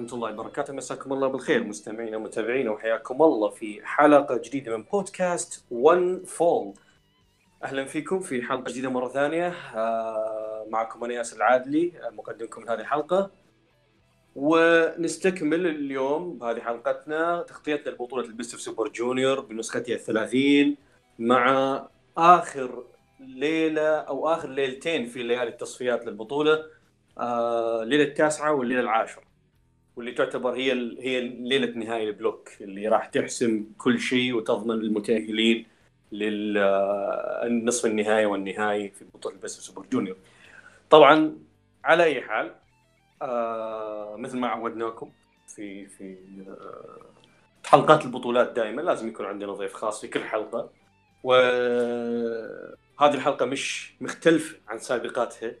ورحمة الله وبركاته. مساكم الله بالخير مستمعينا ومتابعينا وحياكم الله في حلقة جديدة من بودكاست One Fall أهلا فيكم في حلقة جديدة مرة ثانية. آه، معكم أنا ياسر العادلي آه، مقدمكم لهذه الحلقة. ونستكمل اليوم بهذه حلقتنا تغطيتنا لبطولة ال Best of Super Junior بنسختها الثلاثين مع آخر ليلة أو آخر ليلتين في ليالي التصفيات للبطولة آه، الليلة التاسعة والليلة العاشرة. واللي تعتبر هي هي ليلة نهائي ال block اللي راح تحسم كل شيء وتضمن المتأهلين للنصف النهائي والنهائي في بطولة ال Best Super Junior. طبعا على أي حال آه مثل ما عودناكم في في آه حلقات البطولات دائما لازم يكون عندنا ضيف خاص في كل حلقة وهذه الحلقة مش مختلفه عن سابقاتها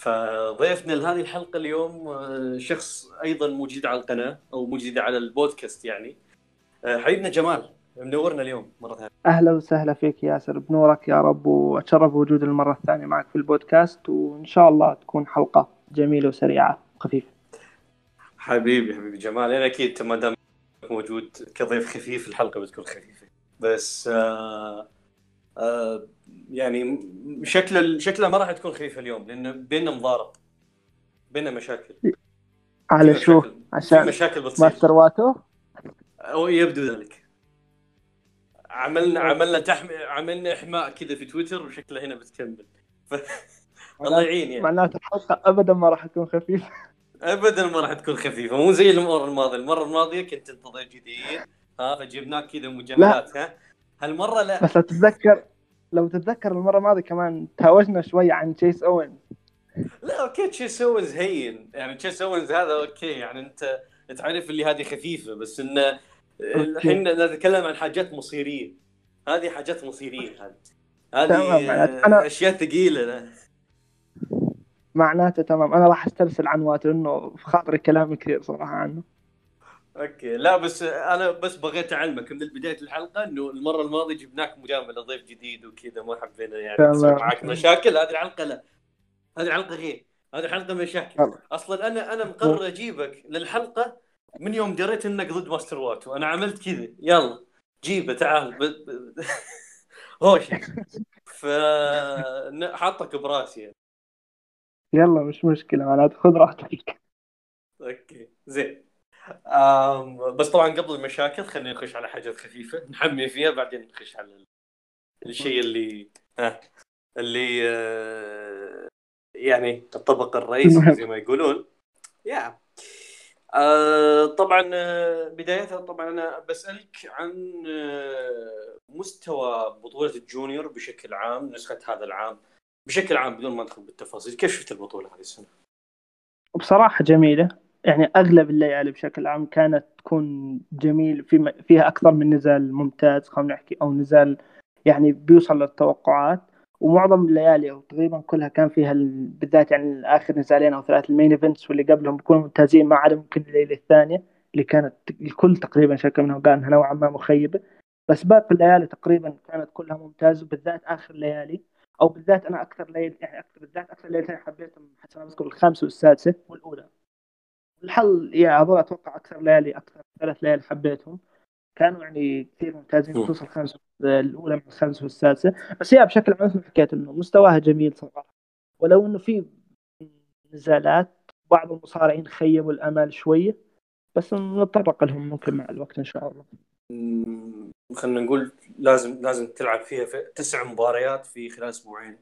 فضيفنا لهذه الحلقة اليوم آه، شخص أيضا موجود على القناة أو موجود على البودكاست يعني. آه، حبيبنا جمال منورنا اليوم مرة ثانية. أهلا وسهلا فيك ياسر بنورك يا رب وأتشرف بوجود المرة الثانية معك في البودكاست وإن شاء الله تكون حلقة جميلة وسريعة وخفيفة. حبيبي حبيبي جمال. أنا أكيد أنت ما دام موجود كضيف خفيف الحلقة بتكون خفيفة. بس آه يعني شكل شكلها ما راح تكون خفيفة اليوم لأن بيننا مضارب. بيننا مشاكل. على شو؟ عشان مشاكل بتصير. ماستر واتو؟ أو يبدو ذلك. عملنا عملنا تحم... عملنا إحماء كذا في تويتر وشكله هنا بتكمل. ف... الله يعين يعني. معناته الحلقة أبدا ما راح تكون خفيفة. ابدا ما راح تكون خفيفة. مو زي المرة الماضية. المرة الماضية كنت انت ضيف جديد. ها فجبناك كذا مجاملات ها؟ هالمرة لا. بس لو تتذكر لو تتذكر المرة الماضية كمان تهاوشنا شوي عن تشيس أوين لا أوكي تشيس اوينز هين. يعني تشيس اوينز هذا أوكي. يعني انت تعرف اللي هذه خفيفة بس انه الحين نتكلم عن حاجات مصيرية. هذه حاجات مصيرية هذه. هذه أنا- أشياء ثقيلة. معناته تمام. أنا راح أسترسل عن واتو لأنه في خاطري كلام كثير صراحة عنه. أوكي. لا بس أنا بس بغيت أعلمك من بدايه الحلقة إنه المرة الماضية جبناك مجامله ضيف جديد وكذا ما حبينا يعني. تصير معك مشاكل. هذه الحلقة لا. هذه الحلقة غير. هذه الحلقة مشاكل. أصلا أنا أنا مقرر أجيبك للحلقة من يوم دريت إنك ضد ماستر واتو. أنا عملت كذا. يلا. جيبه تعال. ب... ب... هوش. ف حاطك براسي. يعني. يلا مش مشكلة معناته خذ راحتك. أوكي. زين. بس طبعا قبل المشاكل خلينا نخش على حاجات خفيفة نحمي فيها بعدين نخش على ال- الشيء اللي ها اللي آه، يعني الطبق الرئيسي زي ما يقولون. يا آه، طبعا آه، بداية طبعا أنا بسألك عن آه، مستوى بطولة الجونيور بشكل عام نسخة هذا العام بشكل عام بدون ما ندخل بالتفاصيل. كيف شفت البطولة هذه السنة؟ بصراحة جميلة. يعني أغلب الليالي بشكل عام كانت تكون جميل في فيها أكثر من نزال ممتاز خلينا نحكي أو نزال يعني بيوصل للتوقعات. ومعظم الليالي أو تقريبا كلها كان فيها ال- بالذات يعني آخر نزالين أو ثلاث ال main events واللي قبلهم بيكونوا ممتازين ما عدا ممكن الليلة الثانية اللي كانت الكل تقريبا شكل منهم قال إنها نوعا ما مخيبة. بس باقي الليالي تقريبا كانت كلها ممتازة بالذات آخر الليالي. أو بالذات أنا أكثر ليل يعني أكثر بالذات أكثر ليلتين حبيتهم حسب ما اذكر الخامسة والسادسة والأولى. الحل يا هذول أتوقع أكثر ليالي أكثر ثلاث ليالي حبيتهم. كانوا يعني كثير ممتازين مم. خصوصا الخامسه الأولى مع الخامسه والسادسة. بس هي بشكل عام مثل ما حكيت إنه مستواها جميل صراحة. ولو إنه في نزالات بعض المصارعين خيبوا الامال شوية بس نتطرق لهم ممكن مع الوقت إن شاء الله. خلينا نقول لازم لازم تلعب فيها في تسع مباريات في خلال أسبوعين.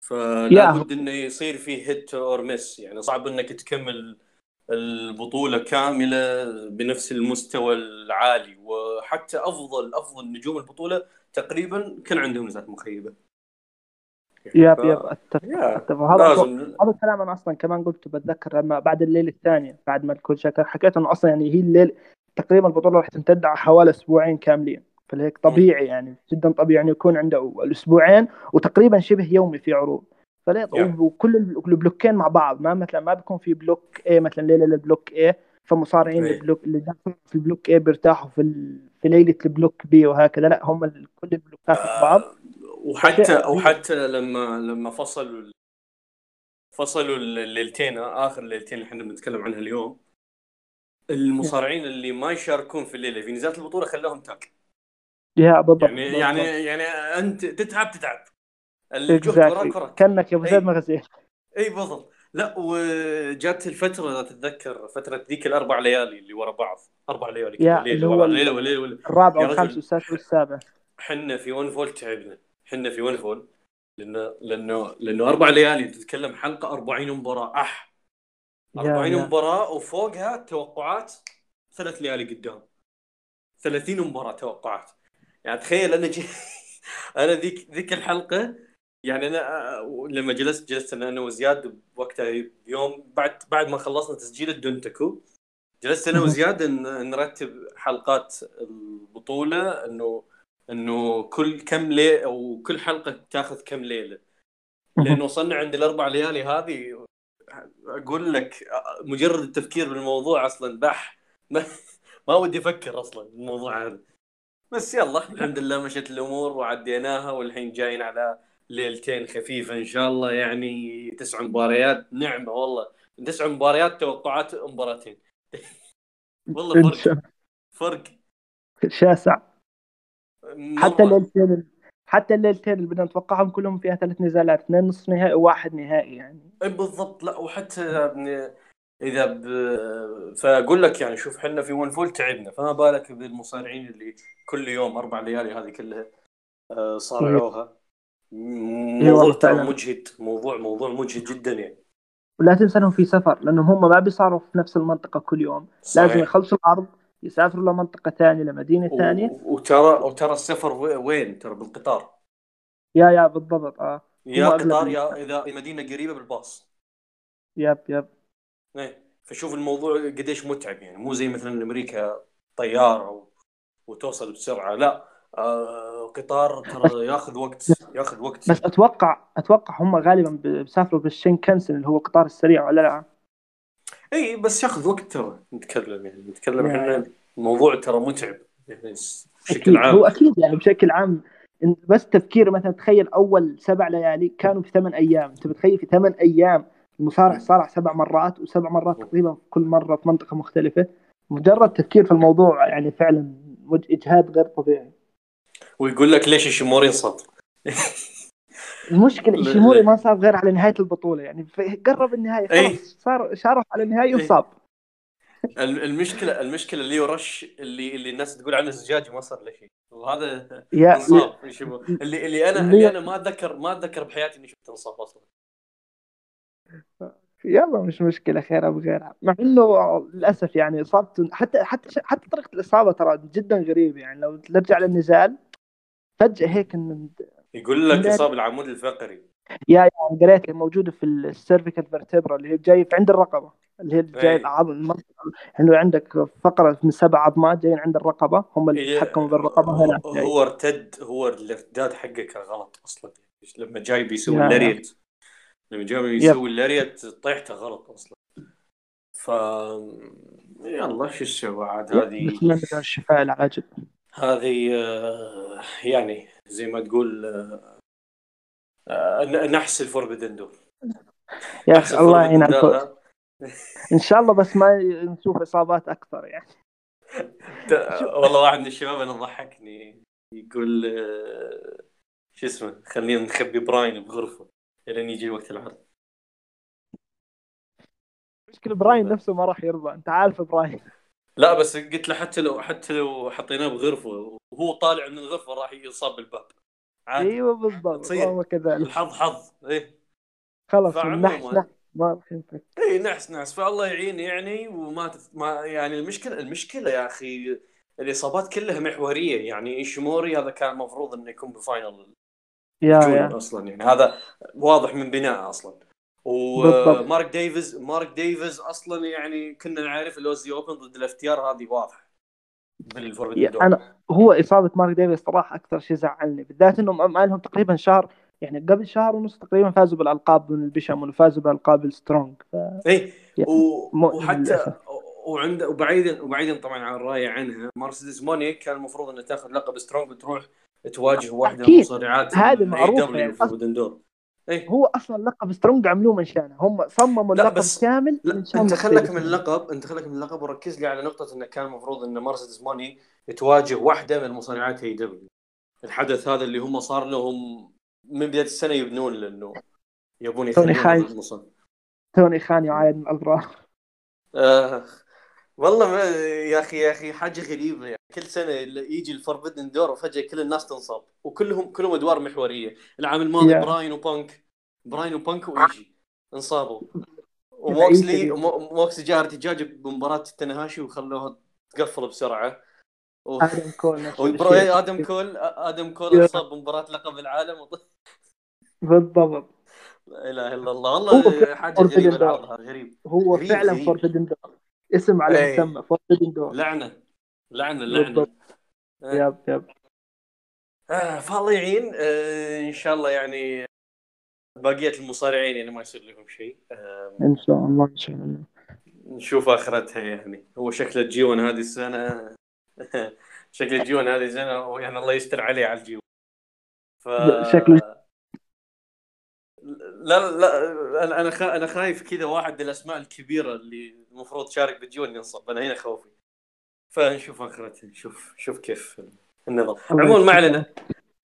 فلا. بد إنه يصير فيه هيت اور مس يعني صعب إنك تكمل البطولة كاملة بنفس المستوى العالي وحتى أفضل أفضل نجوم البطولة تقريبا كان عندهم نزالات مخيبة. يا ف- يا أتفق هذا لازم. هذا الكلام أنا أصلا كمان قلته بتذكر لما بعد الليلة الثانية بعد ما الكل شكر حكيت إنه أصلا يعني هي الليل تقريبا البطولة راح تمتد على حوالي أسبوعين كاملين. فلهيك طبيعي يعني جدا طبيعي إنه يكون عنده الأسبوعين وتقريبا شبه يومي في عروض. فليه Yeah. وكل ال blockين مع بعض ما مثلا ما بيكون في block A مثلا ليلة لل block A فمصارعين إيه. ال block اللي في ال block A بيرتاحوا في ال... في ليلة ال block B وهكذا لا هم ال... كل ال blockات مع بعض وحتى شيء- وحتى لما لما فصلوا فصلوا الليلتين آخر الليلتين اللي إحنا بنتكلم عنها اليوم المصارعين اللي ما يشاركون في الليلة في نزالات البطولة خلاهم tag يا بالضبط يعني بالضبط. يعني يعني أنت تتعب تتعب الجهد Exactly. وراك كأنك يا ابو زيد إي. مغازيل إي بالضبط. لا وجات الفترة اذا تتذكر فترة ذيك الأربع ليالي اللي ورا بعض. أربع ليالي يا اللي هو ورا ليلة وليلة وليلة. الرابع والخامس. والسادس والسابع. حنا في One Fall تعبنا. حنا في One Fall لأنه لأنه لأنه أربع ليالي. تتكلم حلقة 40 مباراة. أح! يا 40 يا. مباراة وفوقها توقعات ثلاث ليالي قدام. 30 مباراة توقعات. يعني تخيل أنا جي... أنا ذيك ذيك الحلقة يعني أنا لما جلست جلست أنا أنا وزياد وقتها يوم بعد بعد ما خلصنا تسجيل الدونتكو جلست أنا. وزياد ن- نرتب حلقات البطولة إنه إنه كل كم ليله أو كل حلقة تاخذ كم ليلة. لأن وصلنا عند الأربع ليالي هذه أقول لك مجرد التفكير بالموضوع أصلا بح ما, ما ودي أفكر أصلا بالموضوع هذا. بس يلا الحمد لله مشت الأمور وعديناها والحين جايين على ليلتين خفيفة إن شاء الله يعني تسع مباريات. نعمة والله. تسع مباريات توقعات مباراتين. والله فرق. فرق. شاسع. حتى الليلتين حتى الليلتين اللي بدنا نتوقعهم كلهم فيها ثلاث نزالات. اثنين نصف نهائي وواحد نهائي يعني. اي بالضبط. لا وحتى يعني إذا ب... فأقول لك يعني شوف إحنا في ون فول تعبنا فما بالك بالمصارعين اللي كل يوم أربع ليالي هذه كلها آه، صارعوها. موضوع ترى. مجهد موضوع موضوع مجهد جدا يعني. ولا تنسى انهم في سفر لأنهم هم ما بيصاروا في نفس المنطقة كل يوم. لازم صحيح يخلصوا العرض يسافروا لمنطقة ثانية لمدينة و... ثانية وترى وترى السفر وي- وين؟ ترى بالقطار. يا يا بالضبط آه. يا قطار. يا إذا المدينة قريبة بالباص. يب يب. إيه. فشوف الموضوع قديش متعب يعني. مو زي مثلا أمريكا طيارة و... وتوصل بسرعة لا. قطار ترى ياخذ وقت ياخذ وقت. بس أتوقع أتوقع هم غالبا بيسافروا بالشينكنسن اللي هو القطار السريع ولا لا؟ إي بس ياخذ وقت ترى نتكلم يعني نتكلم إحنا الموضوع ترى متعب يعني بشكل عام. هو أكيد يعني بشكل عام بس تفكير مثلا تخيل أول سبع ليالي كانوا في ثمان أيام أنت بتخيل في ثمان أيام المصارع صارع سبع مرات وسبع مرات تقريبا كل مرة في منطقة مختلفة. مجرد تفكير في الموضوع يعني فعلا إجهاد غير طبيعي. ويقول لك ليش الشمور ينصب المشكلة لا. ما صار غير على نهاية البطولة يعني قرب النهاية. خلاص صار شارف على النهاية الم- المشكلة المشكلة اللي رش اللي اللي الناس تقول عنه زجاج ما صار له شيء. وهذا يا انصاب اللي اللي أنا اللي أنا ما اتذكر ما أتذكر بحياتي إني شفت انصاب أصلا. يلا مش مشكلة خير أبو غيرها مع إنه للأسف يعني إصابته حتى حتى حتى طريقة الإصابة ترى جدا غريبة يعني لو نرجع للنزال فجأة هيك يقول لك. اصاب العمود الفقري يا يا قريت موجودة في ال cervical vertebra اللي هي جاي في عند الرقبة اللي هي جاي. العظم المنطقة- انه عندك فقرة من سبع عظمات جايين عند الرقبة هم اللي يتحكموا بالرقبه هنا هو- هو ارتد هو الارتداد حقه كان غلط أصلا لما جاي بيسوي. ال lariat لما جاي بيسوي ال lariat طيحته غلط أصلا ف يلا شو تسوي عاد هذه نتمنى الشفاء العاجل هذه آه، يعني زي ما تقول آه، آه، نحس الفوربدن دور يا أخي الله يعين إن شاء الله بس ما نشوف إصابات أكثر يعني. والله واحد من الشباب أنا ضحكني يقول شو اسمه خلينا نخبي براين بغرفة لين يجي وقت العرض. مشكلة براين نفسه ما راح يرضى أنت عارف براين. لا بس قلت له حتى لو حتى لو حطيناه بغرفة وهو طالع من الغرفة راح يصاب بالباب. عادي. أيوه بالضبط. هو كذلك. الحظ حظ. إيه. خلاص. نحس نحس. ما راح إي نحس نحس. فالله يعين يعني وما تت... ما يعني المشكلة المشكلة يا أخي الإصابات كلها محورية. يعني إيشيموري هذا كان المفروض إنه يكون ب final yeah yeah. أصلا. يعني هذا واضح من بناءه أصلا. ومارك ديفيز مارك ديفيز أصلا يعني كنا نعرف ال Aussie Open ضد ال FTR هذه واضح أنا هو إصابة مارك ديفيز صراحة أكثر شيء زعلني بالذات إنهم ما لهم تقريبا شهر يعني قبل شهر ونص تقريبا فازوا بالألقاب من البيشامون وفازوا بالألقاب ال Strong ف... اي يعني و... وحتى. وعند وبعيدا وبعيدا طبعا عن الرأي عنها مرسيدس موني كان المفروض انها تاخذ لقب Strong وتروح تواجه واحدة من أكيد. مصارعات هذه يعني. في ال Forbidden إيه. هو أصلا لقب Strong عملوه من شانه. هم صمموا اللقب بس- كامل لا من أنت. خلك من اللقب أنت خلك من اللقب وركز لي على نقطة انه كان المفروض إن مرسيدس موني تواجه واحدة من مصارعات AEW الحدث هذا اللي هم صار لهم من بداية السنة يبنون له انه يبون توني. المصنع توني خان يعاني من الاضرار آه والله ما يا أخي يا أخي حاجة غريبة يعني. كل سنة يجي ال Forbidden Door وفجأة كل الناس تنصاب. وكلهم كلهم أدوار محورية. العام الماضي يا. براين وبانك. براين وبانك وإيجي انصابوا. وموكسلي موكسلي جاء ارتجاج بمباراة التاناهاشي وخلوها تقفل بسرعة. و... آدم كول. آدم كول آدم كول. انصاب بمباراة لقب العالم. وط... بالضبط. لا إله إلا الله. والله حاجة غريبة. العرض غريب. هو غريب، فعلا غريب. Forbidden Door. اسم على إيه. مسمى Forbidden Door لعنة. لعنة لعنة. بالضبط. آه. yep yep. آه فالله يعين آه إن شاء الله يعني بقية المصارعين يعني ما يصير لهم شيء. آه إن شاء الله إن شاء الله. نشوف آخرتها يعني. هو شكل ال G1 هذه السنة. شكل ال G1 هذه السنة يعني الله يستر عليه على ال G1. ف شكله- لا لا أنا أنا أنا خايف كذا واحد من الأسماء الكبيرة اللي المفروض تشارك بال G1 ينصاب أنا هنا خوفي. فنشوف أخرتها. نشوف شوف كيف النظام. عموما ما. علينا.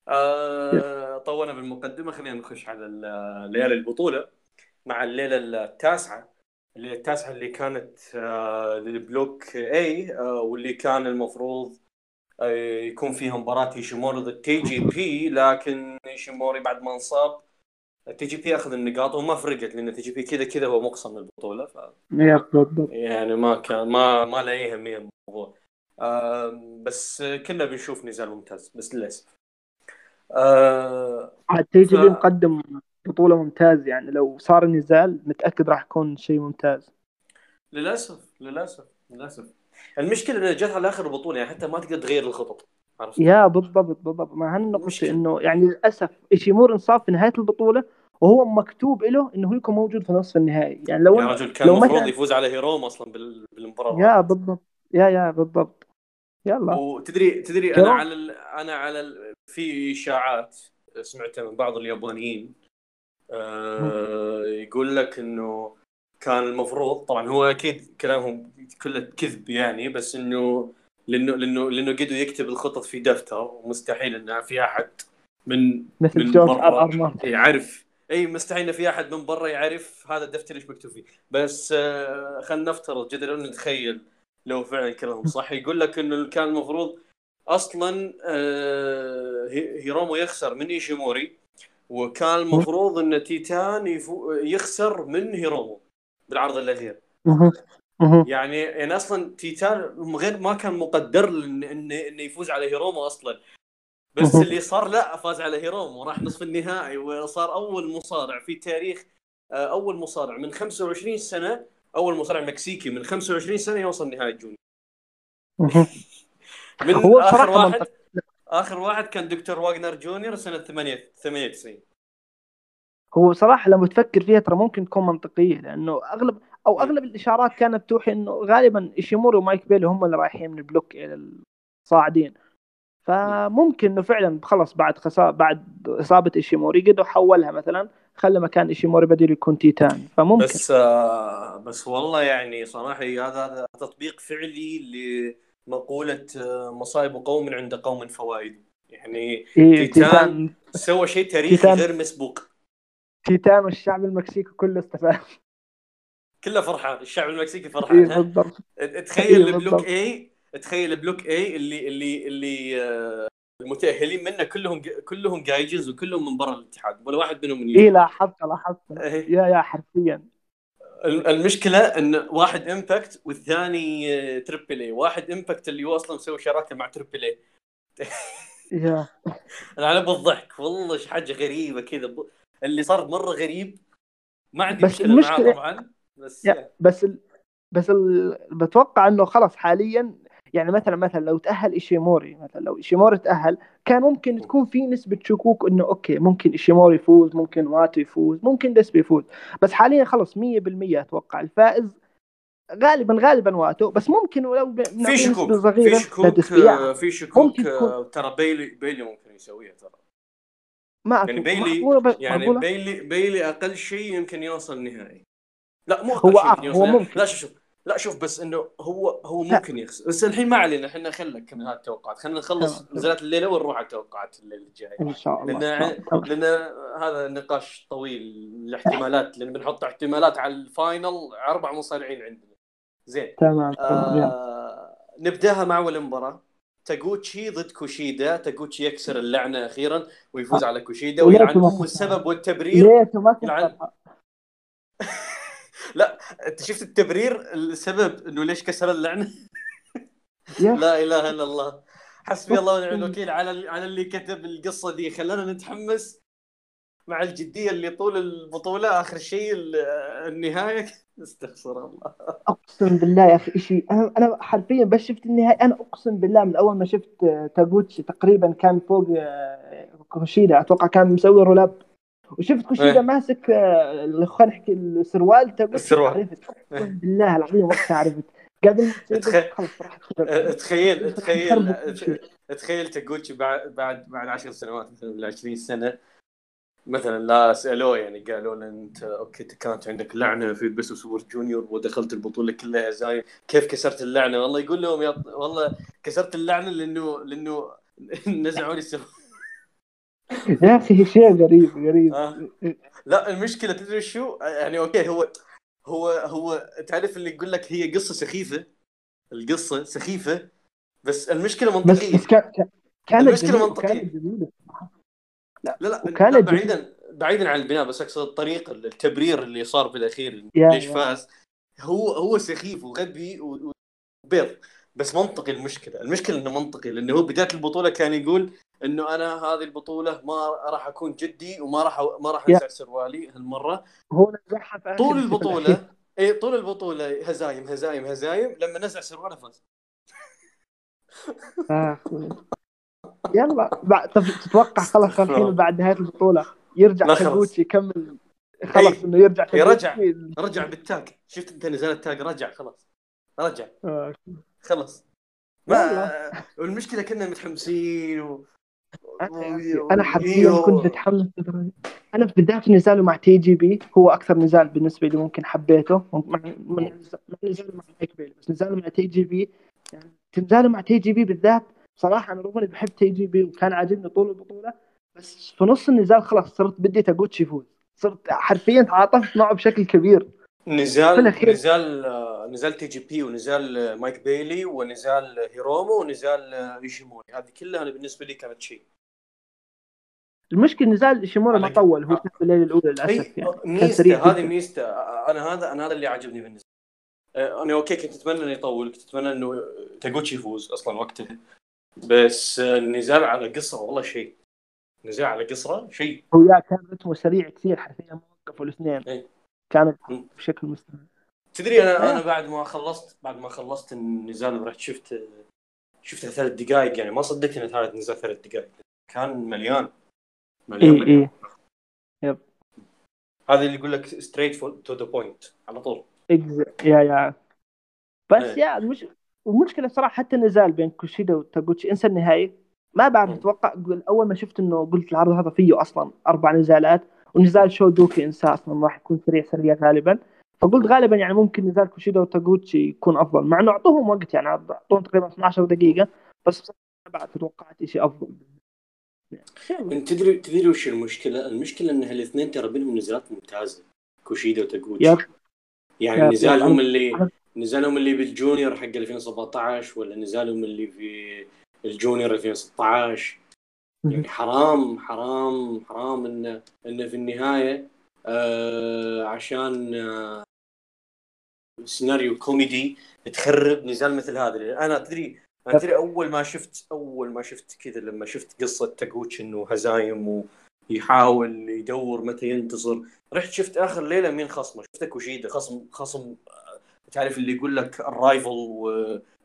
آه طولنا بالمقدمه خلينا نخش على ال- ليالي البطولة مع الليلة التاسعة الليلة التاسعة اللي كانت آه لل Block A آه واللي كان المفروض آه يكون فيها مباراة ايشيموري ضد TJP لكن ايشيموري بعد ما انصاب TJP اخذ النقاط وما فرقت لأن TJP كذا كذا هو مقصى من البطولة ف بالضبط يعني ما كان ما ما له أي أهمية الموضوع آه بس كنا بنشوف نزال ممتاز بس للأسف. آه عاد تي جي ف- بي مقدم بطولة ممتاز يعني لو صار نزال متأكد راح يكون شيء ممتاز. للأسف للأسف للأسف. المشكلة انها جت على آخر البطوله يعني حتى ما تقدر تغير الخطط. عرفت؟ يا بالضبط بالضبط. ما هالنقطة. إنه يعني للأسف ايشيموري انصاب في نهاية البطولة وهو مكتوب له إنه هو يكون موجود في نصف النهائي. يعني لو يا رجل كان المفروض يفوز على هيروم أصلا بال- بالمباراة. يا بالضبط. يا يا بالضبط. يلا. وتدري تدري أنا؟ على ال... أنا على ال... في إشاعات سمعتها من بعض اليابانيين. آه يقول لك إنه كان المفروض طبعا هو أكيد كلامهم كله كذب يعني بس إنه لأنه لأنه لأنه قدوا يكتب الخطط في دفتر ومستحيل انه في أحد من مثل من جورج ار ار مارتن يعرف. إي مستحيل إن في أحد من برا يعرف هذا الدفتر إيش مكتوب فيه. بس آه خلينا نفترض جدلا نتخيل لو فعلا كلامهم صح. يقول لك إنه كان المفروض أصلا آه هي- هيرومو يخسر من إيشيموري وكان المفروض إن تيتان يفو يخسر من هيرومو بالعرض الأخير. يعني يعني أصلا تيتان غير ما كان مقدر انه انه يفوز على هيرومو أصلا بس. اللي صار لا فاز على هيرومو وراح نصف النهائي وصار أول مصارع في تاريخ آه، أول مصارع من 25 سنة أول مصارع مكسيكي من 25 سنة يوصل نهائي جونيور مهم. من هو آخر واحد. آخر واحد كان دكتور واجنر جونيور سنة 8 98 هو بصراحة لما تفكر فيها ترى ممكن تكون منطقية لأنه أغلب أو م. أغلب الإشارات كانت توحي إنه غالبا إيشيموري ومايك بيلي هم اللي رايحين من ال Block A الصاعدين. فممكن إنه فعلا خلص بعد خسارة بعد إصابة إيشيموري قدروا حولها مثلا خلى مكان إيشيموري بدل يكون تيتان فممكن. بس آه بس والله يعني صراحة هذا هذا تطبيق فعلي لمقولة آه، مصائب قوم عند قوم فوائد. يعني إيه تيتان تيتان سوى شيء تاريخي. غير مسبوق. تيتان والشعب المكسيكي كله استفاد. كله فرحان الشعب المكسيكي إيه فرحان ها؟ بالضبط تخيل إيه البلوك بالضبط. اي تخيل البلوك اي اللي اللي اللي آه، المتأهلين منه كلهم كلهم جايجز وكلهم من برا الاتحاد ولا واحد منهم من إيه يجي. لاحظت لاحظت إيه. يا يا حرفيا المشكلة إن واحد إمباكت والثاني آه، تريبل اي واحد إمباكت اللي هو أصلا مسوي شراكة مع تريبل اي يا أنا على بالضحك والله حاجة غريبة كذا. اللي صار مرة غريب ما عندي بس مشكلة معاه المشكلة- طبعا بس يا بس ال... بس ال... بتوقع إنه خلاص حاليا يعني مثلا مثلا لو تأهل ايشيموري مثلا لو ايشيموري تأهل كان ممكن تكون في نسبة شكوك إنه okay ممكن ايشيموري يفوز ممكن واتو يفوز ممكن ديسبي يفوز. بس حاليا خلاص 100% أتوقع. الفائز غالبا غالبا واتو. بس ممكن ولو ب... في شكوك في شكوك. يعني آه، في شكوك آه، ترى بيلي بيلي ممكن يسويها ترى. ما يعني بيلي يعني بيلي بيلي أقل شيء يمكن يوصل نهائي. لا مو هو آه هو. ممكن. لا شوف شوف. لا شوف بس إنه هو هو ممكن يخسر بس الحين ما علينا إحنا خلك من هذه التوقعات. خلينا نخلص نزالات الليلة ونروح على التوقعات الليلة الجاية. إن شاء الله. لأن لأن هذا نقاش طويل الاحتمالات لأن بنحط احتمالات على ال final أربع مصارعين عندنا. زين. تمام آه نبدأها مع اول مباراه تاغوتشي ضد كوشيدا. تاغوتشي يكسر اللعنة أخيرا ويفوز آه. على كوشيدا ويلعن السبب والتبرير. ليته ما يلعن كسرها لا انت شفت التبرير؟ السبب إنه ليش كسر اللعنة؟ لا إله إلا الله. حسبي الله ونعم الوكيل على على اللي كتب القصة دي. خلانا نتحمس مع الجدية اللي طول البطولة آخر شيء ال- النهاية. استغفر الله. أقسم بالله يا أخي شيء أنا حرفيا بس شفت النهاية. أنا أقسم بالله من أول ما شفت تاغوتشي تقريبا كان فوق آه، كوشيدا أتوقع كان مسوي roll-up. وشفت كوشيدا إيه. ماسك آه، خلينا نحكي السروال تاغوتشي السروال. عرفت. إيه. بالله العظيم وقتها عرفت. تخرب تخيل راح تخيل تخيل تاغوتشي بعد بعد بعد 10 سنوات مثلا ولا 20 سنة مثلا لا سألوه يعني قالوا له أنت okay كانت عندك لعنة في Best Super Junior ودخلت البطولة كلها هزايم كيف كسرت اللعنة؟ والله يقول لهم يا والله كسرت اللعنة لأنه لأنه نزعوا لي السبب. يا أخي شيء غريب غريب. آه. لا المشكلة تدري شو؟ يعني أوكي هو هو هو تعرف اللي يقول لك هي قصة سخيفة؟ القصة سخيفة بس المشكلة منطقية. بس كان- كان- كانت. وكانت جميلة لا لا لا, وكانت بعيدا بعيدا عن البناء بس أقصد الطريقة التبرير اللي صار بالاخير ليش فاز. هو هو سخيف وغبي وبيض بس منطقي المشكلة. المشكلة إنه منطقي لأنه هو بداية البطولة كان يقول إنه أنا هذه البطولة ما راح أكون جدي وما راح ما راح انزع سروالي هالمرة. هو في طول البطولة. اي طول البطولة. هزايم هزايم هزايم. لما نزع سرواله فاز. آه. يلا. بعد طب تتوقع خلاص الحين بعد نهايه البطولة يرجع خلاص. تاغوتشي يكمل اي خلاص إنه يرجع اي رجع. رجع بالتاج. شفت أنت نزال التاج؟ رجع خلاص. رجع. آه. خلص ما والمشكلة كنا متحمسين و... أنا. حرفيا كنت لدرجة- أنا في بداية نزاله مع تي جي بي هو أكثر نزال بالنسبة لي ممكن حبيته. مع نزاله مع مايك بيلي بس نزاله مع تي جي بي يعني نزاله مع تي جي بي بالذات بصراحه أنا رغم إني بحب تي جي بي وكان عاجبني طول البطولة بس في نص النزال خلاص صرت بدي تاغوتشي يفوز. صرت حرفيا تعاطفت معه بشكل كبير. نزال نزال آه، نزال تي جي بي ونزال آه، مايك بيلي ونزال هيرومو ونزال آه، ايشيموري هذه كلها أنا بالنسبة لي كانت شيء. المشكلة نزال ايشيموري ما طول هو آه. كان في الليلة الأولى للأسف يعني. كان سريع هذه ميزته آه، أنا هذا أنا هذا اللي عجبني بالنسبة آه، أنا okay كنت أتمنى إنه يطول كنت أتمنى إنه تاغوتشي يفوز أصلا وقتها. بس آه، النزال على قصره والله شيء. نزال على قصره شيء. هو يا كان رتمه سريع كثير حرفيا ما وقفوا الاثنين. إيه. كانت م. بشكل مستمر. تدري أنا أنا إيه. بعد ما خلصت بعد ما خلصت النزال ورحت شفت شفتها ثلاث دقائق يعني ما صدقت إنه ثلاث نزال ثلاث دقائق كان مليان. مليان اي مليان اي yep. هذا اللي يقول لك straight to the point على طول. yeah yeah. بس إيه. يا المش... المشكلة صراحة حتى النزال بين كوشيدا وتاغوتشي انسى النهائي. ما بعرف. أتوقع أول ما شفت إنه قلت العرض هذا فيه أصلا أربع نزالات ونزال شو دوكي انساه أصلا راح يكون سريع سريع غالبا. فقلت غالبا يعني ممكن نزال كوشيدا وتاغوتشي يكون أفضل مع إنه أعطوهم وقت يعني أعطوهم تقريبا 12 دقيقة بس ما بعد توقعت شيء أفضل. انت تدري تدري وش المشكلة؟ المشكلة ان هالاثنين ترى بينهم نزالات ممتازة. كوشيدا وتاغوتشي yep. يعني yep نزالهم yep اللي نزالهم اللي بال junior حق 2017 ولا نزالهم اللي في ال junior 2016 يعني حرام حرام حرام انه انه في النهاية آه عشان آه سيناريو كوميدي تخرب نزال مثل هذا. أنا تدري أنا تدري أول ما شفت أول ما شفت كذا لما شفت قصة تاغوتشي إنه هزايم ويحاول يدور متى ينتصر رحت شفت آخر ليلة مين خصمه؟ شفته كوشيدا خصم خصم آه، تعرف اللي يقول لك ال rival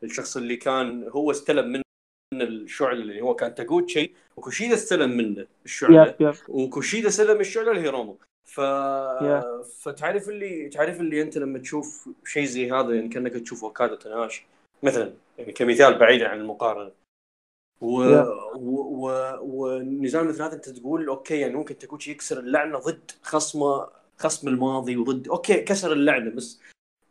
والشخص اللي كان هو استلم منه الشعله اللي هو كان تاغوتشي وكوشيدا استلم منه الشعله yep yep. وكوشيدا سلم الشعله لهيرومو. ف. فتعرف اللي تعرف اللي أنت لما تشوف شيء زي هذا يعني كأنك تشوف اوكادا تاناهاشي مثلا يعني كمثال بعيدا عن المقارنة. و... و... و... ونزال مثل هذا أنت تقول okay يعني ممكن تاغوتشي يكسر اللعنة ضد خصمه خصم الماضي وضد okay كسر اللعنة بس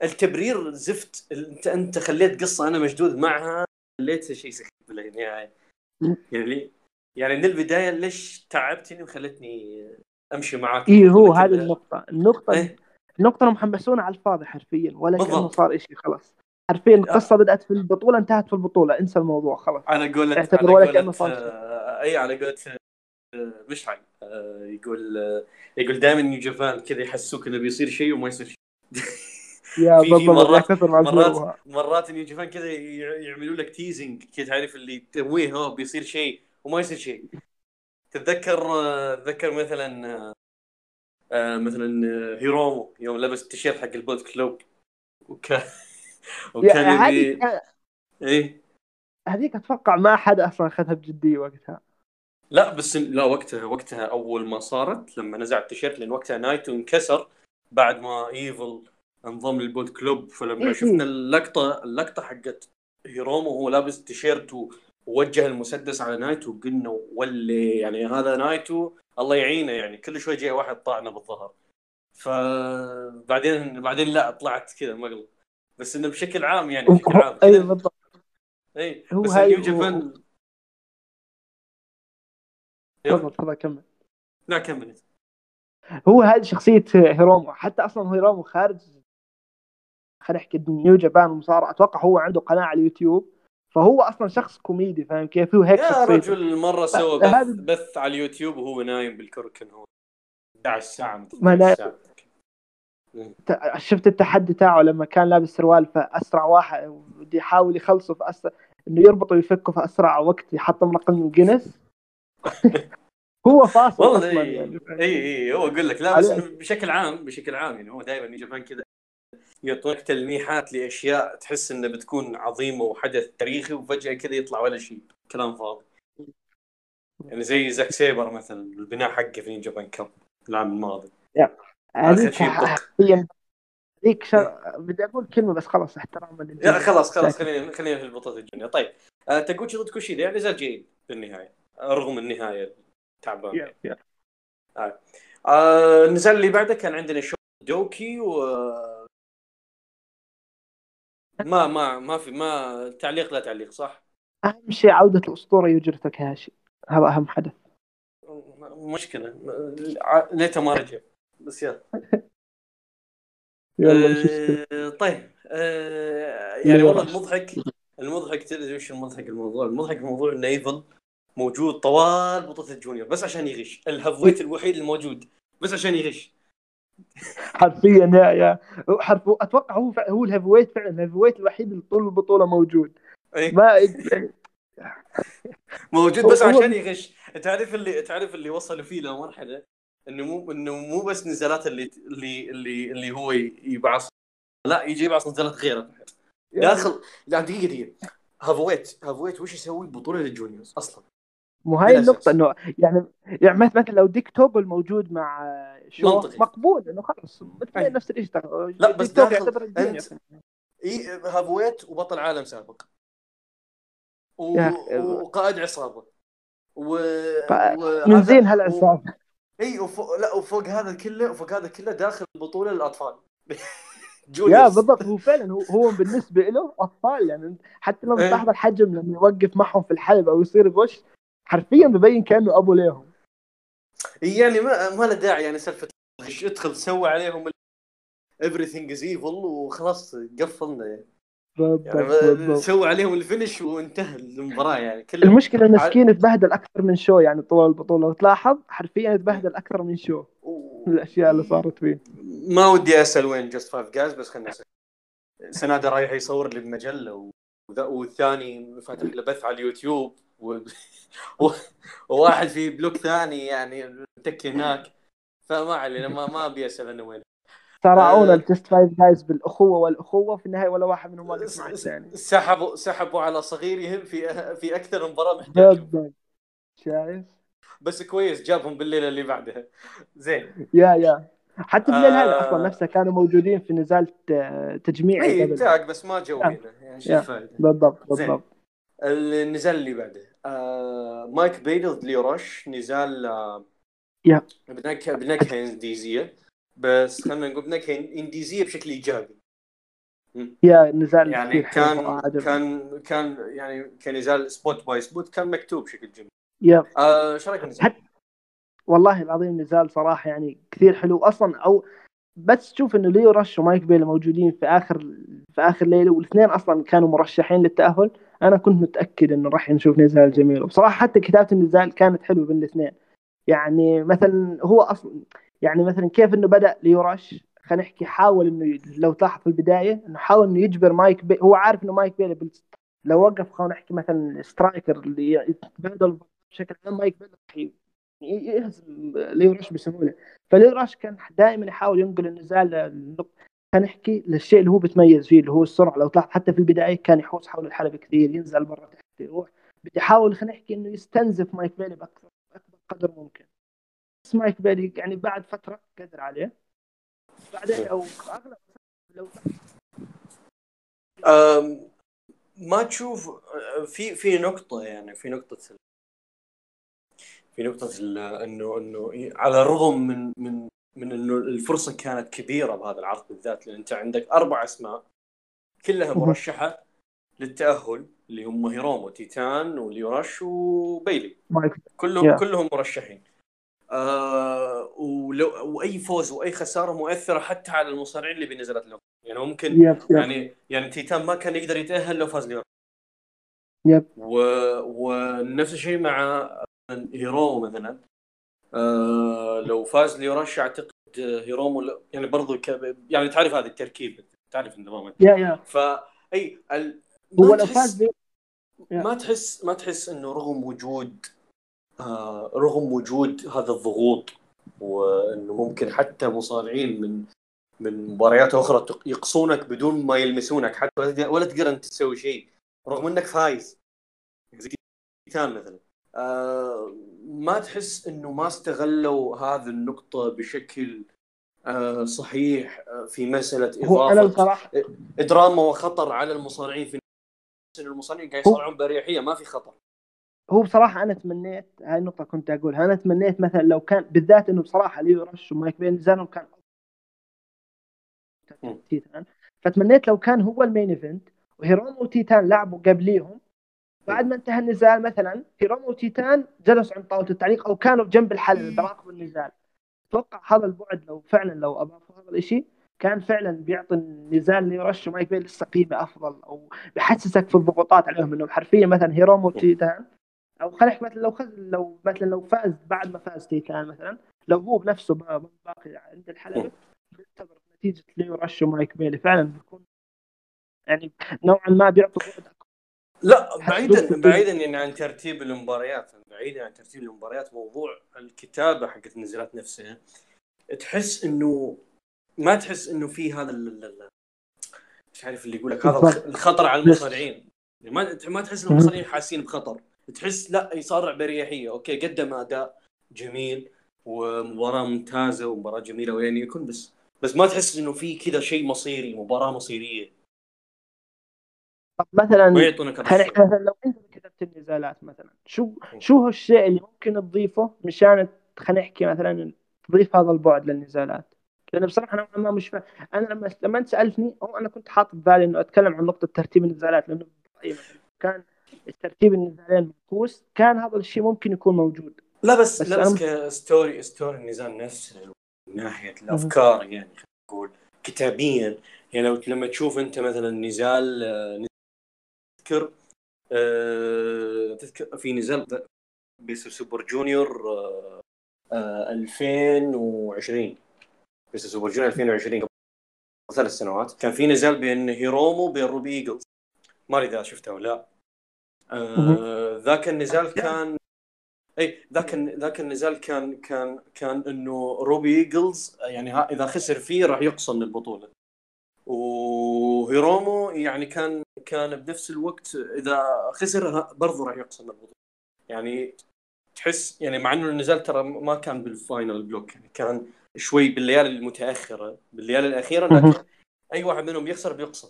التبرير زفت. أنت أنت خليت قصة أنا مشدود معها خليتها شيء سخيف بالنهايه يعني يعني من البداية ليش تعبتني وخلتني أمشي معاك؟ اي هو هذه ال- النقطة. النقطة إيه. النقطة إنهم حمسونا على الفاضي حرفيا ولا بالضبط. صار شيء خلاص. حرفيا القصة بدأت في البطولة انتهت في البطولة. انسى الموضوع خلاص. على قولة اعتبر ولا كأنه صار. آه، أي على قولة آه، مشعل آه، يقول آه، يقول دائما نيو جابان كذا يحسوك إنه بيصير شيء وما يصير شيء. yeah بالضبط مرات- مرات. مرات نيو جابان كذا يعملوا لك teasing كذا تعرف اللي تمويه هو بيصير شيء وما يصير شيء. تتذكر آه، تذكر مثلا آه، آه، مثلا آه، هيرومو يوم لبس التيشيرت حق البوليت كلوب وكان وكان هذيك إيه؟ هذيك أتوقع ما حد أصلا أخذها بجدية وقتها. لا بس لا وقتها وقتها أول ما صارت لما نزع التيشيرت لأن وقتها نايتو انكسر بعد ما إيفل انضم للبوليت كلوب فلما إيه شفنا إيه. اللقطة اللقطة حقت هيرومو وهو لابس تيشيرت ووجه المسدس على نايتو قلنا ولي يعني هذا نايتو الله يعينه يعني كل شوي جاي واحد طعنه بالظهر. فبعدين بعدين لا طلعت كذا مقلب بس إنه بشكل عام يعني بشكل عام أي بالضبط. إي هو بس هاي- جابان. تفضل تفضل كمل. لا كمل. هو هذه شخصية هيرومو. حتى أصلا هيرومو خارج خلينا نحكي نيو جابان ومصارعة أتوقع هو عنده قناة على اليوتيوب. فهو أصلا شخص كوميدي فاهم كيف؟ هو هيك yeah شخصيته رجل مرة سوى بث, بث على اليوتيوب وهو نايم بالكركن هو 11 ساعه مثل ما 11 لا- ساعه ت- شفت التحدي تاعه لما كان لابس سروال فاسرع واحد بده يحاول يخلصه في أسرع إنه يربطه ويفكه في أسرع وقت يحطم رقم جينيس هو فاصل والله أصلا إي يعني؟ إي هو أقول لك لا بس بشكل عام بشكل عام يعني هو دائما جابان كذا. يعطونك تلميحات لأشياء تحس انه بتكون عظيمة وحدث تاريخي وفجأة كذا يطلع ولا شيء. كلام فاضي. يعني زي زاك سيبر مثلا البناء حقه في نيو جابان كاب العام الماضي. اخر هذيك حرفيا هذيك شر... بدي أقول كلمة بس خلاص احتراما للجميع. خلاص خلاص خلينا خلينا في البطولة الجاية طيب آه تاغوتشي ضد كوشيدا يعني نزال جيد بالنهاية رغم النهاية تعبان يا- يا. آه النزال اللي بعده كان عندنا شو و دوكي و ما ما ما في ما تعليق لا تعليق صح؟ أهم شيء عودة الأسطورة يوجي تاكاهاشي هذا أهم حدث. مشكلة. ع- ليته ما رجع. بس يلا. يلا؟ آه طيب آه يعني والله. المضحك المضحك تدري وش المضحك الموضوع؟ المضحك الموضوع ان ايفل موجود طوال بطولة ال junior بس عشان يغش. ال heavyweight الوحيد الموجود بس عشان يغش. حرفيا يا يا حرف أتوقع هو فع- هو ال heavyweight فعلا ال heavyweight الوحيد اللي طول البطولة موجود. إيه. ما موجود بس عشان يغش. تعرف اللي تعرف اللي وصلوا فيه لمرحلة؟ إنه مو إنه مو بس نزالات اللي اللي اللي, اللي هو يبعص لا يجي يبعص نزالات غيره. داخل لا دقيقة دقيقة. heavyweight heavyweight وش يسوي؟ بطولة ال juniors أصلا. مو هاي النقطة. إنه يعني يعني مثلا لو ديك توغو الموجود مع شو منطقي. مقبول إنه أي. نفس الشيء لا، بس داخل يعتبر إي heavyweight وبطل عالم سابق. و... وقائد عصابة. و... قا- وهذا- من زين و... هالعصابة؟ إي وفوق لا وفوق هذا كله وفوق هذا كله داخل البطوله للاطفال يا. بالضبط هو فعلا هو هو بالنسبة له أطفال يعني حتى لما إيه. تلاحظ الحجم لما يوقف معهم في الحلبة أو يصير push حرفيا ببين كأنه أبو ليهم يعني ما ما له داعي يعني سالفه ادخل سوي عليهم everything is evil وخلاص قفلنا يعني, يعني بالضبط سوي عليهم ال finish وانتهى المباراة يعني كله المشكلة المسكين تبهدل أكثر من شو يعني طول البطولة. وتلاحظ حرفيا تبهدل أكثر من شو. الأشياء اللي صارت فيه. ما ودي أسأل وين Just Five Guys بس خليني اسال سانادا رايح يصور لي بمجلة والثاني فاتح له بث على اليوتيوب و... و... وواحد في block ثاني يعني متكي هناك. فما علينا ما ما أبي أسأل أنا وين. صارعونا آه. ال Just Five Guys بالأخوة والأخوة في النهاية ولا واحد منهم واقف مع الثاني. سحبوا سحبوا على صغيرهم في في أكثر مباراة محتاجهم بالضبط. شايف؟ بس كويس جابهم بالليلة اللي بعدها. زين. yeah yeah. حتى في الليل آه. هذا أصلا نفسه كانوا موجودين في نزال ت- تجميعي إي tag بس ما جو. هنا. يعني شو. الفائده بالضبط. بالضبط. النزال اللي بعده. آه مايك بيلي ضد ليو روش نزال آه yeah. بنكهه بنكهه انديزيه بس خلينا نقول بنكهة إنديزية بشكل إيجابي. يا نزال يعني كان. كان كان يعني كنزال spot by spot كان مكتوب بشكل جميل. yeah. آه إيش رأيك بالنزال؟ حتى والله العظيم نزال صراحة يعني كثير حلو. أصلا أو بس تشوف إنه ليو رش ومايك بيلي موجودين في اخر في آخر ليلة والاثنين أصلا كانوا مرشحين للتأهل. أنا كنت متأكد إنه راح نشوف نزال جميل. وبصراحة حتى كتابة النزال كانت حلوة بين الاثنين يعني مثلا هو أصلا يعني مثلا كيف إنه بدأ ليو رش خلينا نحكي حاول إنه لو تلاحظ في البداية إنه حاول إنه يجبر مايك بي هو عارف إنه مايك بيلي لو وقف خلينا نحكي مثلا striker اللي يتبادل بشكل عام مايك بيلي يهزم ليو رش بسهولة. فليو رش كان دائما يحاول ينقل النزال خلينا نحكي للشيء اللي هو بيتميز فيه اللي هو السرعة. لو تلاحظ حتى في البداية كان يحوس حول الحلبه كثير ينزل برا تحت يروح. بيحاول خلينا نحكي إنه يستنزف مايك بيلي باكثر اكبر قدر ممكن. مايك بيلي يعني بعد فترة قدر عليه. بعدين أو أغلب لو ما تشوف في في نقطة يعني في نقطة في نقطة إنه إنه على الرغم من من من إنه الفرصة كانت كبيرة بهذا العرض بالذات لأن أنت عندك أربع أسماء كلها. مرشحة للتأهل اللي هم هيرومو تيتان وليوراش وبيلي. كلهم. كلهم مرشحين. آه ولو وأي فوز وأي خسارة مؤثرة حتى على المصارعين اللي بنزلت لهم. يعني ممكن يب يب. يعني يعني تيتان ما كان يقدر يتأهل لو فاز ليورا yep. و... ونفس الشيء مع هيرومو مثلا. آه لو فاز ليوراش أعتقد هيرومو يعني برضو ك... يعني تعرف هذا التركيب تعرف النظام yeah yeah. فاي ال... ما هو لو تحس- فاز ما تحس ما تحس إنه رغم وجود رغم وجود هذا الضغوط وإنه ممكن حتى مصارعين من من مباريات أخرى يقصونك بدون ما يلمسونك حتى ولا تقدر- أنت تسوي شيء رغم إنك فايز. تيتان مثلا. آه ما تحس إنه ما استغلوا هذه النقطة بشكل آه صحيح آه في مسألة هو أنا إضافة بصراحه دراما وخطر على المصارعين في المصارعين قاعد يصارعون بأريحية ما في خطر. هو بصراحة أنا تمنيت هاي النقطة كنت أقولها أنا تمنيت مثلا لو كان بالذات إنه بصراحة ليو رش ومايك بين نزالهم كان. تيتان فتمنيت لو كان هو ال main event وهيرومو وتيتان لعبوا قبليهم بعد ما انتهى النزال مثلا هيرومو وتيتان جلسوا عند طاولة التعليق أو كانوا بجنب الحلبه براقبوا النزال. أتوقع هذا البعد لو فعلا لو أضافوا هذا الشيء كان فعلا بيعطي النزال ليو رش ومايك بيلي لسه قيمة أفضل أو بيحسسك في الضغوطات عليهم انهم حرفيا مثلا هيرومو وتيتان أو خلينا نحكي مثلا لو خز لو مثلا لو فاز بعد ما فاز تيتان مثلا لو هو بنفسه با- باقي عند الحلبة بيعتبر نتيجة ليو رش ومايك بيلي. فعلا بيكون يعني نوعا ما بيعطوا لا بعيدا. بعيدا يعني عن ترتيب المباريات بعيدا عن ترتيب المباريات موضوع الكتابة حقت النزالات نفسها. تحس انه ما تحس إنه في هذا ال- ال- ال- مش عارف اللي يقول لك هذا الخطر على المصارعين. ما ما تحس ان المصارعين حاسين بخطر. تحس لا يصارع بريحيه أوكي قدم أداء جميل ومباراة ممتازة ومباراة جميلة وين يكون بس بس ما تحس إنه في كذا شيء مصيري مباراة مصيرية. طب مثلا مثلا لو أنت كتبت النزالات مثلا شو شو هو الشيء اللي ممكن تضيفه مشان خلينا نحكي مثلا تضيف هذا البعد للنزالات؟ لأن بصراحة نوعا ما مش فاهم أنا لما لما أنت سألتني أو أنا كنت حاطط ببالي إنه أتكلم عن نقطة ترتيب النزالات لأنه مثلاً كان ترتيب النزالين معكوس كان هذا الشيء ممكن يكون موجود. لا بس, بس لا بس كستوري ستوري النزال نفسه من ناحية الأفكار يعني خلينا نقول كتابيا. يعني لو لما تشوف أنت مثلا نزال آه، تذكر آه، تذكر في نزال Best Super Junior آه، آه، 2020 Best Super Junior 2020 قبل ثلاث سنوات. كان في نزال بين هيرومو وبين روبي إيجلز. ما أدري إذا شفته ولا لا. آه، ذاك النزال كان إي ذاك ذاك النزال كان كان كان إنه روبي إيجلز يعني ها إذا خسر فيه راح يقصى من البطولة. وهيرومو يعني كان كان بنفس الوقت إذا خسر برضه راح يقصى من البطولة. يعني تحس يعني مع إنه النزال ترى ما كان بال final block يعني كان شوي بالليالي المتأخرة. بالليالي الأخيرة لكن أي واحد منهم يخسر بيقصى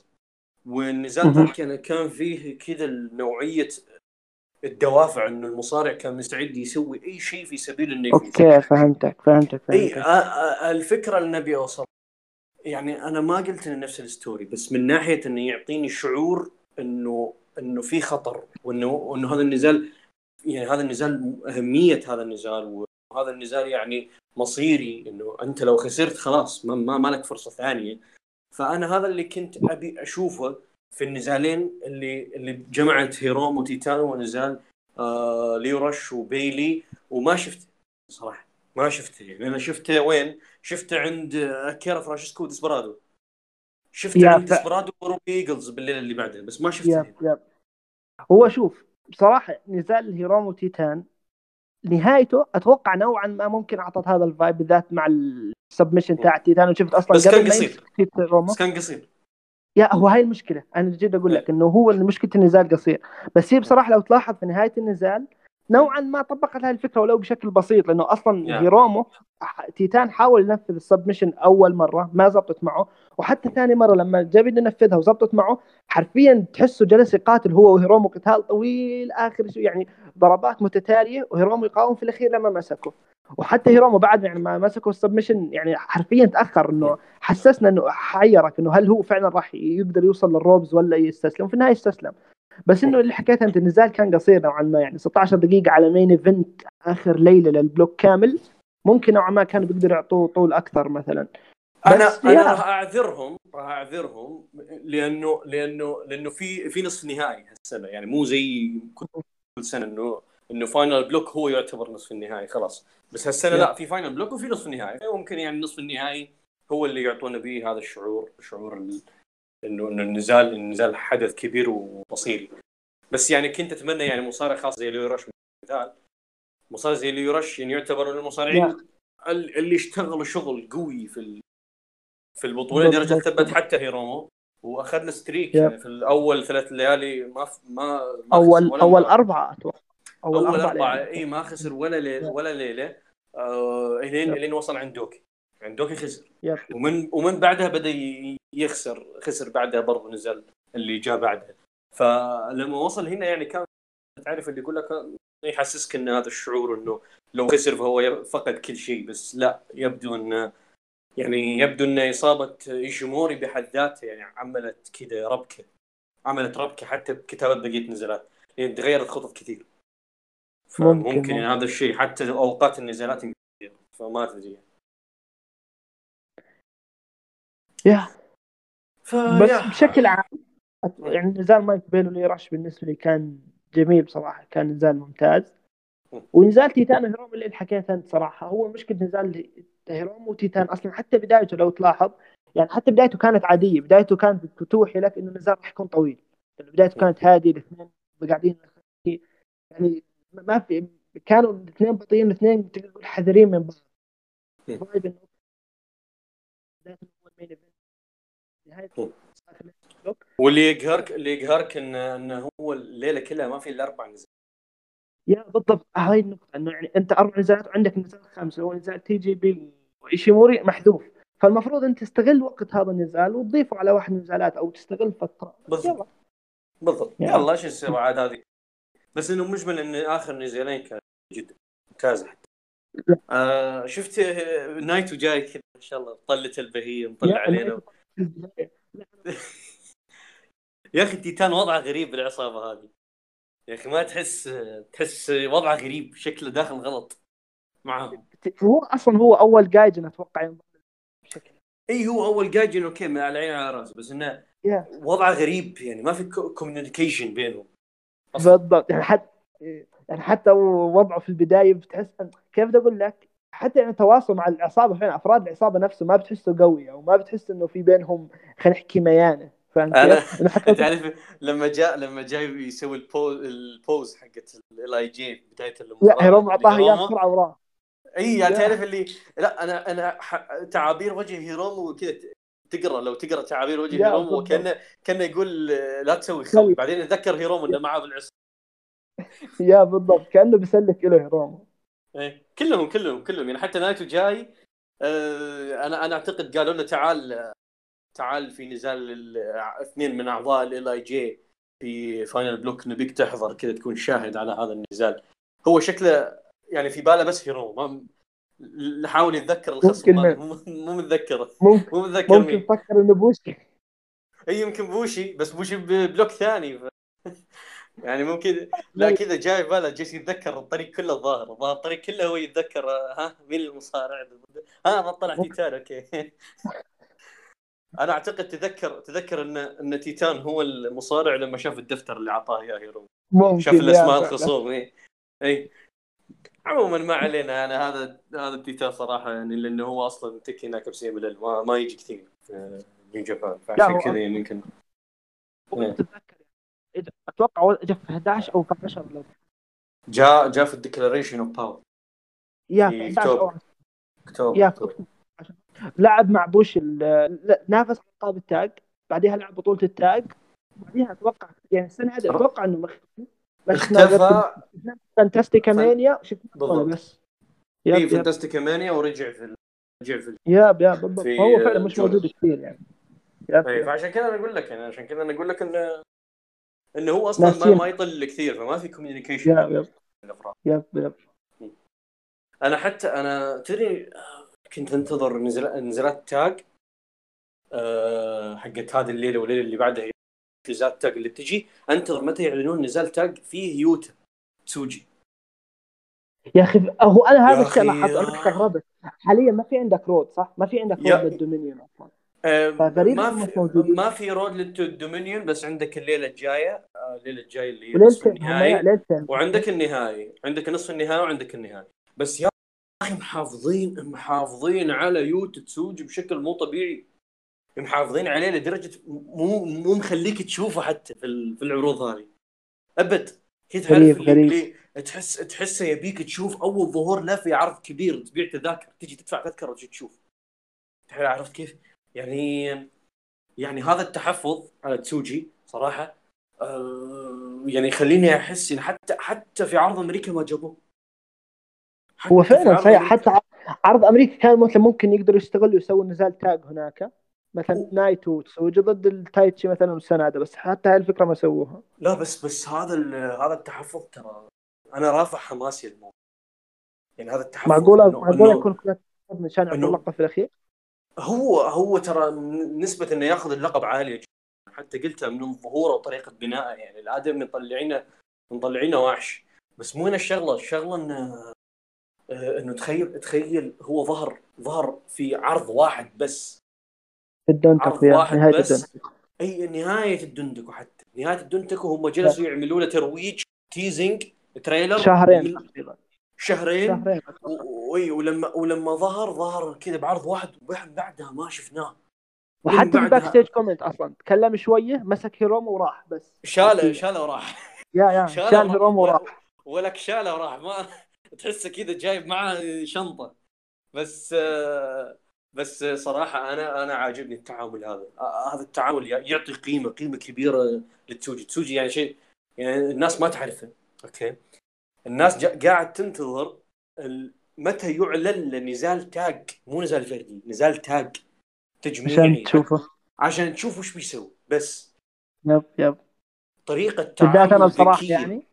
والنزال. ذاك كان كان فيه كذا نوعية الدوافع انه المصارع كان مستعد يسوي أي شيء في سبيل انه okay فهمتك فهمتك إي فهمتك. آه، آه، الفكرة اللي نبي اوصل يعني أنا ما قلت إنه نفس ال story بس من ناحية إنه يعطيني شعور إنه إنه في خطر وإنه وإنه هذا النزال يعني هذا النزال أهمية هذا النزال وهذا النزال يعني مصيري إنه أنت لو خسرت خلاص ما, ما, ما لك فرصة ثانية. فأنا هذا اللي كنت أبي أشوفه في النزالين اللي اللي جمعت هيرومو وتيتان ونزال آه ليورش وبيلي وما شفته صراحة ما شفته يعني أنا شفته وين؟ شفته عند أكيرا فرانشيسكو وديسبرادو شفته عند ديسبرادو وروبي إيجلز بالليلة اللي بعده بس ما شفته هنا. yep هو شوف بصراحة نزال هيرومو وتيتان نهايته أتوقع نوعا ما ممكن أعطت هذا ال vibe بالذات مع ال submission تاع تيتان وشفت أصلا بس كان قصير. بس كان قصير. يا هو هاي المشكلة. أنا جد أقول لك إنه هو مشكلة النزال قصير. بس هي بصراحة لو تلاحظ في نهاية النزال نوعا ما طبقت هاي الفكرة ولو بشكل بسيط لأنه أصلا. هيرومو تيتان حاول ينفذ ال submission أول مرة ما زبطت معه. وحتى ثاني مرة لما جاب ينفذها وزبطت معه حرفيا تحسه جلس يقاتل هو وهيرومو قتال طويل آخر شيء يعني ضربات متتالية وهيرومو يقاوم في الأخير لما مسكه. وحتى هيرومو بعد يعني ما مسكوا ال submission يعني حرفيا تأخر إنه حسسنا إنه حيرك إنه هل هو فعلا راح يقدر يوصل لل ropes ولا يستسلم؟ في النهاية استسلم. بس إنه اللي حكيتها أنت النزال كان قصير نوعا ما يعني 16 دقيقة على main event آخر ليلة لل block كامل. ممكن نوعا ما كانوا بيقدروا يعطوه طول أكثر مثلا. أنا أنا. راح أعذرهم راح أعذرهم لأنه لأنه لأنه في في نصف نهائي هالسنة. يعني مو زي كل سنة إنه إنه final block هو يعتبر نصف النهائي خلاص. بس هالسنة لا في final block وفي نصف النهائي. ممكن يعني نصف النهائي هو اللي يعطونا به هذا الشعور شعور انه إنه النزال النزال حدث كبير ومصيري بس يعني كنت أتمنى يعني مصارع خاص زي ليو رش مثال. مصارع زي ليو رش يعني يعتبر من المصارعين اللي اشتغلوا شغل قوي في ال- في البطولة لدرجة. ثبت حتى هيرومو. وأخذنا streak. يعني في الأول ثلاث ليالي ما ف- ما ما اول أول. أربعة أتوقع. أول أربعة ليالي. اي ما خسر ولا ليله ولا ليلة. آه الين. إلين وصل عند دوكي. عند دوكي خسر. yep. ومن ومن بعدها بدأ يخسر خسر بعدها برضه نزل اللي جاء بعدها. فلما وصل هنا يعني كان تعرف اللي يقول لك يحسسك إن هذا الشعور إنه لو خسر فهو فقد كل شيء بس لا يبدو انه يعني يبدو إن إصابة إيشيموري بحد ذاتها يعني عملت كذا ربكة. عملت ربكة حتى بكتابه بقيه النزالات يعني تغيرت خطط كثير. ممكن- فممكن ممكن. يعني هذا الشيء حتى اوقات النزالات. فما تدري يا ف بس يا. بشكل عام يعني نزال مايك بيل وليراش بالنسبة لي كان جميل بصراحه كان نزال ممتاز ونزال تيتان هيروم اللي حكيته أنت صراحة هو مشكلة نزال هيروم وتيتان أصلا حتى بدايته لو تلاحظ يعني حتى بدايته كانت عادية بدايته كانت توحي لك إنه النزال راح يكون طويل يعني بدايته كانت هادية الاثنين قاعدين يعني ما في كانوا الاثنين بطيئين الاثنين تقدر تقول حذرين من بعض مم. فايب إنه بدايته هو ال main event نهاية مم. آخر block. واللي يقهرك اللي يقهرك انه انه هو الليلة كلها ما في إلا أربع نزالات yeah بالضبط هاي النقطة إنه يعني أنت أربع نزالات وعندك نزال خامس هو نزال تي جي بي وإيشيموري محذوف فالمفروض أنت تستغل وقت هذا النزال وتضيفه على واحد من النزالات أو تستغل فترة بالضبط. يلا بالضبط. يلا إيش نسوي عاد هذه بس إنه مجمل إن آخر نزالين كان جدا ممتازه حتى. آه شفت آه، نايتو جاي كذا ما شاء الله طلت البهية مطلع علينا يا أخي تيتان وضعه غريب بالعصابة هذه يا أخي ما تحس تحس وضعه غريب شكله داخل غلط معاهم هو أصلا هو أول gaijin أتوقع بشكل إي هو أول gaijin أوكي من على عيني على راسي بس إنه يا. وضعه غريب يعني ما في communication بينهم. بالضبط. يعني حتى يعني حتى وضعه في البداية بتحس كيف بدي أقول لك؟ حتى يعني تواصل مع العصابة فعلا أفراد العصابة نفسه ما بتحسه قوي أو ما بتحس إنه في بينهم خلينا نحكي ميانة. فاهم أنا تعرف لما جاء لما جاي يسوي ال pose ال pose حقت LIJ بداية المباراة هيرومو أعطاه إياه بسرعة وراه إي يعني. تعرف اللي لا أنا أنا ح... تعابير وجه هيرومو كذا تقرا لو تقرا تعابير وجه هيرومو. كانه كأنه يقول لا تسوي سوي. خوي بعدين اتذكر هيرومو إنه معاه بالعصابة yeah بالضبط. كأنه بيسلك له هيروم إيه. كلهم كلهم كلهم. يعني حتى نايتو جاي آه، أنا أنا أعتقد قالوا له تعال تعال في نزال ال- اثنين من أعضاء LIJ في final block نبيك تحضر كذا تكون شاهد على هذا النزال. هو شكله يعني في باله بس هيرو حاول يتذكر الخصم مو مو متذكره. مو متذكر ممكن تفكر إنه بوشي. إي يمكن بوشي بس بوشي ب block ثاني. ف... يعني ممكن لا كذا جاي باله جالس يتذكر الطريق كله الظاهر. الظاهر الطريق كله هو يتذكر ها مين المصارع؟ ها ما طلع تيتان أوكي. أنا أعتقد تذكر تذكر ان إن تيتان هو المصارع لما شاف الدفتر اللي اعطاه إياه هيرو شاف الأسماء. الخصوم إي. إي. عموما ما علينا يعني هذا هذا التيتان صراحة يعني لأنه هو أصلا technically CMLL ما, ما يجي كثير في New Japan. لا، فعشان هو كذا يعني يمكن إيه. تتذكر أتوقع جاء في 11 أو 12 لو جاء جاء في ال Declaration of Power. yeah في في 11 أو أكتوبر. أكتوبر. yeah أكتوبر. لعب مع بوشي نافس على ال tag بعدها لعب بطولة ال tag بعدها أتوقع يعني السنة هذه أتوقع إنه بس اختفى. Fantastica Mania. شفنا بالضبط. بس yep في yep Fantastica Mania ورجع في رجع في yep yep بالضبط. هو فعلا مش. موجود كثير يعني. yep إيه، yep. فعشان كذا أنا أقول لك يعني عشان كذا أنا أقول لك انه انه هو أصلا ما. ما يطل كثير فما في communication yep الأفراد. yep yep أنا حتى أنا تدري آه، كنت أنتظر نزل- نزلات tag أه حقت هذه الليلة والليلة اللي بعدها نزلات tag اللي بتجي. انتظر متى يعلنون نزال tag فيه يوتا تسوجي يا أخي هو أنا هذا الشيء لاحظته أنا استغربت حاليا ما في عندك road صح؟ ما في عندك road لل Dominion أصلا. فغريب ما في موجودين. ما في road لل Dominion بس عندك الليلة الجاية آه، الليلة الجاية اللي هي نصف النهائي. وعندك النهائي. عندك نصف النهائي وعندك النهائي. بس يا أخي محافظين محافظين على يوتا تسوجي بشكل مو طبيعي. محافظين عليه لدرجة مو مو مخليك تشوفه حتى في ال- في العروض هذه. أبد. هي تعرف غريب- تحس تحسه يبيك تشوف أول ظهور له في عرض كبير تبيع تذاكر تجي تدفع تذكرة وتجي تشوف. عرفت كيف؟ يعني يعني هذا التحفظ على تسوجي صراحة آه يعني يخليني أحس إن حتى حتى في عرض أمريكا ما جابوه. هو فعلا صحيح. حتى عرض أمريكا كان مثلا ممكن يقدروا يستغلوا يسووا نزال tag هناك. مثلا أوه. نايتو وتسوجي ضد التايتشي مثلا وسانادا بس حتى هاي الفكرة ما سووها. لا بس بس هذا هذا التحفظ ترى أنا رافع حماسي الموضوع يعني هذا التحفظ معقوله معقولة يكون من شان إنه- اللقب في الأخير؟ هو هو ترى نسبة إنه ياخذ اللقب عالية جدا. حتى قلتها من ظهوره وطريقة بنائه يعني الآدم مطلعينه مطلعينه وحش. بس مو هنا الشغلة الشغلة إنه آه، إنه تخيل تخيل هو ظهر ظهر في عرض واحد بس. في واحد نهاية بس. الدونتاكو أي نهاية الدونتاكو حتى. نهاية الدونتاكو هم جلسوا يعملوا له ترويج teasing trailer شهرين تقريبا. شهرين. شهرين. و- وي ولما ولما ظهر ظهر كذا بعرض واحد بعدها ما شفناه. وحتى في بعدها- backstage comment أصلا. تكلم شوية مسك هيرومو وراح بس. شاله شاله وراح. yeah yeah. شاله شال. هيرومو وراح. ولك شاله وراح. ما تحسه كذا جايب معاه شنطة. بس آه، بس صراحة أنا أنا عاجبني التعامل هذا. هذا التعامل يعطي قيمة قيمة كبيرة لتسوجي. تسوجي يعني شيء يعني الناس ما تعرفه. أوكي؟ الناس قاعد تنتظر متى يعلن لنزال tag. مو نزال فردي نزال tag. تجميعي عشان تشوفه. عشان تشوف وش بيسوي. بس. yep yep. طريقة تعامل بالذات أنا بصراحة ذكية. يعني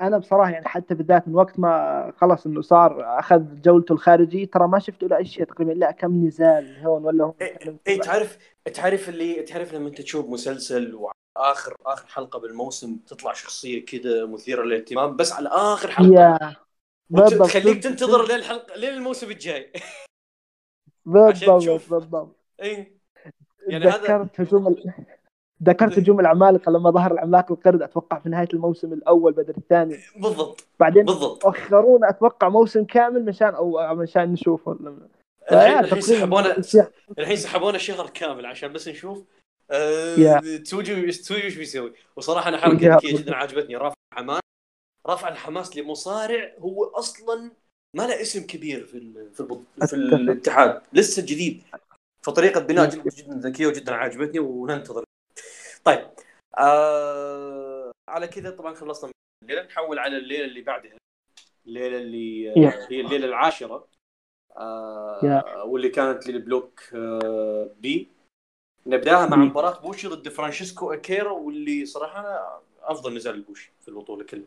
أنا بصراحة يعني حتى بالذات من وقت ما خلص إنه صار أخذ جولته الخارجي ترى ما شفت له أي شيء تقريبا لا كم نزال هون ولا هون. اي إيه، تعرف تعرف اللي تعرف لما أنت تشوف مسلسل وآخر آخر حلقة بالموسم تطلع شخصية كذا مثيرة للاهتمام بس على آخر حلقة. يا بالضبط تخليك تنتظر لين الموسم الجاي. بالضبط. بالضبط. اي يعني هذا- هجوم. ذكرت هجوم العمالقه لما ظهر العملاق القرد أتوقع في نهاية الموسم الأول بدل الثاني. بالضبط. بعدين بالضبط. أخرونا أتوقع موسم كامل مشان أو مشان نشوفه الحين سحبونا الحين سحبونا شهر كامل عشان بس نشوف. يا. تسوجي تسوجي وش بيسوي؟ وصراحة أنا حركه. ذكيه جدا عجبتني رافع الحماس رفع الحماس لمصارع هو أصلا ما له اسم كبير في ال- في. في. الاتحاد. لسه جديد. فطريقة بناء جدا ذكية وجدا عجبتني وننتظر. طيب آه... على كذا طبعا خلصنا من الليلة نحول على الليلة اللي بعدها الليلة اللي. آه هي الليلة العاشرة آه yeah. واللي كانت لل block آه B نبدأها مع مم. مباراة بوشي ضد فرانشيسكو اكيرا واللي صراحة أنا أفضل نزال لبوشي في البطولة كلها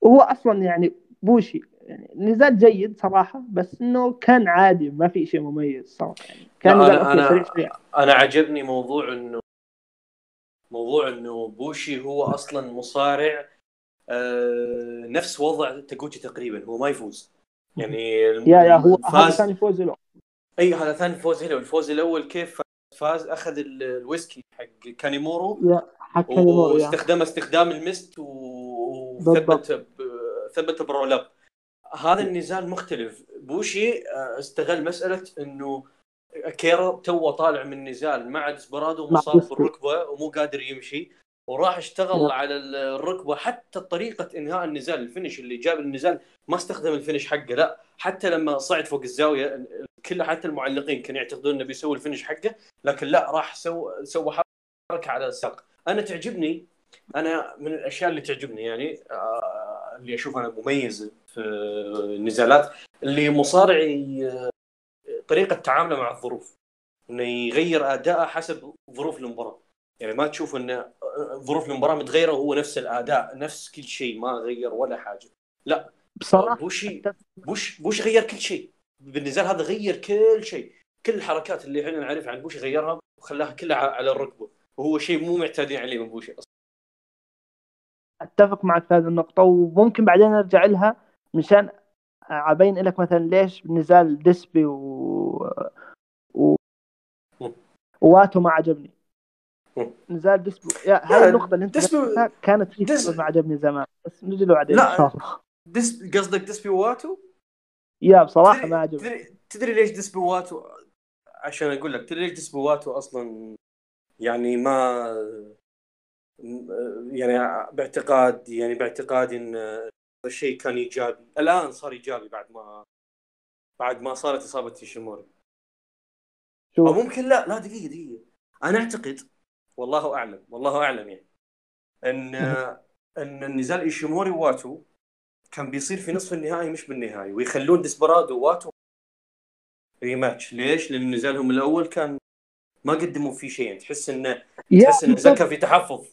وهو أصلا يعني بوشي يعني نزال جيد صراحة بس إنه كان عادي ما في شيء مميز صراحة يعني كان نزال سريع سريع أنا عجبني موضوع إنه موضوع إنه بوشي هو أصلا مصارع آه، نفس وضع تاغوتشي تقريبا هو ما يفوز. يعني yeah yeah هو هذا فاز. ثاني فوز له. إي هذا ثاني فوز له. الفوز الأول كيف فاز؟ أخذ ال- الويسكي حق كانيمورو حق كانيمورو yeah. واستخدم استخدام ال mist وثبت ثبت ب roll up هذا النزال مختلف. بوشي آه، استغل مسألة إنه اكيرا توه طالع من نزال مع ديسبرادو مصاب ديسبي. بالركبة ومو قادر يمشي وراح اشتغل نعم. على ال- الركبة حتى طريقة إنهاء النزال ال finish اللي جاب النزال ما استخدم ال finish حقه لا حتى لما صعد فوق الزاوية كل حتى المعلقين كانوا يعتقدون إنه بيسوي ال finish حقه لكن لا راح سوى سوى حركة على الساق أنا تعجبني أنا من الأشياء اللي تعجبني يعني آه، اللي أشوف أنا مميز في النزالات اللي مصارع ي- طريقة تعامله مع الظروف. إنه يغير أداءه حسب ظروف المباراة. يعني ما تشوف إن ظروف المباراة متغيرة وهو نفس الأداء نفس كل شيء ما غير ولا حاجة. بصراحة بوشي بوش بوش غير كل شيء. بالنزال هذا غير كل شيء. كل الحركات اللي إحنا نعرفها عن بوش غيرها وخلاها كلها على الركبة. وهو شيء مو معتادين عليه من بوشي أصلا. أتفق معك في هذه النقطة وممكن بعدين أرجع لها مشان أبين لك مثلا ليش نزال ديسبي و, و... واتو ما عجبني. نزال ديسبي yeah هذه النقطة اللي أنت ديسبي- كانت في ديس- سبب ما عجبني زمان بس نجي له بعدين لا. ان شاء الله ديس قصدك ديسبي واتو؟ yeah بصراحة تدري- ما عجبني تدري, تدري ليش ديسبي واتو عشان أقول لك تدري ليش ديسبي واتو أصلا يعني ما يعني باعتقاد يعني باعتقادي إن الشيء كان إيجابي. الآن صار إيجابي بعد ما بعد ما صارت إصابة ايشيموري أو ممكن لا لا دقيقة دقيقة. أنا أعتقد والله أعلم والله أعلم يعني إن إن النزال ايشيموري واتو كان بيصير في نصف النهائي مش بالنهائي ويخلون ديسبرادو واتو rematch ليش؟ لأن نزالهم الأول كان ما قدموا فيه شيء. تحس انه تحس إن النزال بالضبط. كان في تحفظ.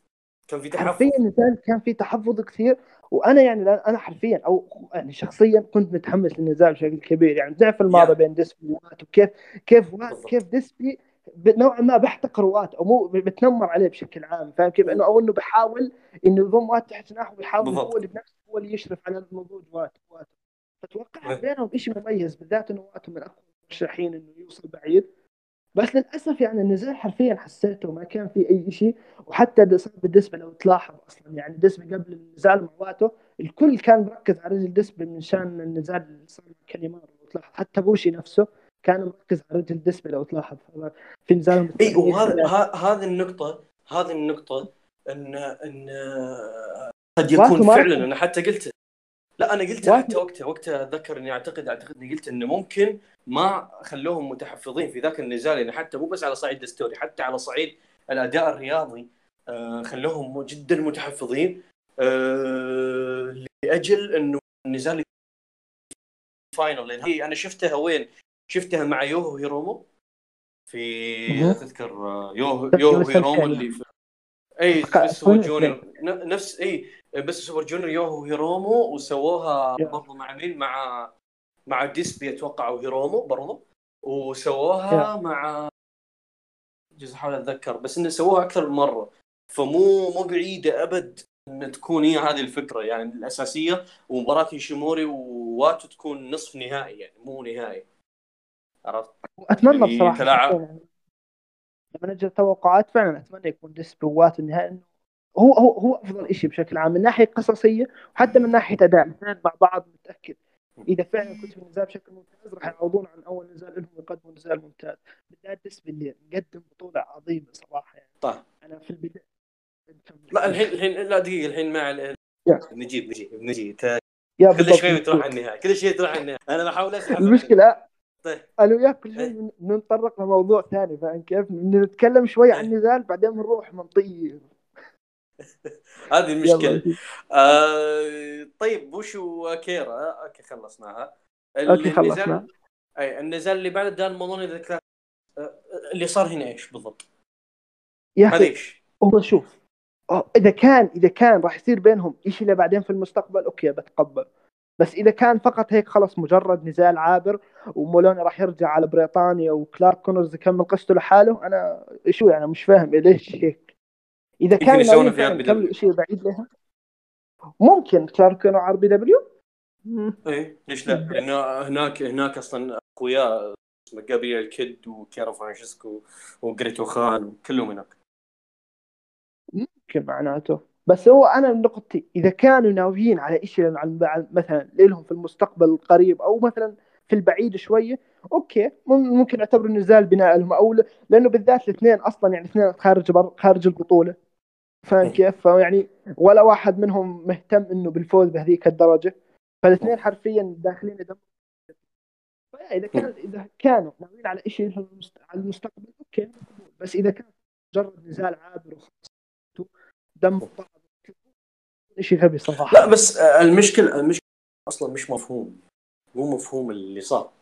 كان في تحفظ. حرفيا النزال كان فيه تحفظ كثير. وأنا يعني أنا حرفيا أو يعني شخصيا كنت متحمس للنزال بشكل كبير يعني ضعف الماضي. بين ديسبي وواتو وكيف كيف واتو. كيف ديسبي نوعا ما بيحتقر واتو أو مو بتنمر عليه بشكل عام فاهم كيف إنه أو إنه بيحاول إنه يضم واتو تحت جناحه ويحاول. هو اللي بنفسه هو اللي يشرف على نضوج واتو واتو فتوقع. بينهم شيء مميز بالذات إنه واتو من أقوى المرشحين إنه يوصل بعيد بس للأسف يعني النزال حرفيا حسيته ما كان في أي شيء وحتى ديسبي لو تلاحظ أصلا يعني ديسبي قبل النزال مع واتو الكل كان مركز على رجل ديسبي من شان النزال اللي صار كانيمارو لو تلاحظ حتى بوشي نفسه كان مركز على رجل ديسبي لو تلاحظ في نزالهم اي. وهذا هذه النقطة هذه النقطة ان ان قد يكون فعلا. أنا حتى قلت لا أنا قلت حتى وقتها وقتها أتذكر إني أعتقد أعتقد إني قلت إنه ممكن ما خلوهم متحفظين في ذاك النزال يعني حتى مو بس على صعيد ال story حتى على صعيد الأداء الرياضي آه، خلوهم جدا متحفظين آه، لأجل إنه النزال final لأن هي أنا شفتها وين؟ شفتها مع يوهو هيرومو في. تذكر آه، يوهو يوهو هيرومو. اللي في اي junior نفس اي best super junior يوهو هيرومو وسووها. برضو مع مين؟ مع مع ديسبي أتوقع وهيرومو برضو. وسووها مع جزء احاول أتذكر بس إنه سووها أكثر من مرة. فمو مو بعيدة أبد إن تكون هي هذه الفكرة. يعني الأساسية ومباراة ايشيموري وواتو تكون نصف نهائي يعني مو نهائي. عرفت؟ أتمنى يعني بصراحة تلاعب. يعني. لما نجي التوقعات فعلا أتمنى يكون ديسبي ووات النهائي إنه هو هو هو أفضل شيء بشكل عام من ناحية قصصية وحتى من ناحية أداء. الاثنين مع بعض متأكد. إذا فعلا كنت في النزال بشكل ممتاز راح يعوضون عن أول نزال لهم ويقدموا نزال ممتاز. بالذات ديسبي اللي مقدم بطولة عظيمة صراحة يعني. طيب. أنا في البداية. لا الحين الحين لا دقيقة الحين مع ال-. نجيب نجيب نجيب. كل. شوي تروح على النهاية. كل شيء تروح على النهاية. أنا بحاول أسحب المشكلة طيب. أنا وياك كل شوي نتطرق لموضوع ثاني فاهم كيف؟ نتكلم شوي عن النزال بعدين بنروح بنطير هذه المشكلة. آه طيب بوشي وأكيرا okay خلصنا okay خلصنا. أي النزال اللي بعد دان مولوني آه اللي صار هنا إيش بالضبط؟ يا أخي إيش؟ هو شوف أه، إذا كان إذا كان راح يصير بينهم شيء اللي بعدين في المستقبل okay بتقبل بس إذا كان فقط هيك خلص مجرد نزال عابر ومولوني راح يرجع على بريطانيا وكلارك كونرز يكمل قصته لحاله أنا شو يعني مش فاهم ليش هيك. إذا كان ناويين في فعلاً RBW. يكملوا شيء بعيد لها. ممكن كلارك كونر ار بي دبليو إيه ليش لا؟ لأنه هناك هناك أصلا أقوياء اسمه جابرييل كيد وكيرو فرانشيسكو وجريتو خان كلهم هناك. ممكن معناته. بس هو أنا نقطتي إذا كانوا ناويين على شيء مثلا لهم في المستقبل القريب أو مثلا في البعيد شوية أوكي مم- ممكن اعتبره نزال بناء لهم أو لأنه بالذات الاثنين أصلا يعني اثنين خارج بر... خارج البطولة. فاهم كيف؟ فيعني ولا واحد منهم مهتم إنه بالفوز بهذيك الدرجة. فالاثنين حرفيا داخلين دم إذا كان إذا كانوا ناويين على شيء على المستقبل okay. بس إذا كان مجرد نزال عابر وخلاص دم بعض شيء غبي صراحة. لا بس المشكلة المشكلة أصلا مش مفهوم. مو مفهوم اللي صار.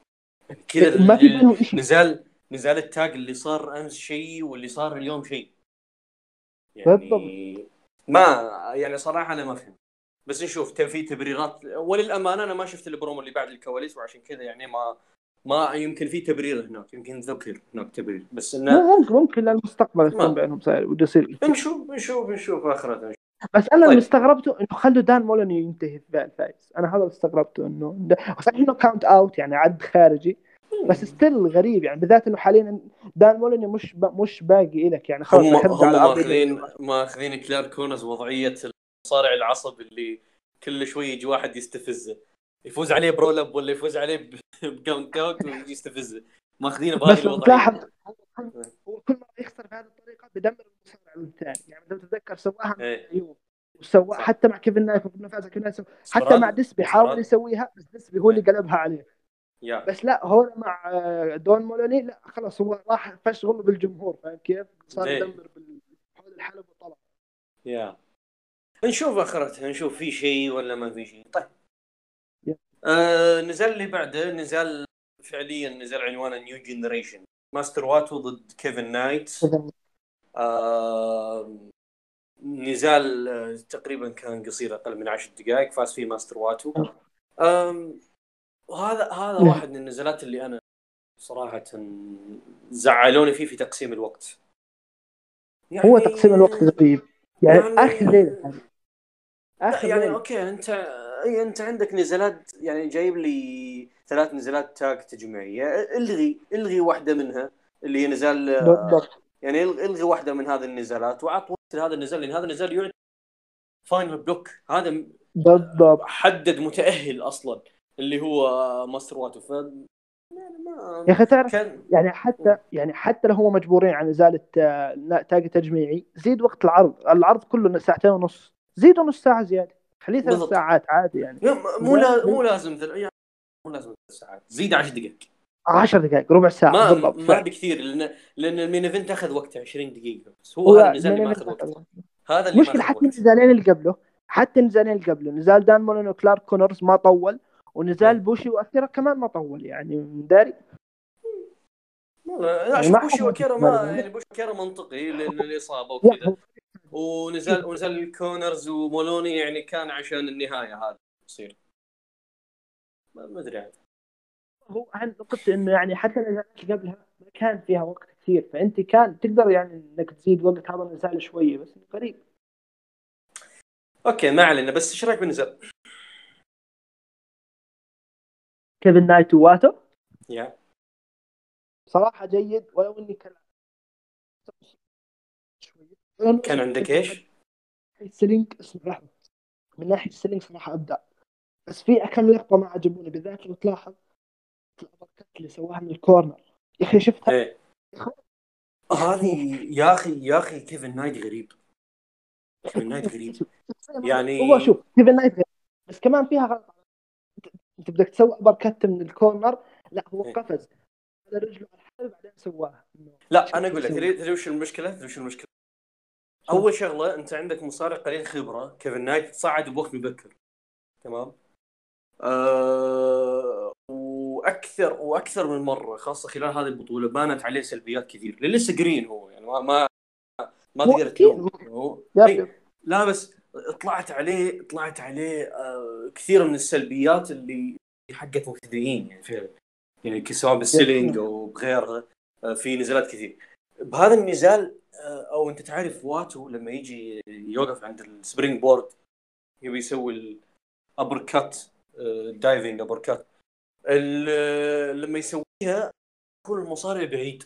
كذا ما في نزال نزال التاج اللي صار أمس شيء واللي صار اليوم شيء. يعني ما يعني صراحة أنا ما فهمت. بس نشوف في تبريرات وللأمانة أنا ما شفت البرومو اللي بعد الكواليس وعشان كذا يعني ما ما يمكن في تبرير هناك يمكن ذكر هناك تبرير بس إنه ممكن ممكن للمستقبل. يكون بينهم صاير بده يصير. نشوف نشوف نشوف اخرته بس أنا طيب. اللي استغربته إنه خلوا دان مولوني ينتهي في الفائز أنا هذا اللي استغربته إنه صحيح انه count out يعني عد خارجي. بس still غريب يعني بالذات إنه حاليا دان مولوني مش ب... مش باقي لك يعني خلاص هم هم ماخذين ماخذين كلارك كونرز وضعية المصارع العصب اللي كل شوي يجي واحد يستفزه يفوز عليه ب roll up ولا يفوز عليه ب count out ويستفزه ماخذينه بهذه بس لو الوضعية تلاحظ هو كل مره يخسر بهذه الطريقة بدمر المصارع الثاني يعني لو تتذكر سواها إيه. وسوى صح. حتى مع كيفن نايت فاز كيفن نايت حتى مع ديسبي حاول. يسويها بس ديسبي هو اللي إيه. قلبها عليه يا. بس لا هو مع آه، دان مولوني لا خلاص هو راح فشغل بالجمهور فاهم كيف؟ صار؟ يدمر حول الحلبة وطلع. يا. نشوف آخرتها نشوف في شيء ولا ما في شيء. طيب. يا. آه نزال اللي بعده نزال فعليا نزال عنوانه new generation ماستر واتو ضد كيفن نايت آه نزال آه، تقريبا كان قصير أقل من عشر دقائق فاز فيه ماستر واتو آم، وهذا هذا نعم. واحد من النزالات اللي أنا صراحة زعلوني فيه في تقسيم الوقت. يعني هو تقسيم الوقت غريب يعني, يعني- آخر ليلة. لا آخر يعني ليلة. okay انت أنت عندك نزالات يعني جايب لي ثلاث نزالات تاج تجميعية. إلغي إلغي واحدة منها اللي هي نزال بالضبط. يعني إلغي واحدة من هذه النزالات وعط وقت لهذا النزال لأن هذا النزال يعد final block هذا م- بالضبط. حدد متأهل أصلا. اللي هو ماستر واتو ف يعني ما يا أخي تعرف كان يعني حتى يعني حتى لو هو مجبورين على نزال آه، تاج تجميعي زيد وقت العرض. العرض كله ساعتين ونص. زيدوا نص ساعة زيادة. خليه ثلاث. ساعات عادي يعني. مو لا مو لازم ثل... يعني مو لازم ثلاث ساعات. زيد 10 دقائق. 10 دقائق ربع ساعة. ما بالضبط. ما. بكثير لأن لأن ال main event أخذ وقته 20 دقيقة بس. هو هذا النزال اللي ما أخذ وقت. هذا اللي مشكلة حتى النزالين اللي قبله حتى النزالين اللي قبله نزال دان مولوني وكلارك كونرز ما طول. ونزال إيه. بوشي وأكيرا كمان ما طول يعني داري؟ يعني ما بوشي ضد أكيرا ما- يعني بوشي وأكيرا منطقي لأن الإصابة لا. وكذا. ونزال ونزال الكونرز ومولوني يعني كان عشان النهاية هذا يصير ما أدري عاد هو عن نقطة إنه يعني حتى النزالات اللي قبلها ما كان فيها وقت كثير فأنت كان تقدر يعني إنك تزيد وقت هذا النزال شوية بس قريب. okay ما علينا بس إيش رأيك بالنزال؟ كيفن نايت وواتو يا صراحة جيد ولو إني كان كان عندك إيش؟ ال selling لحظة. من ناحية ال selling صراحة أبدع. بس في كم لقطة ما عجبوني بالذات لو تلاحظ ال uppercut اللي سواها من ال corner. يا أخي شفتها؟ إيه. هذه يا أخي يا أخي كيفن نايت غريب. كيفن نايت غريب. يعني- هو شوف كيفن نايت غريب. بس كمان فيها غلط أنت بدك تسوي uppercut من ال corner لا هو إيه. قفز على رجله على الحبل بعدين سواها لا أنا أقول لك. تدري وش المشكلة؟ تدري وش المشكلة؟ أول شغلة أنت عندك مصارع قليل خبرة كيفن نايت صعد بوقت مبكر تمام؟ أه واكد أكثر وأكثر من مرة خاصة خلال هذه البطولة بانت عليه سلبيات كثير لسه green هو يعني ما ما ما تقدر تلوم هو yep إي، yep. لا بس طلعت عليه طلعت عليه آه، كثير من السلبيات اللي حقت مبتدئين يعني فعلا يعني سواء بال selling أو بغيرها آه، في نزالات كثير. بهذا النزال آه، أو أنت تعرف واتو لما يجي يوقف عند ال springboard يبي يسوي ال uppercut diving uppercut لما يسويها يكون المصارع بعيد.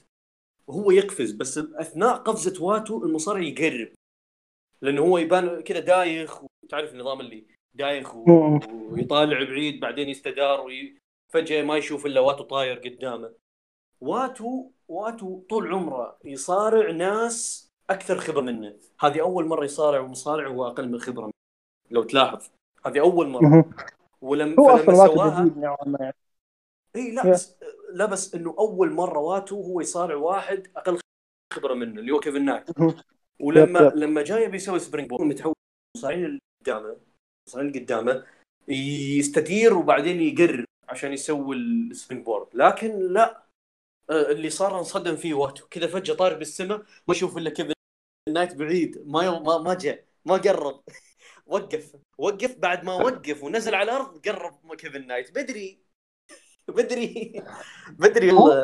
وهو يقفز بس أثناء قفزة واتو المصارع يقرب. لأنه هو يبان كذا دايخ وتعرف النظام اللي دايخ و-. ويطالع بعيد بعدين يستدار وفجاه ما يشوف إلا واتو طاير قدامه واتو واتو طول عمره يصارع ناس أكثر خبرة منه هذه أول مرة يصارع مصارع هو أقل من خبرة منه. لو تلاحظ هذه أول مرة. ولما هو أصلا واتو سواها جديد نوعا ما يعني. إي لا. بس لا بس إنه أول مرة واتو هو يصارع واحد أقل خبرة منه اللي هو كيفن نايت. ولما. لما جاي بيسوي springboard متعود المصارعين اللي قدامه اللي قدامه يستدير وبعدين يقرب عشان يسوي ال springboard لكن لا آه، اللي صار انصدم فيه واتو كذا فجأة طاير بالسماء ما يشوف إلا كيفن نايت بعيد ما ما ما جاء ما قرب. وقف وقف بعد ما وقف ونزل على الأرض قرب كيفن نايت. بدري بدري بدري والله.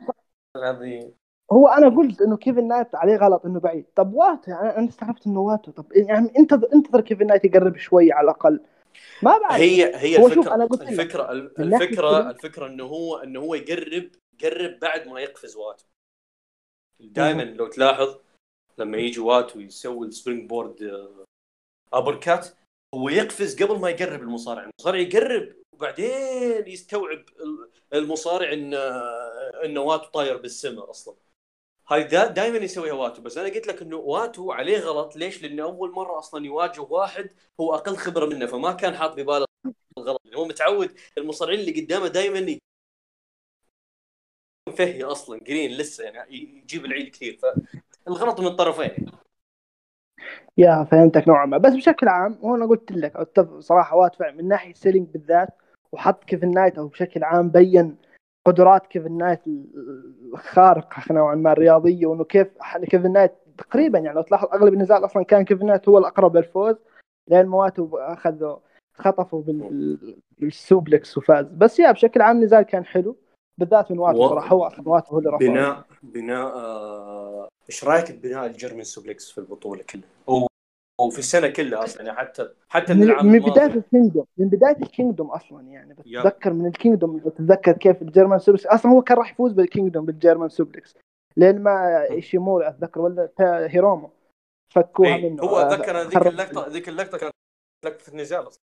العظيم. هو أنا قلت إنه كيفن نايت عليه غلط إنه بعيد. طب واتو يعني أنا استغربت إنه واتو طب يعني أنتظر أنتظر كيفن نايت يقرب شوي على الأقل. ما بعرف. هي هي هو الفكرة أنا قلت الفكرة الفكرة الفكرة إنه هو إنه هو يقرب يقرب بعد ما يقفز واتو. دائما لو تلاحظ لما يجي واتو يسوي ال springboard uppercut هو يقفز قبل ما يقرب المصارع. المصارع يقرب وبعدين يستوعب ال- المصارع ان انه واتو طاير بالسماء أصلا. هاي دا دائما يسويها واتو بس أنا قلت لك إنه واتو عليه غلط. ليش؟ لأنه أول مرة أصلا يواجه واحد هو أقل خبرة منه فما كان حاط بباله الغلط. هو متعود المصارعين اللي قدامه دائما فهي أصلا green لسه يعني يجيب العيد كثير. فالغلط من الطرفين yeah فهمتك نوعا ما. بس بشكل عام هو أنا قلت لك صراحة واتو من ناحية selling بالذات وحط كيفن نايت أو بشكل عام بين قدرات كيفن نايت الخارقه نوعا ما الرياضية وإنه كيف كيفن نايت تقريبا يعني لو تلاحظ أغلب النزال أصلا كان كيفن نايت هو الأقرب للفوز لأنه واتو أخذوا خطفوا بال- بال suplex وفاز بس yeah بشكل عام النزال كان حلو بالذات من واتو و- صراحة هو أصلا واتو هو اللي رفعه بناء بناء آه، إيش رأيك ببناء ال German suplex في البطولة كلها؟ أو أو في السنة كلها أصلا يعني حتى حتى من من, من. بداية ال Kingdom من بداية ال Kingdom أصلا يعني. بتذكر من ال Kingdom بتتذكر كيف ال German suplex أصلا هو كان راح يفوز بال Kingdom بال German suplex لين ما ايشيموري أتذكر ولا تا- هيرومو فكوها إيه، منه هو آه، أتذكر ذيك اللقطه ذيك اللقطة كانت لقطة النزال أصلاً.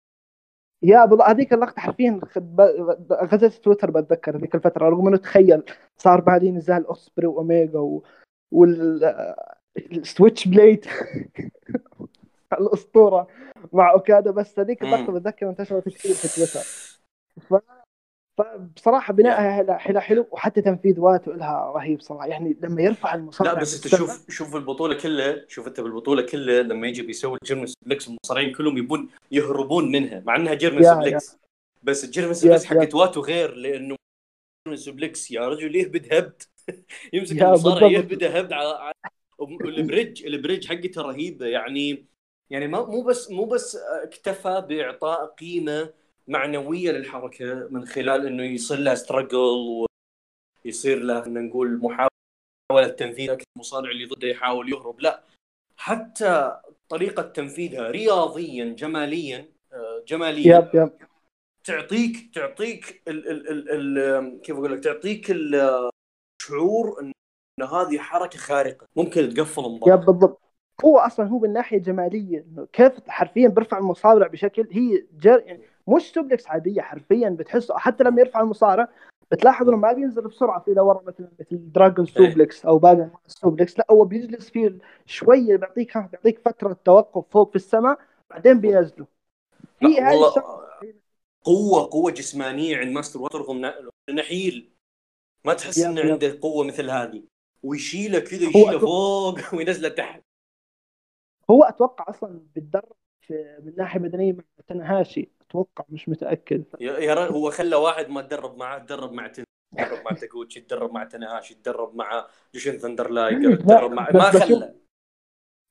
yeah بالضبط هذيك اللقطة حرفيا غزت تويتر بتذكر ذيك الفترة رغم إنه تخيل صار بعدين نزال أوسبري وأوميجا و... وال آه، ال Switchblade الأسطورة مع اوكادا بس هذيك. اللقطه بتذكر انتشرت كثير في تويتر. ف... فبصراحة بنائها حلو- حلو وحتى تنفيذ واتو لها رهيب صراحة. يعني لما يرفع المصارع لا بس أنت شوف شوف البطولة كلها شوف أنت بالبطولة كلها لما يجي بيسوي ال German suplex المصارعين كلهم يبون يهربون منها مع إنها German suplex بس ال German suplex يا- حقت واتو غير لأنه German suplex يا رجل يهبد هبد. يمسك المصارع. يهبده هبد على على- وال bridge ال bridge حقته رهيبة. يعني يعني ما مو بس مو بس اكتفى بإعطاء قيمة معنوية للحركة من خلال إنه يصير لها struggle ويصير له خلينا نقول محاولة تنفيذ المصارع اللي ضده يحاول يهرب. لا حتى طريقة تنفيذها رياضيا جماليا آه، جماليا yep yep. تعطيك تعطيك ال ال ال ال كيف أقول لك؟ تعطيك الشعور ان هذه حركة خارقة ممكن تقفل yep مباراه بالضبط. هو أصلا هو من ناحيه جماليه إنه كيف حرفيا بيرفع المصارع بشكل هي جر يعني مش suplex عادية حرفيا بتحسه حتى لما يرفع المصارع بتلاحظ إنه ما بينزل بسرعة في ورا مثل مثل dragon suplex أو باقي ال suplex لا هو بيجلس فيه شوية بيعطيك بيعطيك فترة توقف فوق في السماء بعدين بينزله. هي هذه. قوة قوة جسمانية عند ماستر واتو رغم نحيل. ما تحس إنه. عنده قوة مثل هذه. ويشيله كذا يشيله فوق وينزله تحت. هو أتوقع أصلا بيتدرب في- من ناحية بدنيه مع تنهاشي أتوقع مش متأكد. يا يا رجل هو خلى واحد ما تدرب معاه تدرب مع تن يتدرب مع تاكوتشي يتدرب مع تناهاشي يتدرب مع جوشن ثندر لايجر يتدرب مع ما خلى.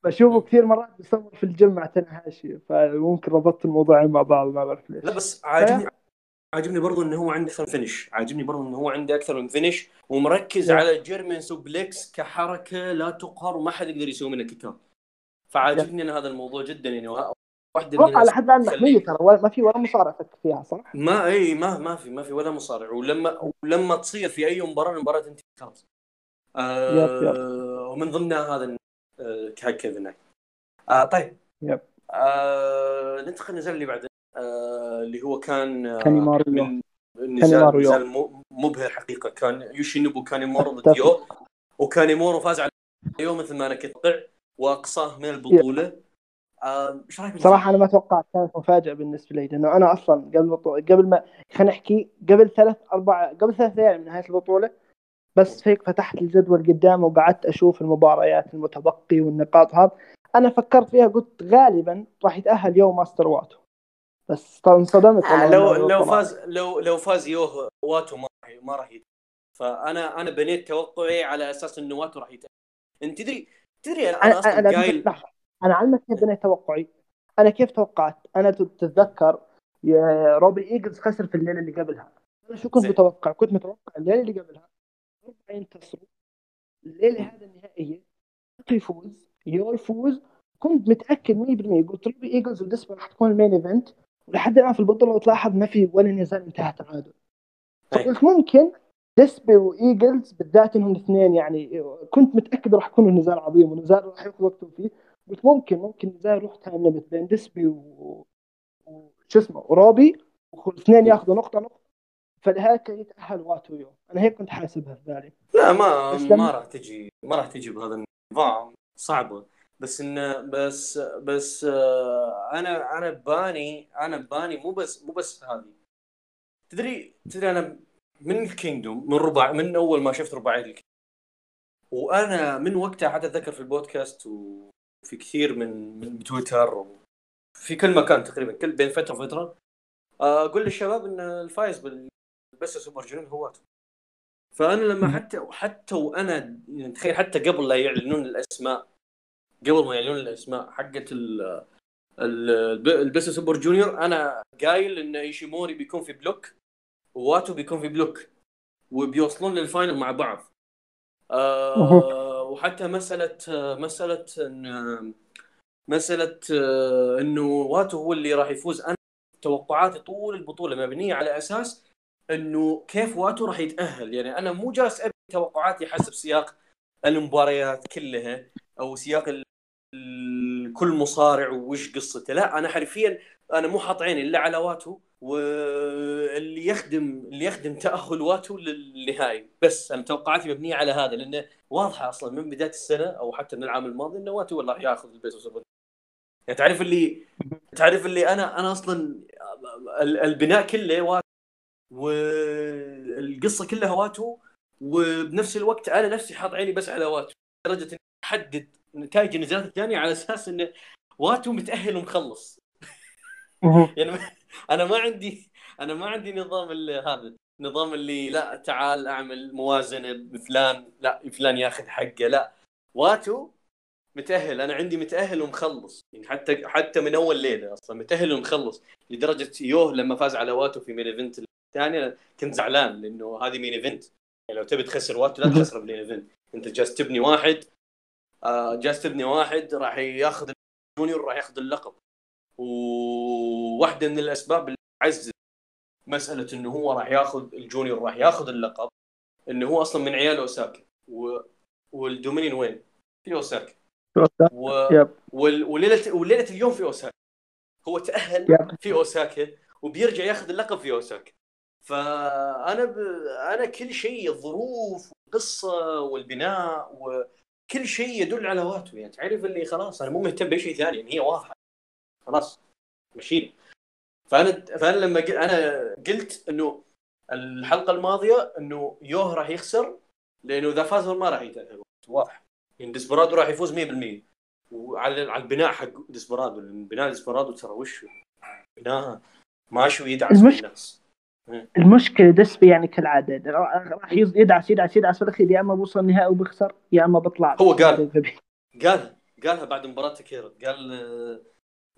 بشوفه كثير مرات بيصور في الجيم مع تنهاشي فممكن ربطت الموضوعين مع بعض ما بعرف ليش. لا بس عاجبني عاجبني برضو إنه هو عنده أكثر من finish عاجبني برضو إنه هو عنده أكثر من finish ومركز على German suplex كحركة لا تقهر وما حد يقدر يسوي منها kick فعاجبني أنا هذا الموضوع جدا يعني واحدة من على حد الآن محمية ترى ما في ولا مصارع فك فيها صح؟ ما إي ما ما في ما في ولا مصارع. ولما ولما تصير في أي مباراة المباراه تنتهي خلاص. آه. ومن ضمنها هذا آه كيفن. آه طيب. yep. آه ننتقل للنزال اللي بعده آه اللي هو كان آه كانيمارو من نزال نزال مبهر حقيقة. كان يوشينوبو كانيمورو ضد يو. وكانيمورو فاز على يو مثل ما أنا كنت واقصاه من البطوله. إيش رايك صراحة أنا ما توقعت كانت مفاجأة بالنسبة لي لأنه أنا أصلا قبل قبل ما خلينا نحكي قبل ثلاث أربع قبل ثلاث أيام من نهاية البطولة بس هيك فتحت الجدول قدام وقعدت أشوف المباريات المتبقي والنقاط هذا. أنا فكرت فيها قلت غالبا راح يتأهل يوم ماستر واتو بس انصدمت آه لو لو فاز لو لو فاز يوه واتو ما راح ما راح فانا أنا بنيت توقعي على أساس إنه واتو راح يتأهل. أنت تدري تدري أنا, أنا أصلا أنا قايل أنا علمك كيف بنيت توقعي. أنا كيف توقعت؟ أنا تتذكر يا روبي إيجلز خسر في الليلة اللي قبلها. أنا شو كنت متوقع؟ كنت متوقع الليلة اللي قبلها اربعه ينتصروا الليلة هذه النهائية يفوز. يو يفوز كنت متأكد 100% قلت روبي إيجلز وديسبي راح تكون ال main event ولحد الآن في البطولة وتلاحظ ما في ولا نزال انتهى تعادل. فقلت ممكن ديسبي وإيجلز بالذات انهم الاثنين يعني كنت متأكد راح يكون نزال عظيم ونزال راح ياخذ وقته فيه قلت ممكن ممكن نزال يروح time limit بين ديسبي و شو اسمه وروبي والاثنين ياخذوا نقطة نقطة. فلهيك يتأهل واتو يوم أنا هيك كنت حاسبها في بالي لا ما ما راح تجي ما راح تجي بهذا النظام. صعبة. بس انه بس بس آه، أنا أنا باني أنا باني مو بس مو بس هذه. تدري تدري أنا من ال Kingdom من ربع من أول ما شفت رباعيه ال Kingdom وأنا من وقتها حتى أتذكر في البودكاست وفي كثير من من تويتر في كل مكان تقريبا كل بين فترة وفترة. أقول للشباب إن الفايز بال Best Super Juniors هو فأنا لما حتى حتى وأنا يعني تخيل حتى قبل لا يعلنون الأسماء قبل ما يعلنون الأسماء حقت ال Best Super Junior أنا قايل إن إيشيموري بيكون في block. وواتو بيكون في block وبيوصلون لل final مع بعض. آه وحتى مسألة مسألة إن مسألة آه، إنه واتو هو اللي راح يفوز. أنا توقعاتي طول البطولة مبنية على أساس إنه كيف واتو راح يتأهل. يعني أنا مو جالس ابني توقعاتي حسب سياق المباريات كلها أو سياق كل مصارع وش قصته. لا أنا حرفيا أنا مو حاط عيني إلا على واتو. واللي يخدم اللي يخدم تأهل واتو للنهائي. بس أنا توقعاتي مبنية على هذا لأنه واضحة أصلا من بداية السنة أو حتى من العام الماضي انه واتو والله يأخذ ال Best يعني تعرف اللي تعرف اللي أنا أنا أصلا البناء كله واتو والقصة كلها واتو وبنفس الوقت أنا نفسي حاط عيني بس على واتو. لدرجة إني أحدد نتائج النزالات الثانية على أساس انه واتو متأهل ومخلص. يعني أنا ما عندي أنا ما عندي نظام هذا نظام اللي لا تعال أعمل موازنة بفلان لا فلان ياخذ حقه لا. واتو متأهل أنا عندي متأهل ومخلص. يعني حتى حتى من أول ليلة أصلا متأهل ومخلص لدرجة يوه لما فاز على واتو في main event الثاني كنت زعلان لأنه هذه main event يعني لو تبي تخسر واتو لا تخسر ب main event أنت جالس تبني واحد آه جالس تبني واحد راح ياخذ ال junior راح ياخذ اللقب. وواحدة من الأسباب اللي عزز مسألة إنه هو راح ياخذ ال junior راح ياخذ اللقب إنه هو أصلا من عيال اوساكا و... والدومينين وين؟ في اوساكا و... وال... وليلة وليلة اليوم في اوساكا هو تأهل يب. في اوساكا وبيرجع ياخذ اللقب في اوساكا فأنا ب... أنا كل شيء الظروف والقصة والبناء وكل شيء يدل على واتو يعني تعرف اللي خلاص أنا مو مهتم بأي شيء ثاني يعني هي واضحه خلاص مشينا. فأنا فأنا لما قل... أنا قلت إنه الحلقة الماضية إنه يوه راح يخسر لأنه إذا فاز ما راح يتاهل واضح. يعني ديسبرادو راح يفوز 100% وعلى على البناء حق ديسبرادو بناء ديسبرادو ترى وش بناء؟ ماشي ويدعس المش... الناس المشكلة دسبي يعني كالعادة. راح يدعس يدعس يدعس في الأخير. يا أما بوصل النهائي وبيخسر يا أما بطلع. هو قال. قال قالها بعد مباراة كيرت قال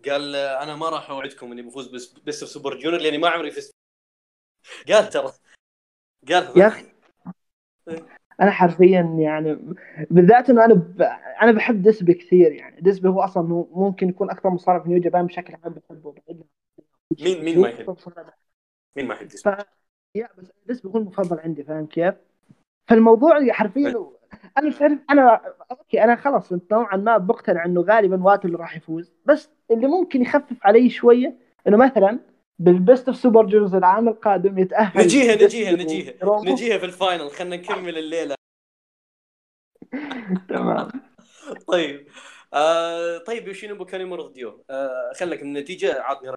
قال أنا ما راح أوعدكم إني بفوز بس Best Super Junior لأني ما عمري فزت. قال ترى. قال يا أخي. أنا حرفيا يعني بالذات إنه أنا ب... أنا بحب ديسبي كثير يعني. ديسبي هو أصلا ممكن يكون أكثر مصارع في New Japan بشكل عام بحبه مين مين ما يحب؟ مين ما يحب ديسبي؟ ف... yeah بس ديسبي هو المفضل عندي فاهم كيف؟ فالموضوع حرفيا أنا مش عارف أنا okay أنا خلاص نوعا ما بقتنع إنه غالبا واتو اللي راح يفوز. بس اللي ممكن يخفف علي شوية إنه مثلا بال Best of Super Juniors العام القادم يتأهل. نجيها نجيها نجيها. نجيها في ال final خلينا نكمل الليلة. تمام. طيب آه طيب يوشينوبو كانيمارو ضد يو آه خلك النتيجة عطني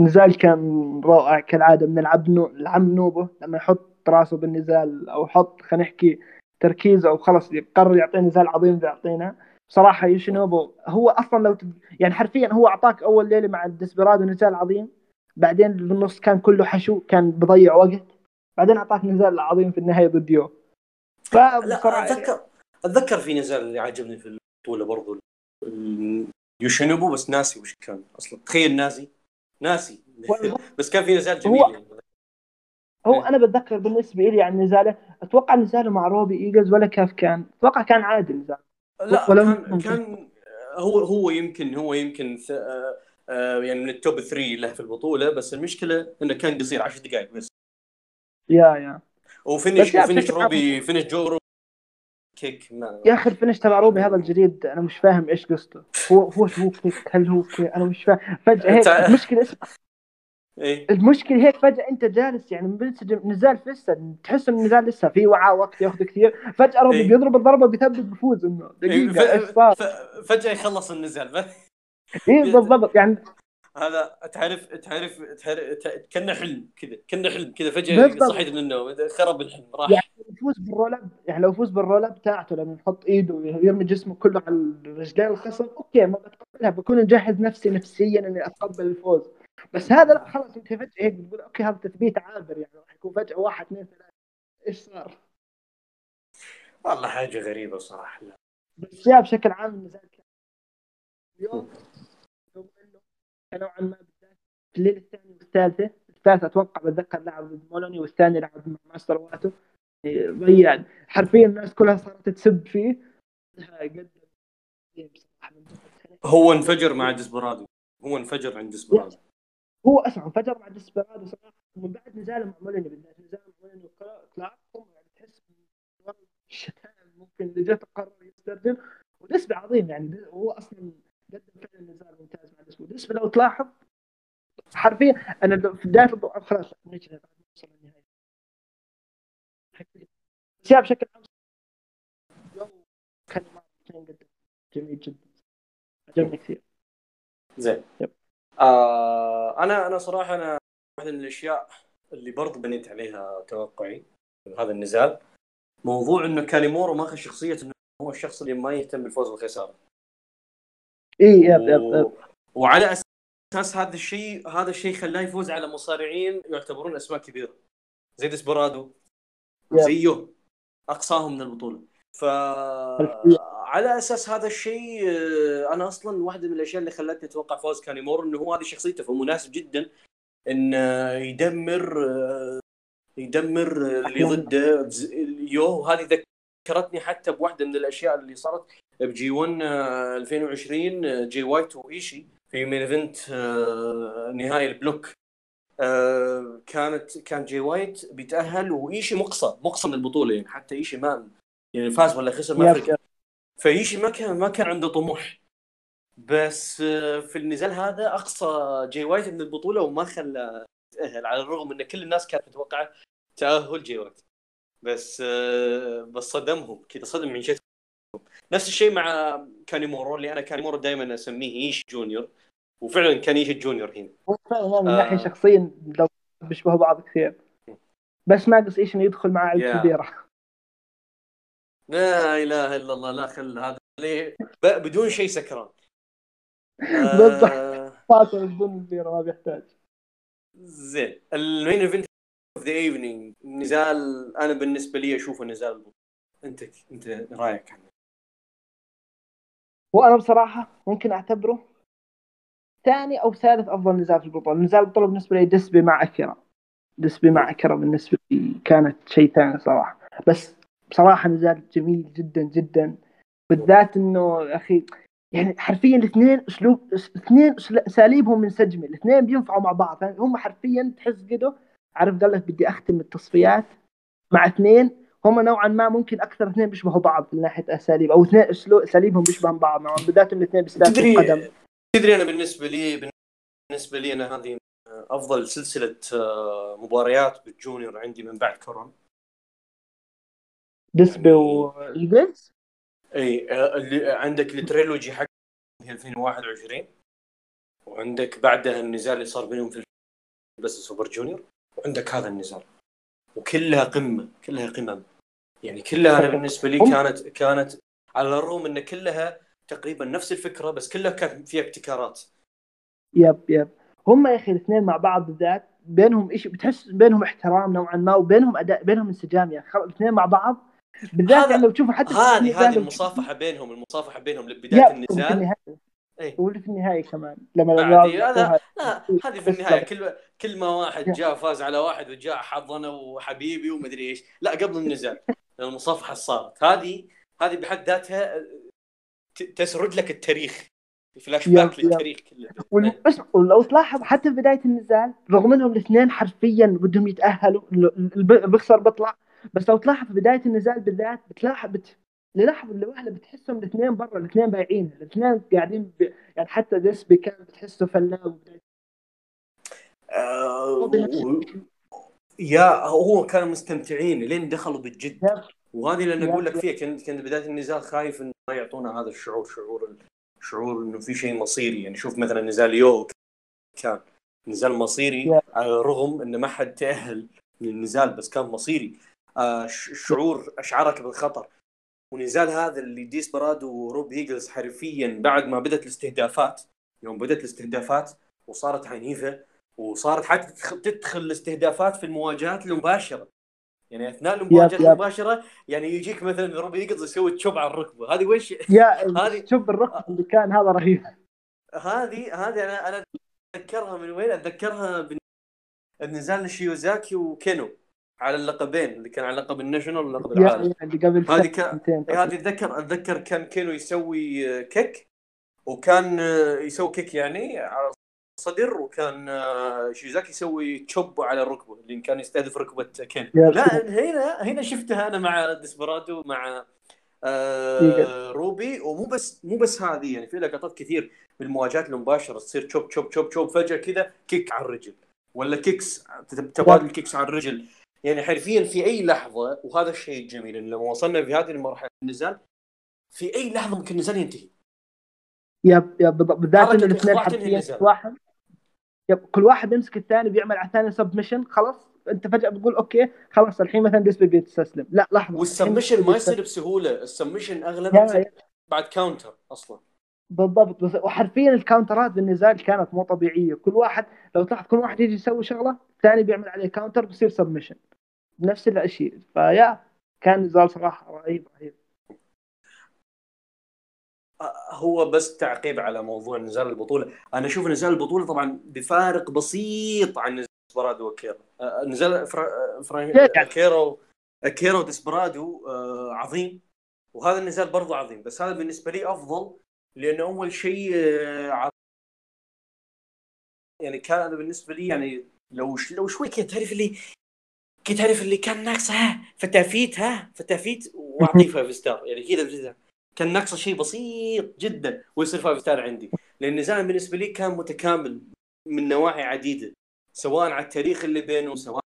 نزال كان رائع كالعادة من العب نو... العم نوبو لما يحط راسه بالنزال أو يحط خلينا نحكي تركيزه أو خلص يقرر يعطينا نزال عظيم بيعطينا صراحة يوشينوبو هو أصلا لو تب... يعني حرفيا هو أعطاك أول ليلة مع الديسبرادو نزال عظيم بعدين بالنص كان كله حشو كان بضيع وقت بعدين أعطاك نزال عظيم في النهاية ضد يو. لا أتذكر أتذكر في نزال اللي عجبني في البطولة برضو يوشينوبو بس ناسي وش كان أصلا. تخيل ناسي ناسي. بس كان في نزال جميل هو... يعني. هو أنا بتذكر بالنسبة لي يعني نزاله أتوقع نزاله مع روبي ايجلز ولا كيف كان؟ أتوقع كان عادي نزال لا كان كان هو هو يمكن هو يمكن آه، آه، يعني من ال top 3 له في البطولة بس المشكلة إنه كان قصير 10 دقائق بس. yeah yeah. و finish و finish روبي فينش جو kick ما يا أخي ال finish تبع روبي هذا الجديد أنا مش فاهم إيش قصته. هو هو هو kick؟ هل هو kick؟ أنا مش فاهم. فجأة هيك المشكلة إيه؟ المشكلة هيك فجأة أنت جالس يعني منسجم نزال لسه تحس ان النزال لسه في وعاء وقت ياخذ كثير فجأة روبي إيه؟ بيضرب الضربة بيثبت بفوز إنه دقيقة إيه؟ إيش صار فجأة يخلص النزال اي بالضبط يعني هذا تعرف تعرف تعرف كانه حلم كذا كانه حلم كذا فجأة صحيت من النوم خرب الحلم راح يعني يفوز بال roll up يعني لو يفوز بال roll up تاعته لما يحط إيده ويرمي جسمه كله على الرجلين الخصم okay ما بتقبلها بكون مجهز نفسي نفسيا إني أتقبل الفوز بس هذا لا خلاص أنت فجأة هيك بتقول okay هذا تثبيت عابر يعني راح يكون فجأة واحد اثنين ثلاثة. إيش صار؟ والله حاجة غريبة صراحة. بس يا بشكل عام النزال كان اليوم نوعا ما في الليلة الثانية والثالثة الثالثه أتوقع بتذكر لعب ضد مولوني والثاني لعب مع ماستر واتو. ضيع حرفيا الناس كلها صارت تسب فيه. هو انفجر مع ديسبرادو هو انفجر عند ديسبرادو هو أسمع انفجر مع ديسبرادو صراحة ومن بعد نزاله مع مولوني بالذات نزاله مع مولوني وكلارك يعني تحس الشتائم ممكن اللي جت قرر يسترجل ونسبة عظيم يعني هو أصلا قدم فعلا نزال ممتاز مع الأسبوع. بالنسبة لو تلاحظ حرفيا أنا في بداية خلاص نجي بعد ما نوصل للنهايه بس بشكل عام كان جميل جدا. عجبني كثير. زين. آه أنا أنا صراحة أنا واحدة من الأشياء اللي برضو بنيت عليها توقعي في هذا النزال. موضوع إنه كانيمورو ماخذ شخصية إنه هو الشخص اللي ما يهتم بالفوز والخساره إي yep yep yep. وعلى أساس هذا الشيء هذا الشيء خلاه يفوز على مصارعين يعتبرون أسماء كبيرة. زي ديسبرادو زيه. أقصاهم من البطولة. ف على أساس هذا الشيء آه، أنا أصلا واحدة من الأشياء اللي خلتني أتوقع فوز كانيمورو إنه هو هذه شخصيته. فمناسب جدا إن يدمر آه، يدمر اللي ضده. يو وهذه ذكرتني حتى بواحدة من الأشياء اللي صارت ب G1 2020 جي وايت وإيشي في main event آه، نهائي ال block. آه، كانت كان جي وايت بيتأهل وإيشي مقصى مقصى من البطولة. يعني حتى إيشي ما يعني فاز ولا خسر ما فرق فايشي ما كان ما كان عنده طموح. بس آه، في النزال هذا أقصى جي وايت من البطولة وما خلى يتاهل على الرغم إن كل الناس كانت متوقعة تأهل جي وايت. بس بس صدمهم كذا صدم من شيء نفس الشيء مع كانيمورو اللي أنا كانيمورو دائما أسميه إيشي junior. وفعلا كان إيشي junior هنا. فعلا من ناحية آه. شخصيا لو بيشبهوا بعض كثير. بس ناقص إيش إنه يدخل مع البيرة. لا إله إلا الله لا خل هذا ليه بدون شيء سكران. بالضبط. آه... بدون البيره ما بيحتاج زين ال main event of the evening نزال أنا بالنسبة لي أشوفه نزال بطولة. أنت أنت رأيك عنه وأنا بصراحة ممكن أعتبره ثاني أو ثالث أفضل نزال في البطولة، نزال البطولة بالنسبة لي دسبي مع أكيرا. دسبي مع أكيرا بالنسبة لي كانت شيء ثاني صراحة. بس بصراحة نزال جميل جدا جدا. بالذات إنه أخي يعني حرفيا الاثنين أسلوب اثنين أساليبهم منسجمة. الاثنين بينفعوا مع بعض. يعني هم حرفيا تحس كده عارف قال لك بدي أختم التصفيات مع اثنين. هم نوعا ما ممكن أكثر اثنين بيشبهوا بعض من ناحية أساليب أو اثنين اسلوب أساليبهم بيشبهوا بعض نوعا. بالذات الاثنين بيستخدموا تدري القدم. تدري أنا بالنسبة لي بالنسبة لي أنا هذه أفضل سلسلة آه، مباريات بال junior عندي من بعد كورونا. يعني- وايجلز إي آه، اللي عندك ال trilogy حق 2021 وعندك بعدها النزال اللي صار بينهم في Best Super Junior وعندك هذا النزال. وكلها قمة كلها قمم. يعني كلها أنا بالنسبة لي كانت كانت على الرغم إن كلها تقريبا نفس الفكرة بس كلها كانت فيها ابتكارات. yep yep. هم يا أخي الاثنين مع بعض بالذات بينهم شيء بتحس بينهم احترام نوعا ما وبينهم أداء بينهم انسجام. يا أخي الاثنين مع بعض بالذات يعني لو تشوفوا حتى هذه هذه المصافحة بينهم المصافحة بينهم لبداية النزال إيه. واللي في النهاية كمان لما هذا لا هذه في النهاية. كل كل ما واحد جاء فاز على واحد وجاء حظنا وحبيبي ومدري إيش. لا قبل النزال المصافحة صارت. هذه هذه بحد ذاتها تسرد لك التاريخ فلاش باك. للتاريخ كله. بس ولو تلاحظ حتى في بداية النزال رغم إنهم الاثنين حرفيا بدهم يتأهلوا ال- ال- اللي بيخسر بيطلع بس لو تلاحظ في بداية النزال بالذات بتلاحظ بت... للحظه لوهله بتحسهم الاثنين برا الاثنين بايعين الاثنين قاعدين ب... يعني حتى ديسبي كان بتحسه فنان آه، يا هو كانوا مستمتعين لين دخلوا بالجد. وهذه اللي أنا أقول لك. فيها كنت كنت بداية النزال خايف إنه ما يعطونا هذا الشعور شعور شعور إنه في شيء مصيري يعني شوف مثلا نزال يو كان نزال مصيري yep. على الرغم إنه ما حد تأهل للنزال بس كان مصيري شعور اشعرك بالخطر. ونزال هذا اللي ديس برادو وروبي ايجلز حرفيا بعد ما بدأت الاستهدافات. يوم بدأت الاستهدافات وصارت عنيفة وصارت حتى تدخل- الاستهدافات في المواجهات المباشرة. يعني أثناء المواجهات yep. المباشرة يعني يجيك مثلا روبي ايجلز يسوي chop على الركبة. هذه وش؟ يا هذه- شوف الركض اللي كان هذا رهيب. هذه هذه أنا أنا أتذكرها من وين؟ أتذكرها بالنزال شيوزاكي وكينو. على اللقبين اللي كان على لقب ال National ولقب العالم. اللي قبل هذه كان- إيه، هذه اتذكر أتذكر كان كينو يسوي آه، kick وكان آه، يسوي kick يعني على الصدر وكان آه، شيوزاكي يسوي chop على الركبه اللي كان يستهدف ركبة كين لا هنا هنا شفتها أنا مع ديسبرادو مع آه. روبي. ومو بس مو بس هذه يعني في لقطات كثير بالمواجهات المباشرة تصير chop chop chop chop فجأة كذا kick على الرجل. ولا kicks تبادل kicks على الرجل. يعني حرفيا في أي لحظة وهذا الشيء الجميل لما وصلنا في هذه المرحلة النزال في أي لحظة ممكن النزال ينتهي. yep yep بالذات انه الاثنين حرفيا واحد yep كل واحد يمسك الثاني بيعمل على الثاني submission خلاص؟ أنت فجأة بتقول okay خلاص الحين مثلا ديسبي بيتستسلم لا لحظة. وال submission ما يصير بسهولة. ال submission اغلبها بعد counter أصلا. بالضبط. بس وحرفيا الكاونترات بالنزال كانت مو طبيعية. كل واحد لو تلاحظ كل واحد يجي يسوي شغلة الثاني بيعمل عليه counter بصير submission نفس الشيء ف yeah كان نزال صراحة رهيب رهيب. هو بس تعقيب على موضوع نزال البطولة. أنا أشوف نزال البطولة طبعا بفارق بسيط عن نزال ديسبرادو وأكيرا آه، نزال فرا... فرا... يعني. اكيرا اكيرا وديسبرادو آه، عظيم. وهذا النزال برضو عظيم. بس هذا بالنسبة لي أفضل لأنه أول شيء آه، يعني كان بالنسبة لي يعني لو ش... لو شوي كذا تعرف اللي كنت تعرف اللي كان ناقصه ها فتافيت ها فتافيت واعطيه five star يعني كذا كان ناقصه شيء بسيط جدا ويصير five star عندي. لأن النزال بالنسبة لي كان متكامل من نواحي عديدة. سواء على التاريخ اللي بينه سواء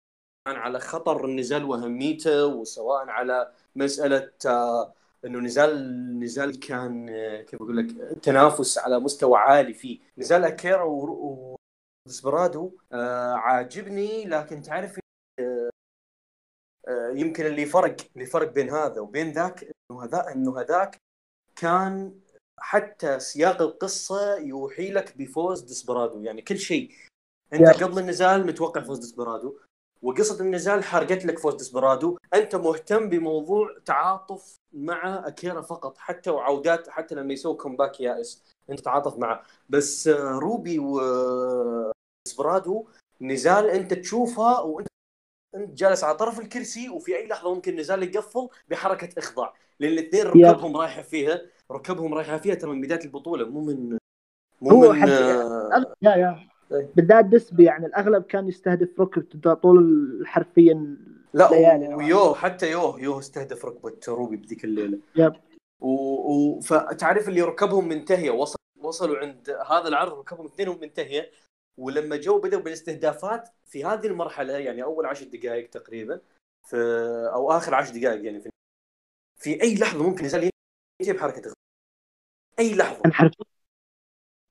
على خطر النزال وأهميته وسواء على مسألة آه، إنه نزال نزال كان آه، كيف أقول لك تنافس على مستوى عالي فيه. نزال أكيرا و- وديسبرادو آه، عاجبني لكن تعرف يمكن اللي فرق اللي فرق بين هذا وبين ذاك إنه هذا إنه هذاك كان حتى سياق القصة يوحي لك بفوز ديسبرادو. يعني كل شيء. أنت يا. قبل النزال متوقع فوز ديسبرادو. وقصة النزال حرقت لك فوز ديسبرادو. أنت مهتم بموضوع تعاطف مع أكيرا فقط. حتى وعودات حتى لما يسوي comeback يائس. أنت تتعاطف معه. بس آه، روبي وديسبرادو نزال أنت تشوفه وأنت انت جالس على طرف الكرسي وفي أي لحظة ممكن النزال يقفل بحركة إخضاع لأن الاثنين. ركبهم رايحة فيها ركبهم رايحة فيها ترى من بداية البطولة مو من مو هو من حد- آه، yeah yeah إيه. بالذات ديسبي يعني الأغلب كان يستهدف ركبته طول حرفيا لا ليالي ويو حتى يو يو استهدف ركبة روبي بذيك الليلة yep. و... و... فتعرف اللي ركبهم منتهية وصل وصلوا عند هذا العرض ركبهم اثنينهم منتهية ولما جو بدأوا بالاستهدافات في هذه المرحلة يعني أول عشر دقائق تقريبا في أو آخر عشر دقائق يعني في, في أي لحظة ممكن ينزل يجي بحركة غ- أي لحظة. أنا حرفيا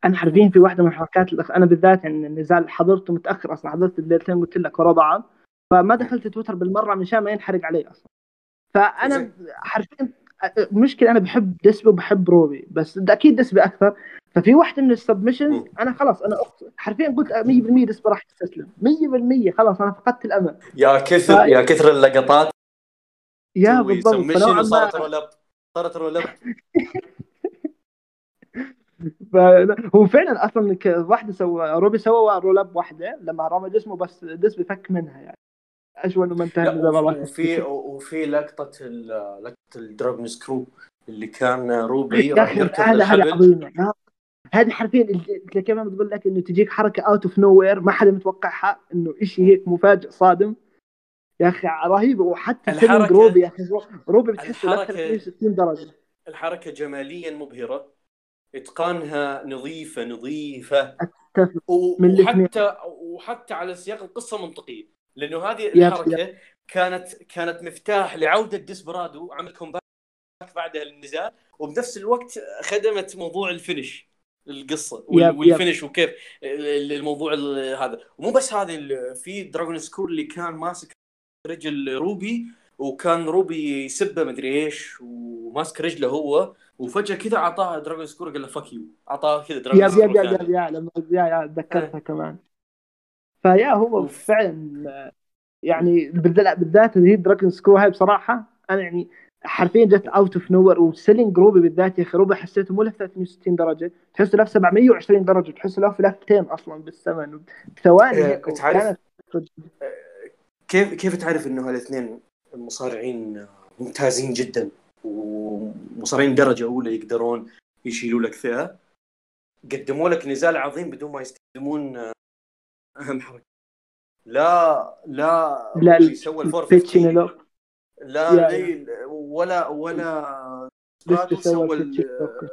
أنا حرفيا في واحدة من الحركات الأخ... أنا بالذات يعني النزال حضرته متأخر أصلا حضرت الليلتين قلت لك ورا بعض فما دخلت تويتر بالمرة مشان ما ينحرق علي أصلا. فأنا حرفيا المشكلة أنا بحب ديسبي وبحب روبي بس أكيد ديسبي أكثر. ففي واحدة من ال submissions. أنا خلاص أنا حرفيا قلت 100% ديسبي راح يستسلم 100% خلاص أنا فقدت الأمل. يا كثر ف- يا كثر اللقطات. yeah بالضبط. وصارت ما roll-up صارت roll-up ف- هو فعلا أصلا واحدة سوى روبي سوى roll-up واحدة لما رمى جسمه بس ديسبي فك منها يعني. انه ما انتهى وفي. وفي, لقطة لقطة ال dragon screw اللي كان روبي راح هذه الحبل هذه حرفيا اللي كمان بتقول لك إنه تجيك حركة out of nowhere ما حدا متوقعها إنه شيء هيك مفاجئ صادم. يا أخي رهيبه وحتى selling روبي يا أخي روبي بتحسه لف الحركة- 360 درجة. الحركة جماليا مبهرة. إتقانها نظيفة نظيفة. و- من. وحتى وحتى على سياق القصة منطقية. لأنه هذه يا- الحركة كانت كانت مفتاح لعودة ديسبرادو عمل comeback بعدها للنزال وبنفس الوقت خدمت موضوع ال finish. القصة. وال finish وكيف ال- الموضوع ال- هذا ومو بس هذه في dragon screw اللي كان ماسك رجل روبي وكان روبي يسبه مدري إيش وماسك رجله هو وفجأة كذا أعطاه dragon screw قال له fuck you أعطاه كذا dragon screw yeah yeah. yeah لما yeah yeah تذكرتها كمان ف yeah هو. فعلا يعني بالذات هي dragon screw هاي بصراحة أنا يعني حرفيا جت out of nowhere و selling روبي بالذات يا أخي روبي حسيته مو لف 360 درجة تحسه لف 720 درجة تحسه لف لفتين أصلا بالثمن بثواني إيه، تعرف- كيف كيف تعرف إنه هالاثنين المصارعين ممتازين جدا ومصارعين درجة أولى يقدرون يشيلوا لك فئة؟ قدموا لك نزال عظيم بدون ما يستخدمون اهم حركه لا لا لا سوى الفور لا يا- أي ولا ولا بس برادو سوى سوى البيتشن ال- لوك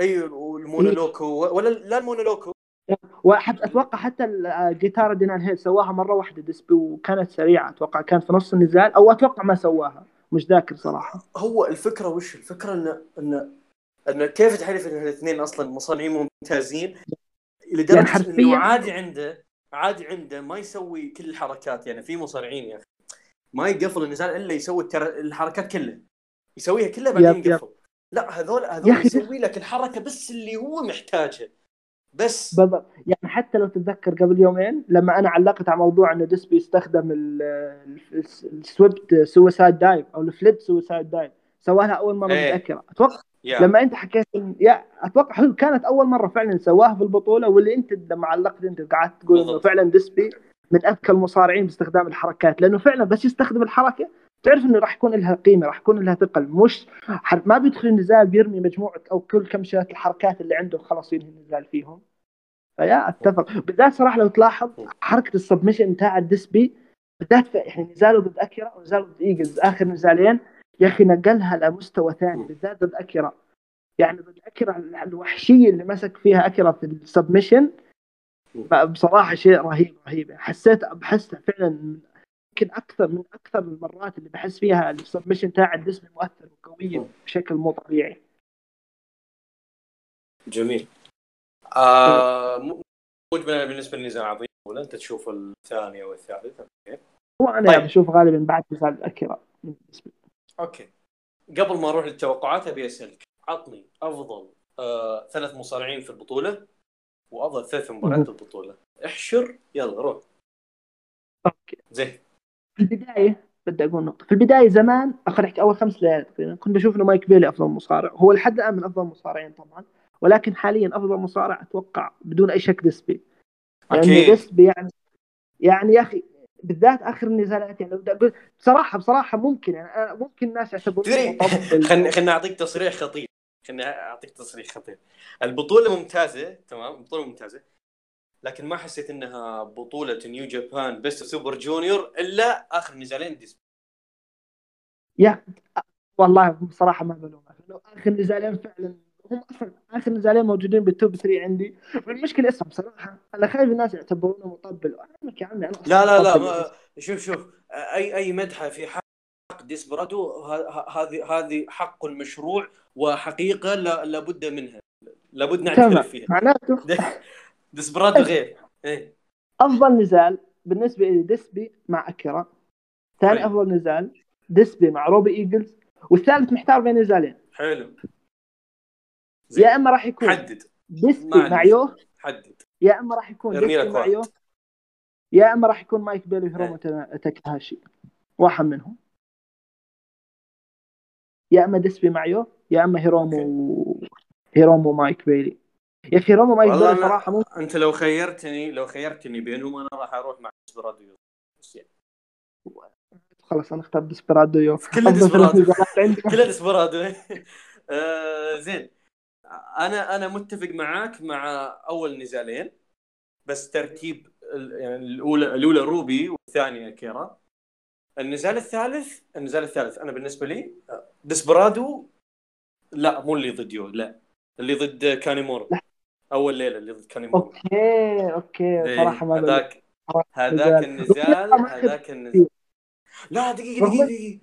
أي المونولوكو ولا لا المونولوكو وحتى أتوقع حتى الجيتارة دينان هيل سواها مرة واحدة ديسبي وكانت سريعة أتوقع كان في نص النزال أو أتوقع ما سواها مش ذاكر صراحة. هو الفكرة وش؟ الفكرة ان ان إن كيف تعرف إن الاثنين أصلا مصنعين ممتازين؟ لدرجة يعني يعني انه عادي عنده عادي عنده ما يسوي كل الحركات يعني في مصارعين يا أخي. ما يقفل النزال إلا يسوي التر... الحركات كلها. يسويها كلها بعدين. يقفل. لا هذول هذول يسوي لك الحركة بس اللي هو محتاجها. بس. بالضبط. يعني حتى لو تتذكر قبل يومين لما أنا علقت على موضوع إن ديسبي يستخدم السويبت suicide dive أو ال flip suicide dive سواها أول مرة إيه. متذكره أتوقع yeah. لما أنت حكيت إن- yeah أتوقع هو كانت أول مرة فعلا سواها في البطولة واللي أنت لما علقت أنت قعدت تقول إنه. فعلا ديسبي. من أذكى المصارعين باستخدام الحركات لأنه فعلا بس يستخدم الحركة تعرف إنه راح يكون لها قيمة راح يكون لها ثقل. مش ما بيدخل النزال بيرمي مجموعة أو كل كم شوية الحركات اللي عنده خلاص ينهي النزال فيهم. ف yeah أتفق. بالذات صراحة لو تلاحظ حركة ال submission بتاع الديسبي بالذات يعني نزاله ضد أكيرا ونزاله ضد ايجلز آخر نزالين يا أخي نقلها لمستوى ثاني بالذات ضد أكيرا. يعني ضد أكيرا الوحشية اللي مسك فيها أكيرا في ال submission بصراحه شيء رهيب رهيب. حسيت بحسها فعلا يمكن أكثر من أكثر المرات اللي بحس فيها ال submission تاع الديسبي مؤثر وقوي بشكل مو طبيعي. جميل. آه م- مجملا بالنسبة للنزال عظيم ولا أنت تشوف الثاني أو الثالث okay هو أنا طيب. يعني بشوف غالبا بعد نزال اكيرا بالنسبة okay. قبل ما أروح للتوقعات أبي أسألك. عطني أفضل آه ثلاث مصارعين في البطولة. وافضل ثلاث مباريات البطولة. احشر يلا روح. okay. زين. في البداية بدي أقول نقطة. في البداية زمان خلينا نحكي أول خمس ليالي تقريبا كنت بشوف إنه مايك بيلي أفضل مصارع. هو لحد الآن من أفضل المصارعين طبعا ولكن حاليا أفضل مصارع أتوقع بدون أي شك ديسبي. لأنه أكيد. ديسبي يعني يعني يا أخي بالذات آخر النزالات يعني بدي أقول بصراحة بصراحة ممكن يعني ممكن الناس مطبل. خلني خلني أعطيك تصريح خطير. خلني أعطيك تصريح خطير. البطولة ممتازة تمام؟ بطوله ممتازة. لكن ما حسيت إنها بطولة New Japan Best Super Junior إلا آخر نزالين ديسبي. yeah والله بصراحه ما بلومك لو آخر نزالين فعلا هم أصلا آخر نزالين موجودين بال top 3 عندي. والمشكلة اسمع بصراحه أنا خايف الناس يعتبرونه مطبل. يا عمي أنا لا لا لا. ما شوف شوف أي أي مدحه في حق ديسبرادو هذه هذه حق مشروع وحقيقة لا- لابد منها. لابد تمام. نعترف فيها. معناته ديسبرادو غير. إيه. أفضل نزال بالنسبة لي ديسبي مع أكيرا. ثاني طيب. أفضل نزال ديسبي مع روبي إيجلز. والثالث محتار بين نزالين. حلو. زين. يا إما راح يكون حدد. ديسبي مع عندي يو حدد. يا إما راح يكون ديسبي مع واحد. يو يا إما راح يكون مايك بيلي وهيرومو تا- تاكاهاشي. واحد منهم. يا أما ديسبي مع يو يا أما هيرومو هيرومو مايك بيلي. يا أخي هيرومو مايك بيلي صراحة ممكن أنت لو خيرتني لو خيرتني بينهم أنا راح أروح مع ديسبرادو يعني. خلاص أنا اختار ديسبرادو يو ثلاث ديسبرادو كله ديسبرادو آه، زين. أنا أنا متفق معاك مع أول نزالين بس ترتيب يعني الاولى الأولى روبي والثانية أكيرا. النزال الثالث النزال الثالث أنا بالنسبة لي ديسبرادو لا مو اللي ضد يو لا اللي ضد كانيمارو. أول ليلة اللي ضد كانيمارو. okay okay إيه، صراحة ما. هذاك هذاك نزال. النزال هذاك النزال. لا دقيقة دقيقة دقيقة.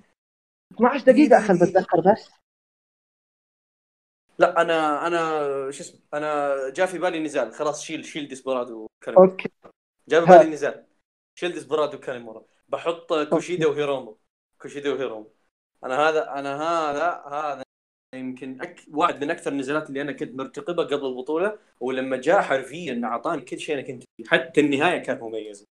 12 دقيقة اخذ بتذكر بس. لا أنا أنا شو اسمه أنا جاء في بالي نزال. خلاص شيل شيل ديسبرادو كانيمارو. okay. جاء في. بالي نزال. شيل ديسبرادو كانيمارو. بحط كوشيدا وهيرومو. كوشيدا وهيرومو. أنا هذا أنا هذا هذا يمكن أك... واحد من أكثر النزالات اللي أنا كنت مرتقبه قبل البطولة ولما جاء حرفيا أعطاني كل شيء أنا كنت فيه. حتى النهاية كانت مميزة.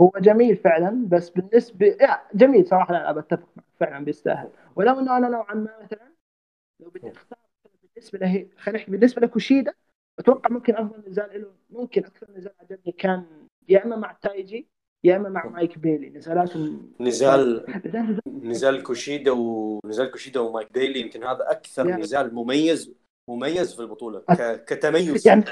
هو جميل فعلا بس بالنسبة جميل صراحة لا بتفق معك. فعلا بيستاهل. ولو إنه أنا نوعا ما مثلا لو بدي أختار بالنسبة له خلينا نحكي بالنسبة لكوشيدا أتوقع ممكن أفضل نزال له. ممكن أكثر نزال عجبني كان يا إما مع تايجي يا إما مع مايك بيلي نزالاتهم نزال نزال نزال كوشيدا ونزال كوشيدا ومايك بيلي يمكن هذا أكثر يعني- نزال مميز مميز في البطولة ك... كتميز. يعني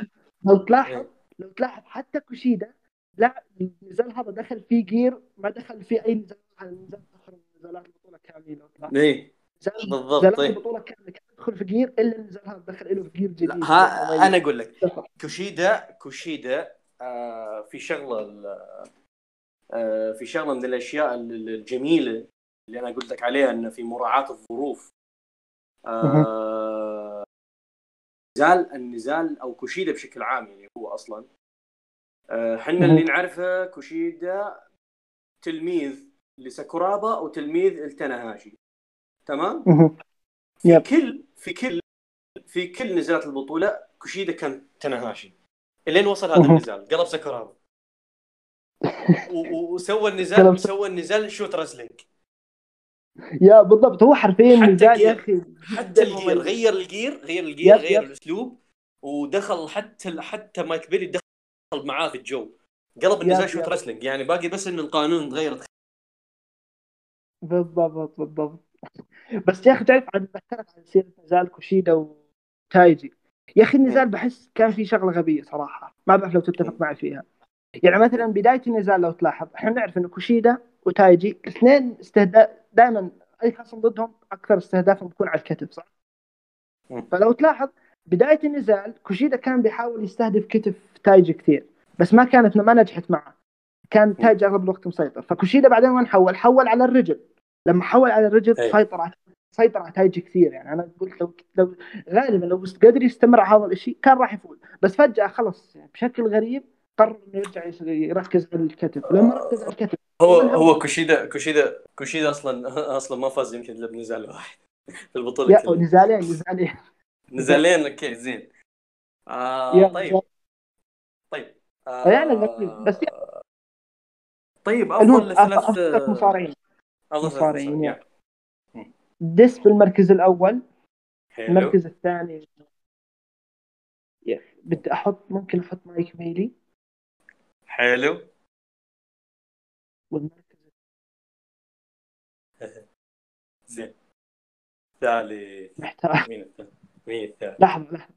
لو تلاحظ إيه. لو تلاحظ حتى كوشيدا لا النزال هذا دخل فيه جير ما دخل فيه أي نزال على النزال أخر نزالات البطولة كامله إيه. نزال- بالضبط نزالات إيه. البطولة كاملة كان يدخل في جير إلا النزال هذا دخل له في جير جديد. ها أنا أقول لك. كوشيدا كوشيدا آه في شغلة في شغلة من الأشياء ال- الجميلة اللي أنا قلت لك عليها إنه في مراعاة الظروف آه نزال النزال أو كوشيدا بشكل عام يعني هو أصلا آه، حنا مهم. اللي نعرفه كوشيدا تلميذ لساكورابا وتلميذ التناهاشي تمام. في. كل في كل في كل نزالات البطولة كوشيدا كان تناهاشي إلين وصل هذا. النزال قلب ساكورابا وسوى النزال سوى النزال شوت رسلينج yeah بالضبط هو حرفيا حتى نزال يا الجير. أخي حتى ال gear. غير ال gear غير ال gear غير. الأسلوب ودخل حتى حتى مايك بيلي دخل معاه في الجو. قلب النزال shoot. wrestling يعني باقي بس إن القانون تغيرت بالضبط بالضبط. بس يا أخي تعرف عن ذكرت عن سيرة نزال كوشيدا وتايجي. يا أخي النزال بحس كان في شغلة غبية صراحة. ما بعرف لو تتفق معي فيها. يعني مثلا بداية النزال لو تلاحظ إحنا نعرف انه كوشيدا وتايجي الاثنين استهداف دائما أي خصم ضدهم أكثر استهدافهم بيكون على الكتف صح؟ فلو تلاحظ بداية النزال كوشيدا كان بيحاول يستهدف كتف تايجي كثير بس ما كانت ما نجحت معه. كان تايجي أغلب الوقت مسيطر. فكوشيدا بعدين وين حول؟ حول على الرجل. لما حول على الرجل أي. سيطر على سيطر على تايجي كثير. يعني أنا قلت لو لو غالبا لو قدر يستمر على هذا الشيء كان راح يفوز. بس فجأة خلص يعني بشكل غريب قرر إنه يرجع يركز على الكتف لما ركز على الكتف هو هو كوشيدا كوشيدا كوشيدا أصلا أصلا ما فاز يمكن إلا بنزال واحد في البطولة. yeah كلها نزالين نزالين. نزالين okay زين. آه طيب. طيب. يعني قصدي- بس طيب المهم أفضل ثلاث مصارعين مصارعين، يعني. ديسبي في المركز الأول. حلو. المركز الثاني. بدي أحط ممكن أحط مايك ميلي. حلو. والمركز زين ثالث محتاج مين الثالث؟ مين الثالث؟ لحظة لحظة.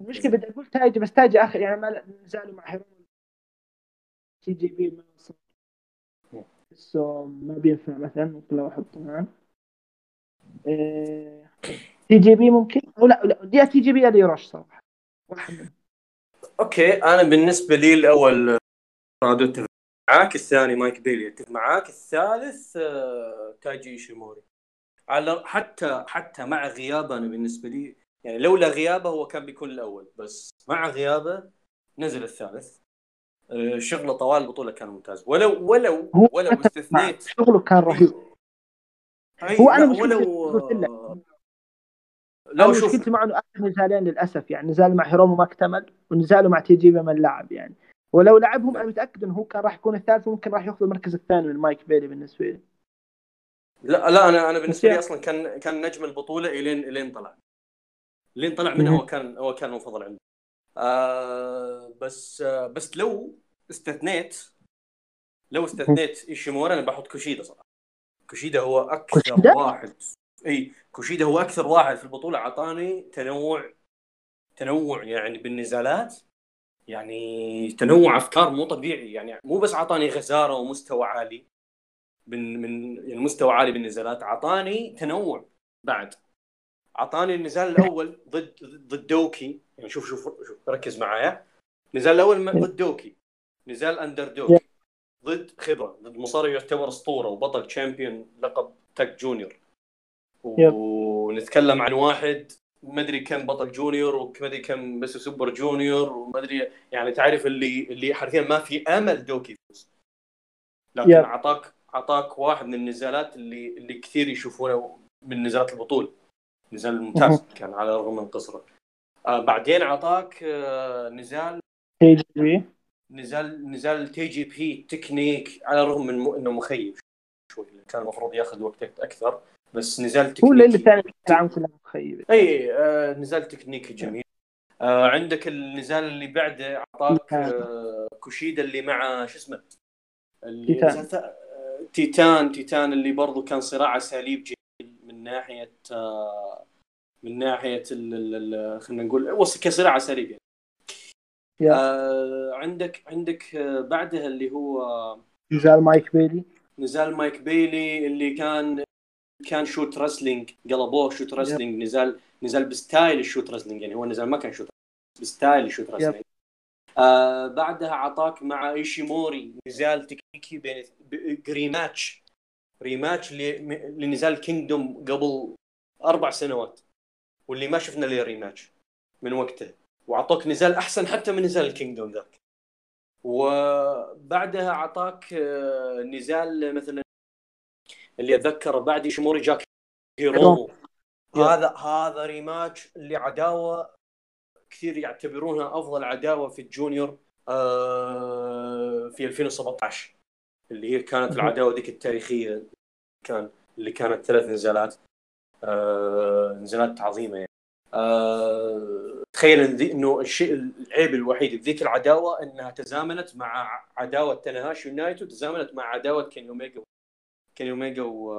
المشكلة بدي أقول تاجي بس تاجي اخر يعني ما نزالوا مع هيروم تي جي بي ما صار بسه ما بينفع مثلا ممكن لو أحطه معاه إيه، تي جي بي ممكن؟ أو لا لا دي تي جي بي ليو راش صراحة. واحد منهم. okay أنا بالنسبة لي الأول رادو اتفق معاك. الثاني مايك بيلي اتفق معاك. الثالث آه، تايجي ايشيموري على حتى حتى مع غيابه أنا بالنسبة لي يعني لولا غيابه هو كان بيكون الأول بس مع غيابه نزل الثالث. آه، شغله طوال البطولة كان ممتاز. ولو ولو ولو استثنيت شغله كان رهيب. أي هو أنا ولو قلت لك لو شوف مشكلتي معه إنه اخر نزالين للأسف يعني نزال مع هيرومو ما اكتمل ونزاله مع تي جي بي ما لعب يعني. ولو لعبهم. أنا متأكد إنه هو كان راح يكون الثالث وممكن راح ياخذ المركز الثاني من مايك بيلي بالنسبة لي لا لا أنا أنا بالنسبة لي أصلا كان كان نجم البطولة إلين إلين طلع إلين طلع منها مهم. هو كان هو كان المفضل عندي آه بس آه بس لو استثنيت لو استثنيت إيشيموري أنا بحط كوشيدا صراحة كوشيدا هو أكثر كوشيدا؟ واحد إي كوشيدا هو أكثر واحد في البطولة أعطاني تنوع تنوع يعني بالنزالات يعني تنوع أفكار مو طبيعي يعني مو بس اعطاني غزاره ومستوى عالي من من يعني مستوى عالي بالنزالات اعطاني تنوع بعد. اعطاني النزال الأول ضد ضد دوكي. يعني شوف شوف شوف ركز معايا. النزال الأول ضد دوكي. نزال underdog ضد خبرة ضد مصارع يعتبر أسطورة وبطل champion لقب tag junior. ونتكلم عن واحد ما أدري كم بطل junior وما أدري كم best super junior وما أدري يعني تعرف اللي اللي حرفيا ما في أمل دوكي. يفوز لكن yep. اعطاك اعطاك واحد من النزالات اللي اللي كثير يشوفونه من نزالات البطولة. نزال ممتاز كان على الرغم من قصره. آه بعدين اعطاك آه نزال تي جي بي نزال نزال تي جي بي تكنيك على الرغم من إنه مخيب شوي كان المفروض ياخذ وقت أكثر. بس نزال هو الليلة تكنيكي الثانية العام كلها مخيبه أي آه نزال تكنيكي جميل. آه عندك النزال اللي بعده أعطاك آه كوشيدا اللي مع شو اسمه؟ اللي تيتان. آه، تيتان تيتان اللي برضو كان صراع اساليب جميل من ناحية آه من ناحية خلينا نقول كصراع اساليب يعني. yep. آه عندك عندك آه بعدها اللي هو نزال مايك بيلي. نزال مايك بيلي اللي كان كان shoot wrestling قلبوه shoot wrestling نزال نزال ب style ال shoot wrestling يعني هو نزال ما كان shoot ب style ال shoot wrestling. آه بعدها اعطاك مع إيشيموري نزال تكنيكي بين rematch rematch لنزال كينجدوم قبل أربع سنوات واللي ما شفنا له rematch من وقته. واعطوك نزال أحسن حتى من نزال الكينجدوم ذاك. وبعدها اعطاك آه، نزال مثلا اللي أتذكر بعد ايشيموري جاك هيرومو هذا هذا rematch اللي عداوه كثير يعتبرونها أفضل عداوة في ال junior آه، في 2017 اللي هي كانت. العداوة ذيك التاريخية كان اللي كانت ثلاث نزالات آه، نزالات عظيمه يعني. آه، تخيل إن ذي- إنه الشيء العيب الوحيد في ذيك العداوة إنها تزامنت مع عداوة تناهاشي ونايتو وتزامنت مع عداوة كيني اوميجا كيني اوميجا و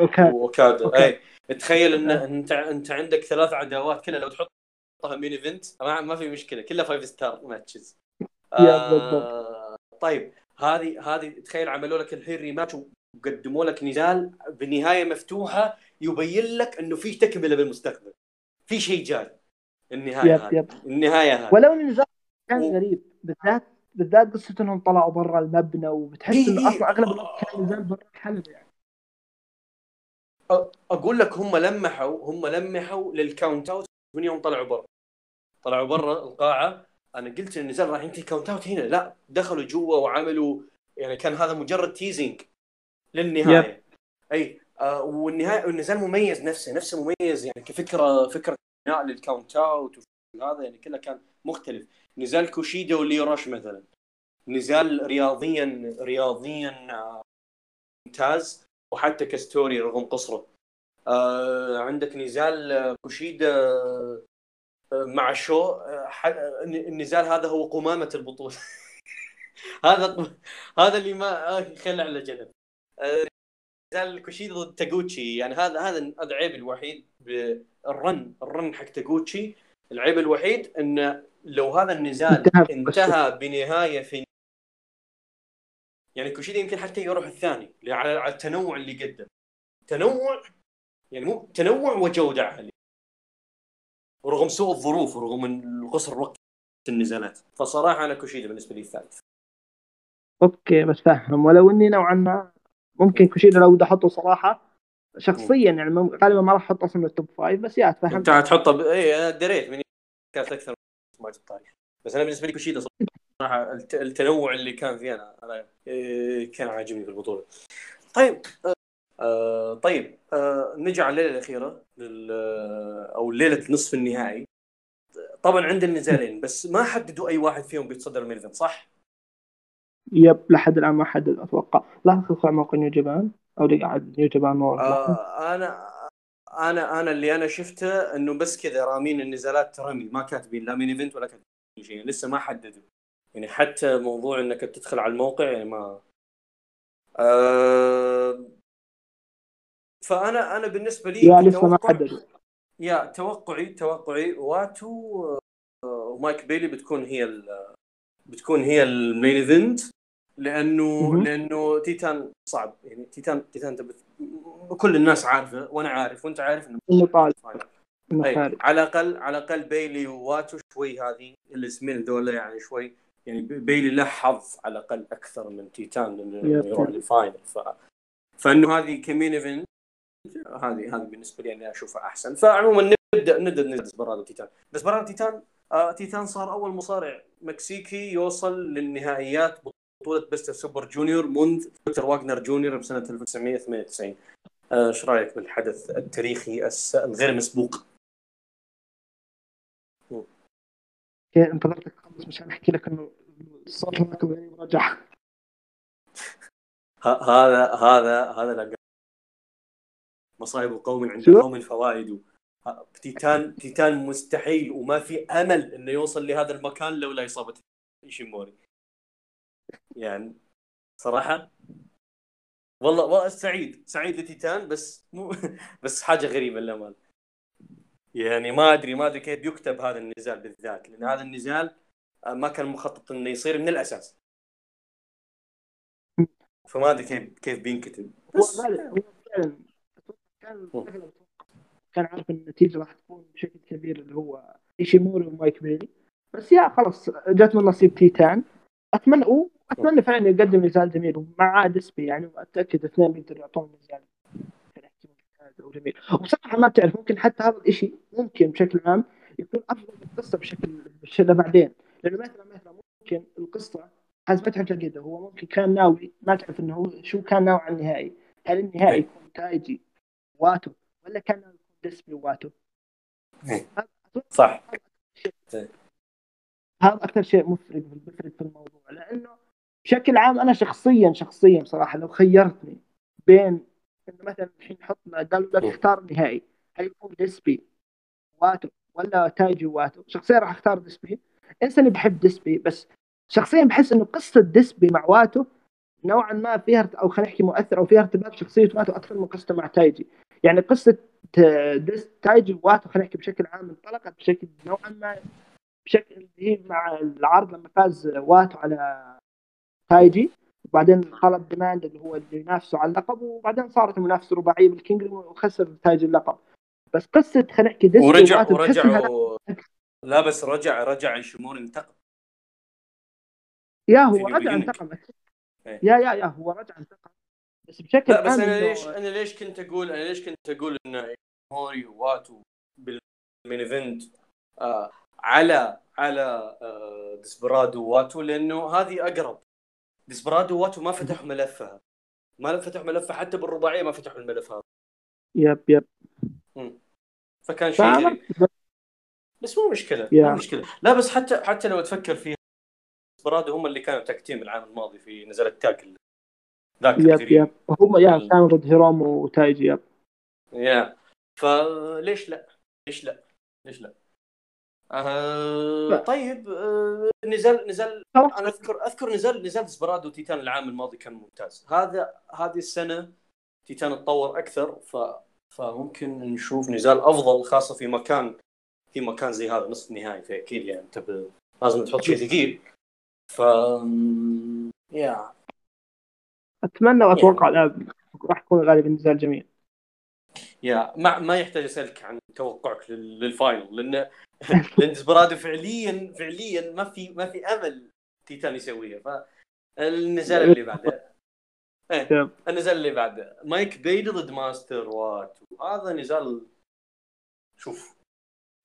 أوكي أوكادا okay. اي تخيل إن أنت أنت عندك ثلاث عداوات كلها لو تحطها main event ما, ما في مشكلة كلها five star matches بالضبط. طيب هذه هذه تخيل عملوا لك الحين rematch وقدموا لك نزال بنهاية مفتوحة يبين لك إنه في تكملة بالمستقبل. في شيء جاي. النهاية yep yep. النهاية هذه. ولو النزال كان و- غريب بالذات بالذات قصة إنهم طلعوا برا المبنى وبتحس إيه إنه إيه. أصلا أغلب الوقت كان نزال برا الحلبة يعني. أقول لك هم لمحوا هم لمحوا لل count out من يوم طلعوا برا. طلعوا برا القاعة. أنا قلت إن النزال راح ينتهي count out هنا. لا دخلوا جوا وعملوا يعني كان هذا مجرد teasing للنهاية. أي آه والنهاية النزال مميز نفسه نفسه مميز يعني كفكرة فكرة بناء لل count out وهذا يعني كله كان مختلف. نزال كوشيدا وليو راش مثلا. نزال رياضيا رياضيا آه، ممتاز. وحتى ك story رغم قصره. آه عندك نزال آه، كوشيدا آه، مع شو النزال هذا هو قمامة البطولة. هذا هذا اللي ما خلى على جنب. نزال كوشيدا ضد تاغوتشي. يعني هذا هذا هذا العيب الوحيد بال run ال run حق تاغوتشي. العيب الوحيد انه لو هذا النزال انتهى بنهاية في يعني كوشيدا يمكن حتى يروح الثاني على التنوع اللي قدم. تنوع يعني مو تنوع وجودة عالية. ورغم سوء الظروف ورغم قصر وقت النزالات. فصراحة أنا كوشيدا بالنسبة لي الثالث. أوكي بتفهم ولو إني نوعا ما ممكن كوشيدا لو بدي أحطه صراحة شخصيا يعني غالبا ما راح أحطه أصلا ال top five بس يا اتفهم انت تحطه ب... اي أنا دريت من كانت أكثر من ماتش التاريخ بس أنا بالنسبة لي كوشيدا صراحة الت... التنوع اللي كان فيه أنا, أنا... إيه، كان عاجبني في البطولة. طيب آه، آه طيب آه نجي على الليلة الأخيرة لل... أو ليلة نصف النهائي. طبعا عندنا نزالين بس ما حددوا أي واحد فيهم بيتصدر ال main event صح؟ yep لحد الآن ما حدد أتوقع. لا على موقع New Japan؟ أو على New Japan آه أنا أنا أنا اللي أنا شفته إنه بس كذا رامين النزالات رمي ما كاتبين لا main event ولا كاتبين شيء لسه ما حددوا. يعني حتى موضوع إنك تدخل على الموقع يعني ما. آه فأنا أنا بالنسبة لي yeah لسه ما حددوا. yeah توقعي توقعي واتو آه، ومايك بيلي بتكون هي ال- بتكون هي ال main event لأنه. لأنه تيتان صعب يعني تيتان تيتان تبث كل الناس عارفه وأنا عارف وأنت عارف إنه طالب. خارج. على الأقل على الأقل بيلي وواتو شوي هذه الاسمين ذولا يعني شوي. يعني بيلي له حظ على الأقل أكثر من تيتان انه yep. يروح لل final. ف فإنه هذه ك main event هذه هذه بالنسبة لي أنا أشوفها أحسن. فعموما نبدا نبدأ ديسبرادو تيتان. ديسبرادو تيتان آه تيتان صار أول مصارع مكسيكي يوصل للنهائيات بطولة Best Super Junior منذ دكتور واغنر جونيور بسنة 1998 آه، إيش رأيك بالحدث التاريخي الغير مسبوق؟ انتظرتك تخلص مشان أحكي لك إنه الصوت هناك غريب رجع ه- هذا هذا هذا مصائب قوم عند؟ قوم فوائد تيتان تيتان مستحيل وما في أمل إنه يوصل لهذا المكان لولا إصابة ايشيموري يعني صراحة. والله والله سعيد سعيد لتيتان بس مو بس حاجة غريبة للأمانة. يعني ما أدري ما أدري كيف بيكتب هذا النزال بالذات لأن هذا النزال آه، ما كان مخطط إنه يصير من الأساس. فما أدري كيف كيف بينكتب. بس كان كان عارف إن النتيجة راح تكون بشكل كبير اللي هو إيشيموري ومايك بيلي. بس yeah خلاص جات من نصيب تيتان. أتمنى واتمنى فعلا يقدم نزال جميل ومع ديسبي يعني وأتأكد اثنين بيقدروا يعطون نزال ممتاز وجميل وبصراحة ما بتعرف ممكن حتى هذا الشيء ممكن بشكل عام يكون أفضل من القصة بشكل بشكل بعدين. لأنه مثلا مثلا ممكن القصة حسب فتح الجديدة هو ممكن كان ناوي ما تعرف إنه هو شو كان ناوي على النهائي. هل النهائي إيه. يكون تايجي واتو ولا كان ناوي يكون ديسبي واتو؟ إيه. صح. هذا أكثر شيء مفرق بيفرق في الموضوع. لأنه بشكل عام أنا شخصيا شخصيا بصراحه لو خيرتني بين إنه مثلا الحين نحط قالوا لك. اختار النهائي هل يكون ديسبي واتو ولا تايجي واتو شخصيا راح أختار ديسبي انسى اني بحب ديسبي بس شخصيا بحس إنه قصة ديسبي مع واتو نوعا ما فيها أو خلينا نحكي مؤثر أو فيها ارتباط شخصية واتو أكثر من قصته مع تايجي يعني قصة تايجي واتو خلينا نحكي بشكل عام انطلقت بشكل نوعا ما بشكل هي مع العرض لما فاز واتو على تايجي وبعدين طلب demand اللي هو اللي ينافسه على اللقب وبعدين صارت المنافسة رباعية بالكينج وخسر تايجي اللقب. بس قصة خلينا نحكي ورجع ورجع و... لا بس رجع رجع ايشيموري انتقم. yeah هو رجع. انتقم. إيه. yeah yeah yeah هو رجع انتقم. بس بشكل لا بس أنا ليش أنا ليش كنت أقول أنا ليش كنت أقول إن ايشيموري وواتو بال main event آه على على آه ديسبرادو وواتو؟ لأنه هذه أقرب ديسبرادو وواتو ما فتحوا ملفها. ما فتحوا ملفها حتى بالرباعية ما فتحوا الملف هذا yep. yep فكان شيء غريب بس مو مشكلة. مو مشكلة. لا بس حتى حتى لو تفكر فيها برادو هم اللي كانوا tag team العام الماضي في نزال ال tag ذاك yep. yep. هم yeah كانوا ضد هيرومو وتايجي yep. yeah. فليش لا؟ ليش لا؟ ليش لا؟ آه لا. طيب نزال نزال أنا أذكر أذكر نزال نزال ديسبرادو تيتان العام الماضي كان ممتاز. هذا هذه السنة تيتان تطور أكثر ف فممكن نشوف نزال أفضل خاصة في مكان في مكان زي هذا نصف نهائي فاكيد يعني أنت ب- لازم تحط شيء ثقيل. ف yeah. أتمنى وأتوقع راح يكون غالبا نزال جميل. يا ما ما يحتاج أسألك عن توقعك لل- لل final لأن لأن ديسبرادو فعليا فعليا ما في ما في أمل تيتان يسويها فالنزال اللي بعده. إيه. النزال اللي بعده. مايك بيلي ضد ماستر واتو. هذا نزال شوف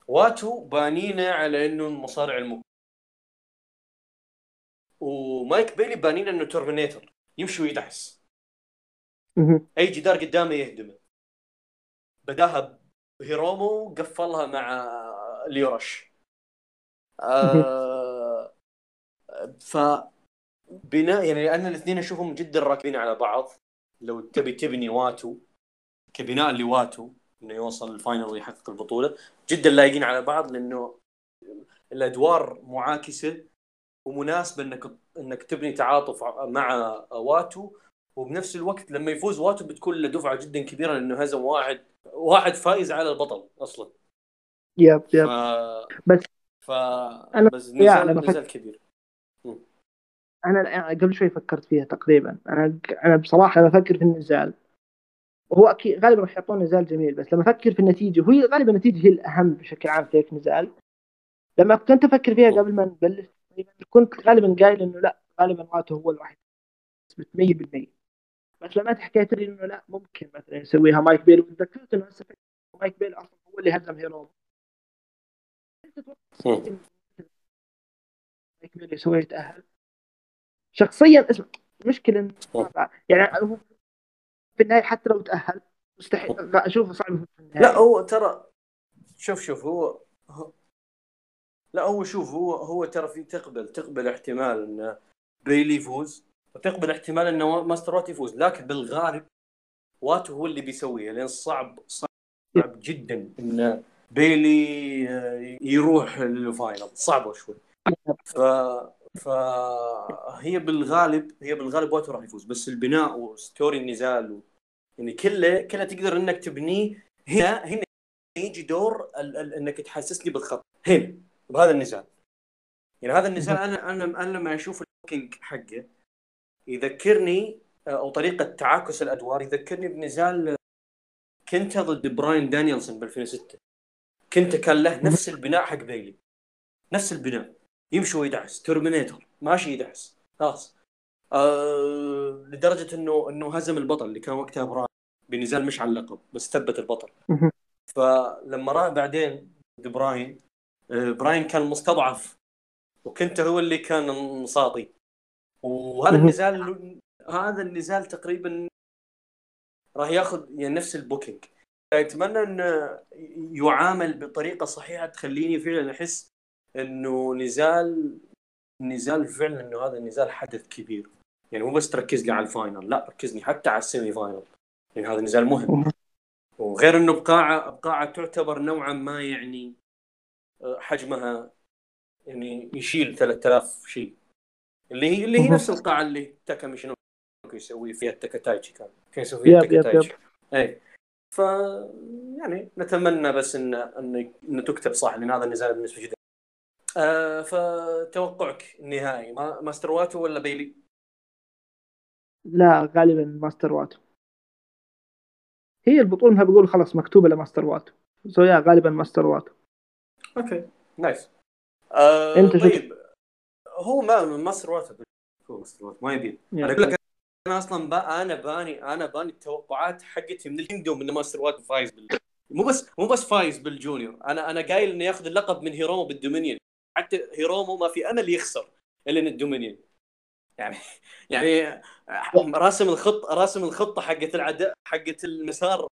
واتو بانينه على إنه المصارع المك ومايك بيلي بانينه إنه terminator يمشي ويدعس مهم. أي جدار قدامه يهدمه. بداها بهيرومو قفلها مع ليو راش آه ف بناء يعني لأن الاثنين أشوفهم جدا راكبين على بعض. لو تبي تبني واتو كبناء لواتو إنه يوصل ال final ويحقق البطولة جدا لايقين على بعض لأنه الأدوار معاكسة ومناسبة إنك إنك تبني تعاطف مع واتو. وبنفس الوقت لما يفوز واتو بتكون له دفعة جدا كبيرة لأنه هزم واحد واحد فايز على البطل أصلا. yep ف... yep بس ف أنا- بس نزال أنا نزال كبير. أنا قبل شوي فكرت فيها تقريبا. أنا أنا بصراحة لما أفكر في النزال. وهو أكيد غالبا راح يعطون نزال جميل بس لما أفكر في النتيجة وهي غالبا النتيجة هي الأهم بشكل عام في هيك نزال. لما كنت أفكر فيها قبل ما نبلش كنت غالبا قايل إنه لا غالبا واتو هو الواحد. بنسبه 100% لما انت حكيت لي إنه لا ممكن مثلا يسويها مايك بيل. وتذكرت إنه هسه مايك بيل أصلا هو اللي هزم هيروم انت تتوقع مم. مايك بيلي يسوي يتاهل شخصيا اسمع مم. يعني هو في النهاية حتى لو تأهل مستحيل. اشوفه صعب في النهاية. لا هو ترى شوف شوف هو لا هو شوف هو هو ترى في تقبل تقبل احتمال ان بيلي يفوز. وتقبل احتمال ان ماستر واتو يفوز. لكن بالغالب واتو هو اللي بيسويها لأن صعب صعب جدا إن بيلي آه، يروح لل final صعبه شوي. ف فهي بالغالب هي بالغالب واتو راح يفوز. بس البناء و story النزال و... يعني كله كله تقدر إنك تبنيه هنا هنا يجي دور ال... ال... إنك تحسسني بالخط. هنا بهذا النزال. يعني هذا النزال أنا أنا أنا لما أشوف ال booking حقه يذكرني أو طريقة تعاكس الأدوار يذكرني بنزال كينتا ضد براين دانيلسون ب 2006 كينتا كان له نفس البناء حق بيلي نفس البناء. يمشي ويدعس terminator ماشي يدعس. خلاص. آه لدرجة إنه إنه هزم البطل اللي كان وقتها براين بنزال مش على اللقب بس ثبت البطل. فلما راح بعدين براين آه براين كان مستضعف وكينتا هو اللي كان مصاطي. وهذا. النزال هذا النزال تقريبا راح ياخذ يعني نفس ال booking. أتمنى إنه يعامل بطريقة صحيحة تخليني فعلا أحس إنه نزال نزال فعلا إنه هذا النزال حدث كبير. يعني مو بس تركز لي على ال final لا ركزني حتى على ال semi final. يعني هذا نزال مهم. مهم. وغير إنه بقاعه بقاعة تعتبر نوعا ما يعني آه، حجمها يعني يشيل 3000 شيء. اللي هي اللي هي. نفس القاعه اللي تاكا ميشنوكو يسوي فيها التكاتايتشي كان كان يسوي فيها التكاتايتشي اي ف يعني نتمنى بس ان إن انه تكتب صح لأن هذا النزال بالنسبة جدا. آه فتوقعك النهائي ما ماستر واتو ولا بيلي؟ لا غالبا ماستر واتو. هي البطولة إنها بيقول خلاص مكتوبة لماستر واتو. so yeah غالبا ماستر واتو. okay nice. آه شو- طيب. هو ما هو ماستر واتو ما يبي. أنا أقول لك أنا أصلا با أنا باني أنا باني التوقعات حقتي من الكينجدوم ان ماستر واتو فايز بال... مو بس مو بس فايز بال junior. أنا أنا قايل إنه ياخذ اللقب من هيرومو بالدومينيون. حتى هيرومو ما في أمل يخسر إلا من الدومينيون. يعني يعني راسم الخط راسم الخطة حقت العداء حقت المسار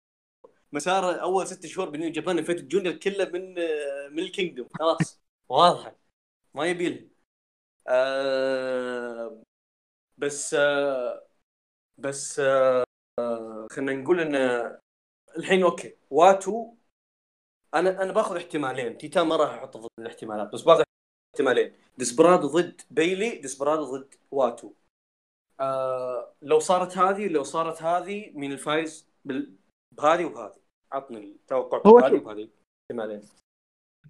مسار أول ست شهور بنيو جابان ال heavyweight junior كله من من الكينجدوم. خلاص. واضحه ما يبي له آه بس آه بس آه خلينا نقول إن الحين okay. واتو أنا أنا باخذ احتمالين. تيتان ما راح احطه ضمن الاحتمالات بس باخذ احتمالين. ديسبرادو ضد بيلي ديسبرادو ضد واتو. آه لو صارت هذه لو صارت هذه من الفايز؟ بال... بهذه وبهذه عطني التوقع بهذه. وبهذه احتمالين.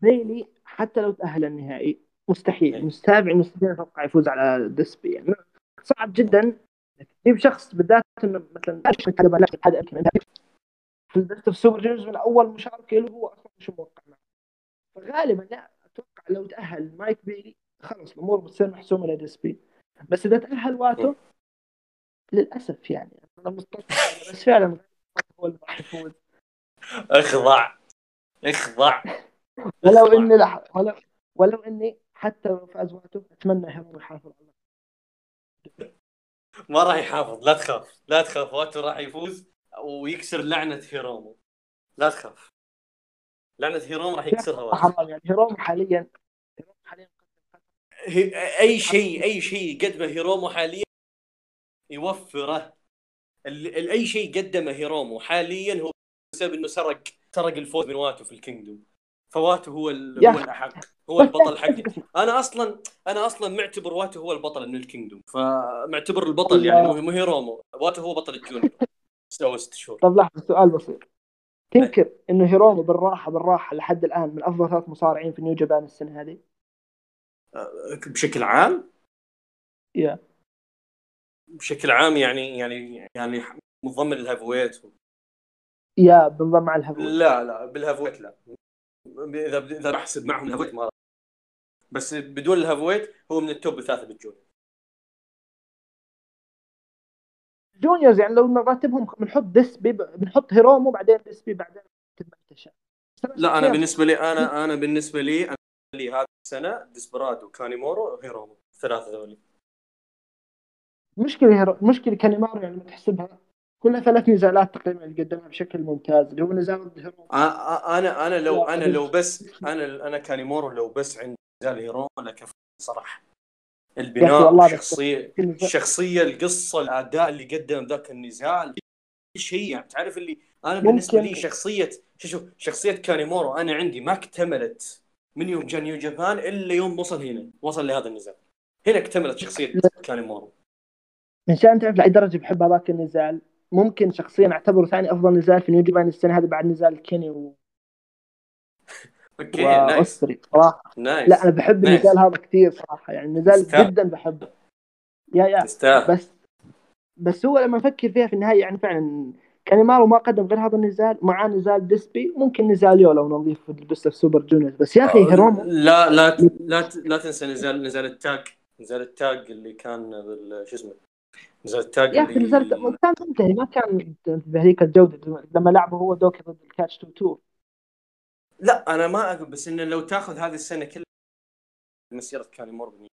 بيلي حتى لو تأهل النهائي مستحيل. إيه. مستابع مستحيل أتوقع يفوز على ديسبي. يعني صعب جدا تجيب شخص بالذات إنه مثلا هذا في ال Best of Super Juniors من أول مشاركة له هو أصلا مش موقع معه. فغالبا لا أتوقع لو تأهل مايك بيلي خلاص الأمور بتصير محسومة لديسبي. بس إذا تأهل واتو للأسف يعني. أنا مضطر بس فعلا هو اللي راح يفوز. اخضع. اخضع. ولو إني لح... ولو ولو إني حتى لو فاز واتو اتمنى هيرومو يحافظ على ما راح يحافظ لا تخاف لا تخاف واتو راح يفوز ويكسر لعنة هيرومو. لا تخاف. لعنة هيرومو راح يكسرها واتو حرام يعني هيرومو حاليا حاليا أي شيء أي شيء يقدمه هيرومو حاليا يوفره. ال- أي شيء قدمه هيرومو حاليا هو بسبب إنه سرق سرق الفوز من واتو في الكينجدوم. فواتو هو ال- هو الأحق هو البطل حقي. أنا أصلا أنا أصلا معتبر واتو هو البطل من الكينجدوم فمعتبر البطل يعني مو مو هيرومو واتو هو بطل ال junior. سوى ست شهور. طب لحظة سؤال بسيط. تنكر إنه هيرومو بالراحه بالراحة لحد الآن من أفضل ثلاث مصارعين في نيو جابان السنة هذه؟ بشكل عام؟ yeah. بشكل عام يعني يعني يعني مضمن ال heavyweight يا بنضم مع ال heavyweight لا لا بال heavyweight لا. إذا إذا بحسب معهم ال heavyweight ما راح. بس بدون ال heavyweight هو من ال top ثلاثة بال jun. juniors يعني لو نرتبهم بنحط ديسبي بنحط هيرومو بعدين ديسبي بعدين لا أنا بالنسبة لي أنا أنا بالنسبة لي أنا لي هذه السنة ديسبرادو كانيمارو هيرومو ثلاثة ذولي. مشكلة هيرو مشكلة كانيمارو يعني لما تحسبها كلها ثلاث نزالات تقريبا اللي قدمها بشكل ممتاز اللي هو نزال ضد هيرومو آ- آ- أنا أنا لو أنا لو بس أنا أنا كانيمارو لو بس عندي نزال هيرومو لكفى صراحة. البناء الشخصيه الشخصيه القصة الأداء اللي قدم ذاك النزال كل شيء. يعني تعرف اللي أنا بالنسبة. لي شخصية شو شو شخصية كانيمارو أنا عندي ما اكتملت من يوم جا نيو جابان إلا يوم وصل هنا وصل لهذا النزال. هنا اكتملت شخصية كانيمارو. من شان تعرف لأي درجة بحب هذاك النزال؟ ممكن شخصيا أعتبره ثاني أفضل نزال في نيو جابان السنة هذه بعد نزال كيني و... okay nice صراحة. nice لا أنا بحب nice. النزال هذا كثير صراحة. يعني النزال يستاهل. جدا بحبه يا يا. تستاهل. بس بس هو لما نفكر فيها في النهاية يعني فعلا كانيمارو ما قدم غير هذا النزال مع نزال ديسبي ممكن نزال يو لو نضيف ال Best of Super Juniors بس يا أخي هيرومو. لا لا لا لا تنسى نزال نزال التاج نزال التاج اللي كان بال شو اسمه؟ نزال التاج يا أخي نزلت كان منتهي ما كان بهذيك الجودة لما لعبه هو دوكي ضد الكاتش 2 2 لا أنا ما أقول بس إنه لو تاخذ هذه السنة كلها مسيرة كانيمارو بني-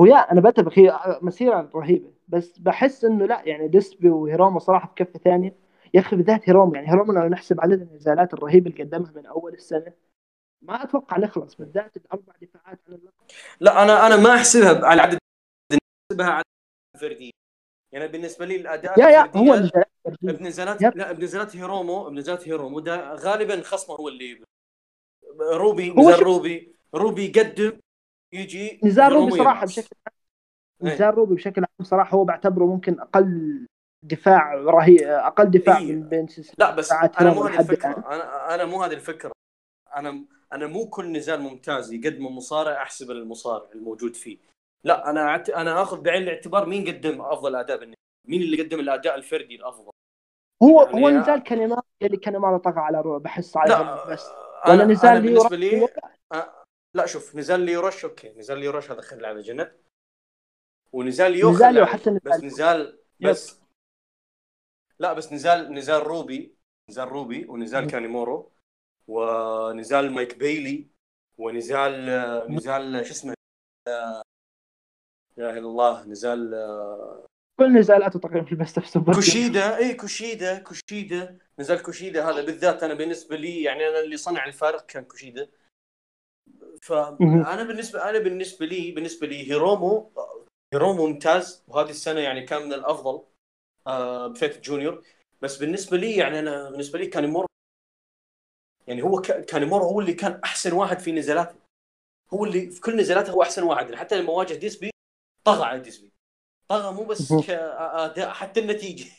ويا أنا بتفق هي مسيرة رهيبة بس بحس إنه لا يعني ديسبي وهيرومو صراحة في كفة ثانية. يا أخي بالذات هيرومو يعني هيرومو لو نحسب عدد النزالات الرهيبة اللي قدمها من أول السنة ما أتوقع نخلص بالذات الأربع دفاعات عن اللقب لا أنا أنا ما أحسبها على عدد أحسبها على فرديه يعني بالنسبة لي الأداء يا يا هو yep. لا بنزالات هيرومو بنزالات هيرومو ده غالبا خصمه هو اللي روبي هو نزال شوف- روبي روبي يقدم يجي نزال هيرومو روبي صراحة. بشكل إيه. نزال روبي بشكل عام صراحة هو بعتبره ممكن أقل دفاع رهيب أقل دفاع إيه. من بين لا بس أنا مو هذه الفكرة أنا أنا مو هذه الفكرة أنا أنا مو كل نزال ممتاز يقدمه مصارع أحسب المصارع الموجود فيه لا أنا أعت... أنا آخذ بعين الاعتبار مين قدم أفضل أداء بالنسبة مين اللي قدم الأداء الفردي الأفضل هو يعني هو نزال كانيمارو اللي كانيمارو طغى على روبي بحس على بس ولا أنا نزال ليو بالنسبة لي ولا- لا شوف نزال لي رش أوكي نزال لي رش هذا خلي على جنب ونزال يو نزال حتى جنب. بس نزال نزال يب. بس لا بس نزال نزال روبي نزال روبي ونزال. كانيمورو ونزال مايك بيلي ونزال نزال شو اسمه لا اله الا الله نزال كل نزالاته تقريبا في البست اوف سوبر كوشيدا إي كوشيدا كوشيدا نزال كوشيدا هذا. بالذات أنا بالنسبة لي يعني أنا اللي صنع الفارق كان كوشيدا. فانا بالنسبة أنا بالنسبة لي بالنسبة لي هيرومو هيرومو ممتاز. وهذه السنة يعني كان من الأفضل آه بفيت جونيور. بس بالنسبة لي يعني أنا بالنسبة لي كان يمر يعني هو كان يمر هو اللي كان أحسن واحد في نزالاته. هو اللي في كل نزالاته هو أحسن واحد. حتى لما واجه ديسبي طغى على ديسبي طغى مو بس كاداء حتى النتيجة.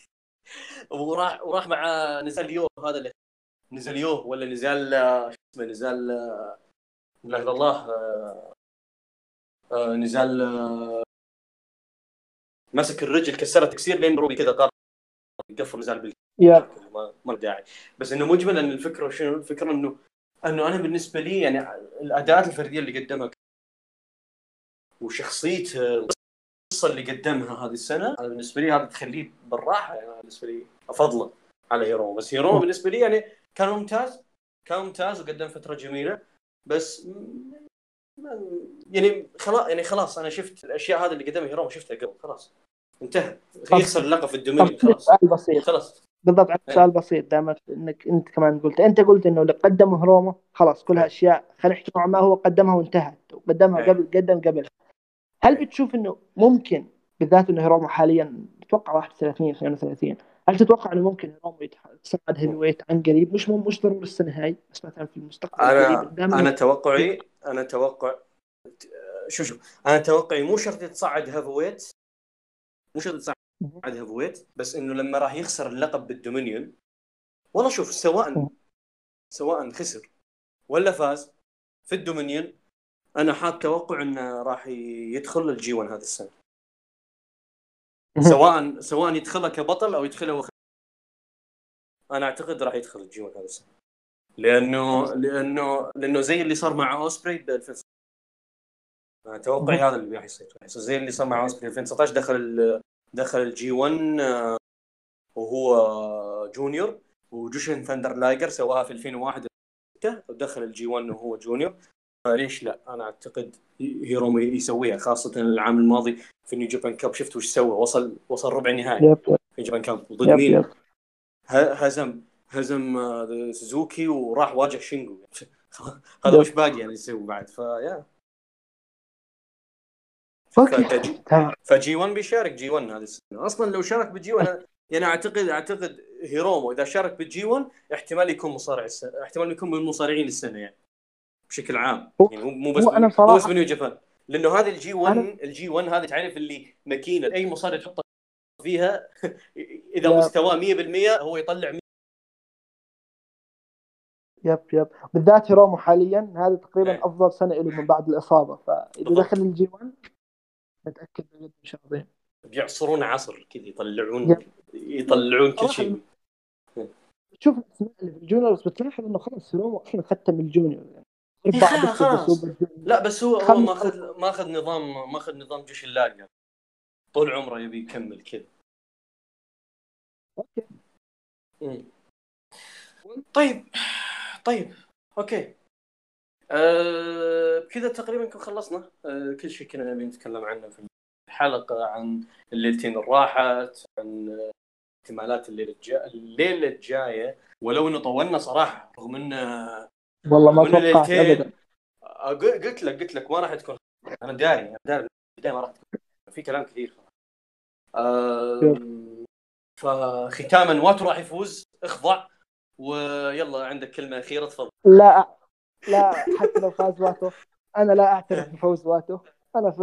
وراح وراح مع نزال يو هذا اللي نزال يو ولا نزال شو اسمه نزال لا إله إلا الله نزال مسك الرجل كسرها تكسير لين روبي كذا طار يقفل نزال بال ما ما داعي. بس إنه مجملا الفكرة شنو؟ الفكرة انه إنه أنا بالنسبة لي يعني الأداءات الفردية اللي قدمها وشخصيته القصة اللي قدمها هذه السنة أنا بالنسبة لي هذا تخليه بالراحة يعني بالنسبة لي أفضله على هيرو. بس هيرو بالنسبة لي يعني كان ممتاز كان ممتاز وقدم فترة جميلة. بس يعني خلاص يعني خلاص أنا شفت الأشياء هذه اللي قدمها هيرو شفتها قبل خلاص. انتهى. يخسر اللقب في ال Dominion خلاص. بسيط. خلاص. بالضبط عندك إيه. سؤال بسيط دامك إنك أنت كمان قلت. أنت قلت إنه اللي قدمه هيرومو خلاص كلها. اشياء خلينا نحكي نوعا ما هو قدمها وانتهت وقدمها إيه. قبل قدم قبل هل بتشوف إنه ممكن بالذات إنه هيرومو حاليا أتوقع 31 32 هل تتوقع إنه ممكن هيرومو يتصعد heavyweight عن قريب؟ مش مش ضروري السنة هاي بس مثلا في المستقبل أنا أنا توقعي أنا توقع شو شو أنا توقعي مو شرط يتصعد heavyweight مو شرط يتصعد heavyweight بس إنه لما راح يخسر اللقب بال Dominion والله شوف سواء سواء خسر ولا فاز في ال Dominion أنا حاط توقع انه راح يدخل ال G 1 هذه السنة. سواء سواء يدخلها كبطل أو يدخلها وخ... أنا أعتقد راح يدخل ال G 1 هذا السنة. لأنه لأنه لأنه زي اللي صار مع أوسبري ب 2016 أنا توقعي هذا اللي راح يصير. زي اللي صار مع أوسبري 2019 دخل دخل ال G 1 وهو junior وجوشين ثاندر لايجر سواها في 2001 ودخل ال G 1 وهو junior. ليش لا؟ أنا أعتقد هيرومو يسويها خاصة العام الماضي في New Japan Cup شفت وش سوى؟ وصل وصل ربع نهائي في Japan Cup ضد مين هزم هزم سوزوكي وراح واجه شينجو. هذا وش باقي يعني يسوي بعد؟ فيا ف G 1 بيشارك G 1 هذه السنة. أصلا لو شارك بال G 1 يعني اعتقد أعتقد هيرومو إذا شارك بال G 1 احتمال يكون مصارع السنة احتمال يكون من المصارعين السنة يعني. بشكل عام. يعني مو بس أنا صراحة... مو بس من نيو جابان لأنه هذه ال G 1 أنا... ال G 1 هذه تعرف اللي ماكينة. أي مصارع تحطه فيها إذا yep. مستواه 100% هو يطلع yep yep. بالذات هيرومو حاليا هذا تقريبا إيه. أفضل سنة له من بعد الإصابة. فإذا دخل ال G 1 متاكد إنه عظيم بيعصرون عصر كذا يطلعون yep. يطلعون كل شيء. شوف الأسماء اللي في ال juniors بتلاحظ إنه خلاص هيرومو أصلا ختم ال junior. يعني خلاص لا بس هو هو ماخذ ماخذ نظام ماخذ نظام جوشين لايجر طول عمره يبي يكمل كذا. okay. طيب طيب okay. أه كذا تقريبا كنا خلصنا. أه كل شيء كنا نبي نتكلم عنه في الحلقة عن الليلتين اللي راحت عن احتمالات الليلة الجايه الليلة الجاية. ولو إنه طولنا صراحة رغم إنه والله ما توقعت ابدا. قلت لك قلت لك ما راح تكون. أنا داري أنا داري. البدايه ما راح تكون. في كلام كثير. فختاما واتو راح يفوز اخضع ويلا عندك كلمة أخيرة تفضل. لا لا حتى لو فاز واتو. أنا لا أعترف بفوز واتو. أنا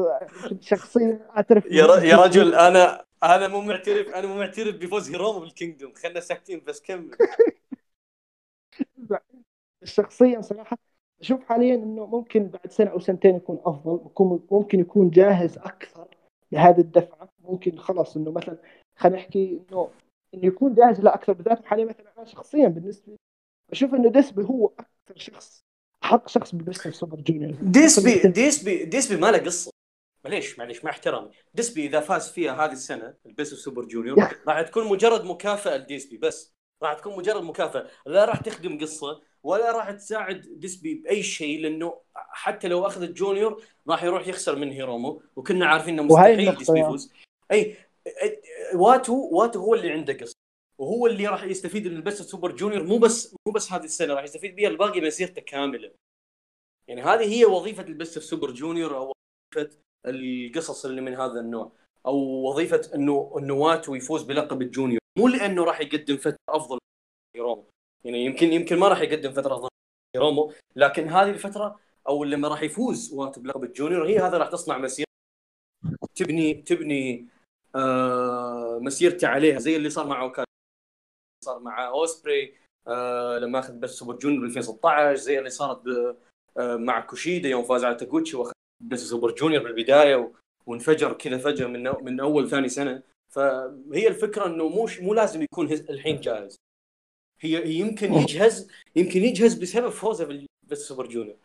شخصيا أعترف يا, يا رجل أنا أنا مو معترف أنا مو معترف بفوز هيرومو بال Kingdom. خلنا ساكتين بس كمل. شخصيا صراحة أشوف حاليا إنه ممكن بعد سنة أو سنتين يكون أفضل ممكن يكون جاهز أكثر لهذه الدفعة. ممكن خلاص إنه مثلا خلينا نحكي انه إنه يكون جاهز لا أكثر بالذات حاليا مثلا أنا شخصيا بالنسبة لي أشوف إنه ديسبي هو أكثر شخص حق شخص بالنسبة ل Super Junior. ديسبي ديسبي ديسبي ما له قصة. معليش معليش مع احترامي. ديسبي إذا فاز فيها هذه السنة ال Best Super Junior راح تكون مجرد مكافأة لديسبي بس. راح تكون مجرد مكافأة. لا راح تخدم قصة ولا راح تساعد ديسبي بأي شيء لأنه حتى لو أخذ ال Junior راح يروح يخسر من هيرومو وكنا عارفين إنه مستحيل ديسبي يفوز. أي واتو واتو هو اللي عنده قصة وهو اللي راح يستفيد من Best of Super Junior. مو بس مو بس هذه السنة راح يستفيد بها الباقي مسيرته كاملة. يعني هذه هي وظيفة ال Best Super Junior أو وظيفة القصص اللي من هذا النوع أو وظيفة إنه إنه واتو يفوز بلقب ال Junior. مو لأنه راح يقدم فترة أفضل هيرومو يعني يمكن يمكن ما راح يقدم فترة أفضل هيرومو لكن هذه الفترة أو لما راح يفوز واتو بلقب ال Junior هي هذا راح تصنع مسيرة تبني تبني آه مسيرته عليها زي اللي صار مع أوكادا صار مع أوسبري آه لما أخذ Best Super Junior 2016 زي اللي صارت آه مع كوشيدا يوم فاز على تاكوتشي وأخذ Best Super Junior بالبداية وانفجر كذا فجأة من من أول ثاني سنة. فهي الفكرة إنه مو مو لازم يكون الحين جاهز. هي يمكن يجهز يمكن يجهز بسبب فوزه Best Super Junior.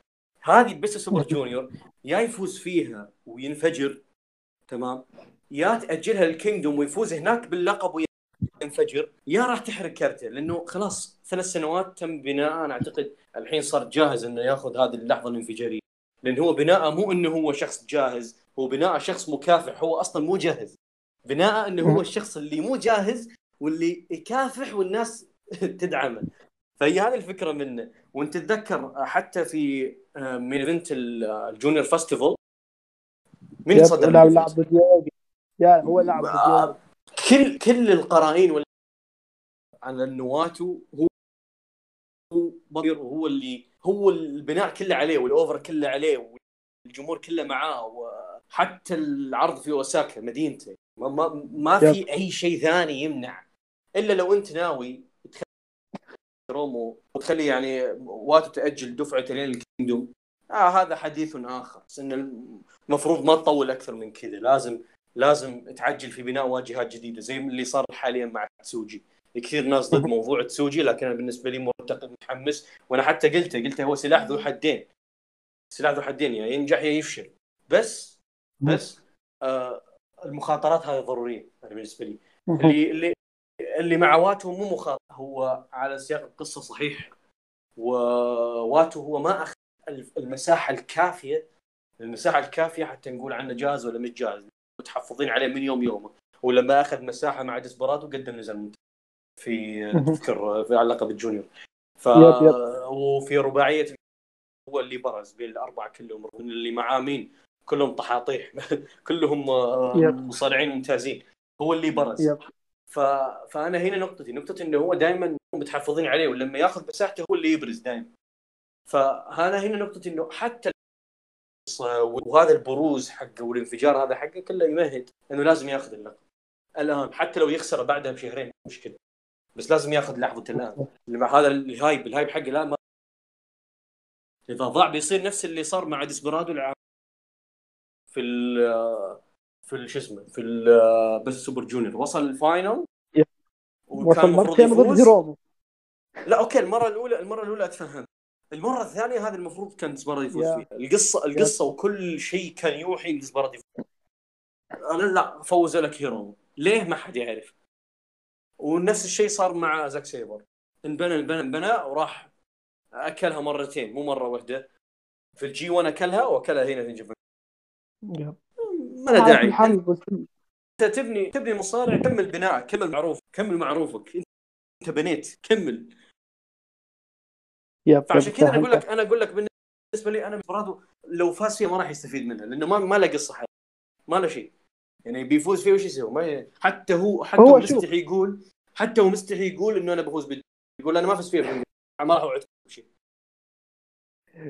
هذه Best Super Junior يا يفوز فيها وينفجر تمام يا تأجلها لل Kingdom ويفوز هناك باللقب وينفجر يا راح تحرق كرته لأنه خلاص ثلاث سنوات تم بناء أنا أعتقد الحين صار جاهز إنه ياخذ هذه اللحظة الانفجارية. لأن هو بناءه مو إنه هو شخص جاهز هو بناء شخص مكافح هو أصلا مو جاهز. بناء إنه هو الشخص اللي مو جاهز واللي يكافح والناس تدعمه. فهي هذه الفكرة منه. وانت تتذكر حتى في من ايفنت الجونيور فيستيفال مين صدر؟ لعب لعب يا هو لعب آه كل كل القرائن وال... على النواتو هو هو وهو اللي هو البناء كله عليه والاوفر كله عليه والجمهور كله معاه وحتى العرض في اوساكا مدينته. ما, ما, ما في أي شيء ثاني يمنع. إلا لو أنت ناوي تخلي هيرومو وتخلي يعني واتو تأجل دفعته لين ال Kingdom آه هذا حديث آخر. بس إن المفروض ما تطول أكثر من كذا. لازم لازم تعجل في بناء واجهات جديدة زي اللي صار حاليا مع تسوجي. كثير ناس ضد موضوع تسوجي لكن أنا بالنسبة لي مرتقب متحمس. وأنا حتى قلته قلته هو سلاح ذو حدين. سلاح ذو حدين يا يعني ينجح يا يفشل. بس بس آه المخاطرات هذه ضرورية أنا بالنسبة لي. اللي اللي اللي مع واتو مو مخاطر. هو على سياق القصة صحيح. وواتو هو ما أخذ المساحة الكافية. المساحة الكافية حتى نقول عنه جاهز ولا مش جاهز متحفظين عليه من يوم يومه. ولما أخذ مساحة مع ديسبراتو قدم نزل في تذكر في علاقة بالجونيور. ف وفي رباعية هو اللي برز بين الأربعة كلهم اللي معاه مين؟ كلهم طحاطيح كلهم مصارعين ممتازين. هو اللي برز. ف... فأنا هنا نقطتي. نقطتي إنه هو دائما متحفظين عليه ولما يأخذ مساحته هو اللي يبرز دائما فأنا هنا نقطتي إنه حتى وهذا البروز حقه والانفجار هذا حقه كله يمهد إنه لازم يأخذ اللقب. الآن حتى لو يخسر بعدها بشهرين مشكلة. بس لازم يأخذ لحظة الآن. هذا ال hype ال hype حقه لا ما إذا ضاع بيصير نفس اللي صار مع ديسبرادو العام في ال في شو اسمه في Best Super Junior. وصل ال final؟ وكان مرتين ضد هيرومو لا okay المرة الأولى المرة الأولى أتفهم. المرة الثانية هذه المفروض كان ديسبرادو يفوز فيها. القصة القصة وكل شيء كان يوحي ديسبرادو يفوز. أنا لا فوز لك هيرو. ليه ما حد يعرف؟ ونفس الشيء صار مع زاك سيبر. انبنى انبنى انبنى وراح أكلها مرتين مو مرة واحدة. في الجي 1 أكلها وأكلها هنا في جيفن ما له داعي. إنت تبني تبني مصارع كمل بناءك كمل معروف كمل معروفك. إنت بنيت كمل. يب فعشان كذا أنا أقول لك أنا أقول لك بالنسبة لي أنا برادو لو فاز فيها ما راح يستفيد منها لأنه ما ما له قصة حياة. ما له شيء. يعني بيفوز فيه وش يسوي؟ ما حتى هو حتى هو مستحي يقول حتى هو مستحي يقول إنه أنا بفوز بال يقول أنا ما فزت فيها ما راح أوعدكم شيء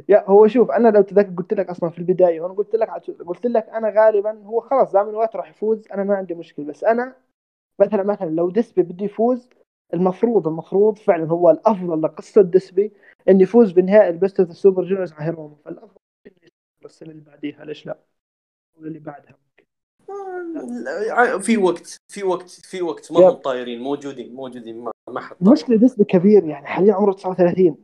يا هو شوف أنا لو تذكر قلت لك أصلا في البداية وأنا قلت لك قلت لك أنا غالبا هو خلاص دام الوقت راح يفوز أنا ما عندي مشكلة. بس أنا مثلا مثلا لو ديسبي بده يفوز المفروض المفروض فعلا هو الأفضل لقصة ديسبي انه يفوز بنهائي ال Best of ال Super Juniors على هيرومو فالافضل انه السنة اللي بعديها ليش لا؟ ولا اللي بعدها في وقت في وقت في وقت. ما هم طايرين موجودين موجودين ما ما حد مشكلة ديسبي كبير يعني حاليا عمره 39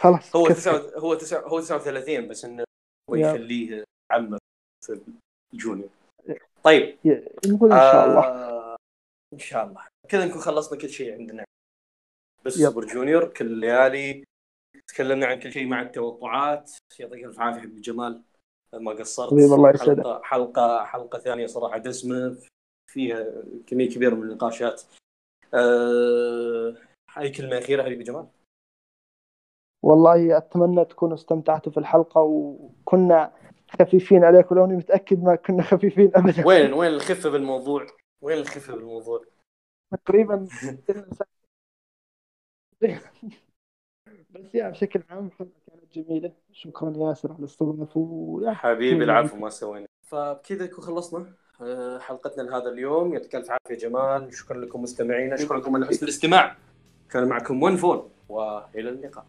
خلاص هو تسعة هو تسعة هو 39 بس إنه هو يخليه عمه في ال Junior. طيب. نقول إن شاء الله. آه إن شاء الله. كذا نكون خلصنا كل شيء عندنا. Best Super Junior كل الليالي تكلمنا عن كل شيء مع التوقعات. يعطيك الف عافية حبيب جمال. ما قصرت. الله حلقة حلقة حلقة ثانية صراحة دسمة. فيها كمية كبيرة من النقاشات. أه... اي كلمة أخيرة حبيبي جمال. والله أتمنى تكونوا استمتعتوا في الحلقة وكنا خفيفين عليك ولو أني متأكد ما كنا خفيفين ابدا. وين وين الخفة بالموضوع؟ وين الخفة بالموضوع؟ تقريبا بس يا بشكل عام كانت جميلة. شكرا ياسر على الاستضافه حبيبي العفو ما سوينا. فبكذا نكون خلصنا آه، حلقتنا لهذا اليوم. يعطيك الف عافية جمال. شكرا لكم مستمعينا. شكرا لكم على حسن الاستماع. كان معكم ون فون وإلى اللقاء.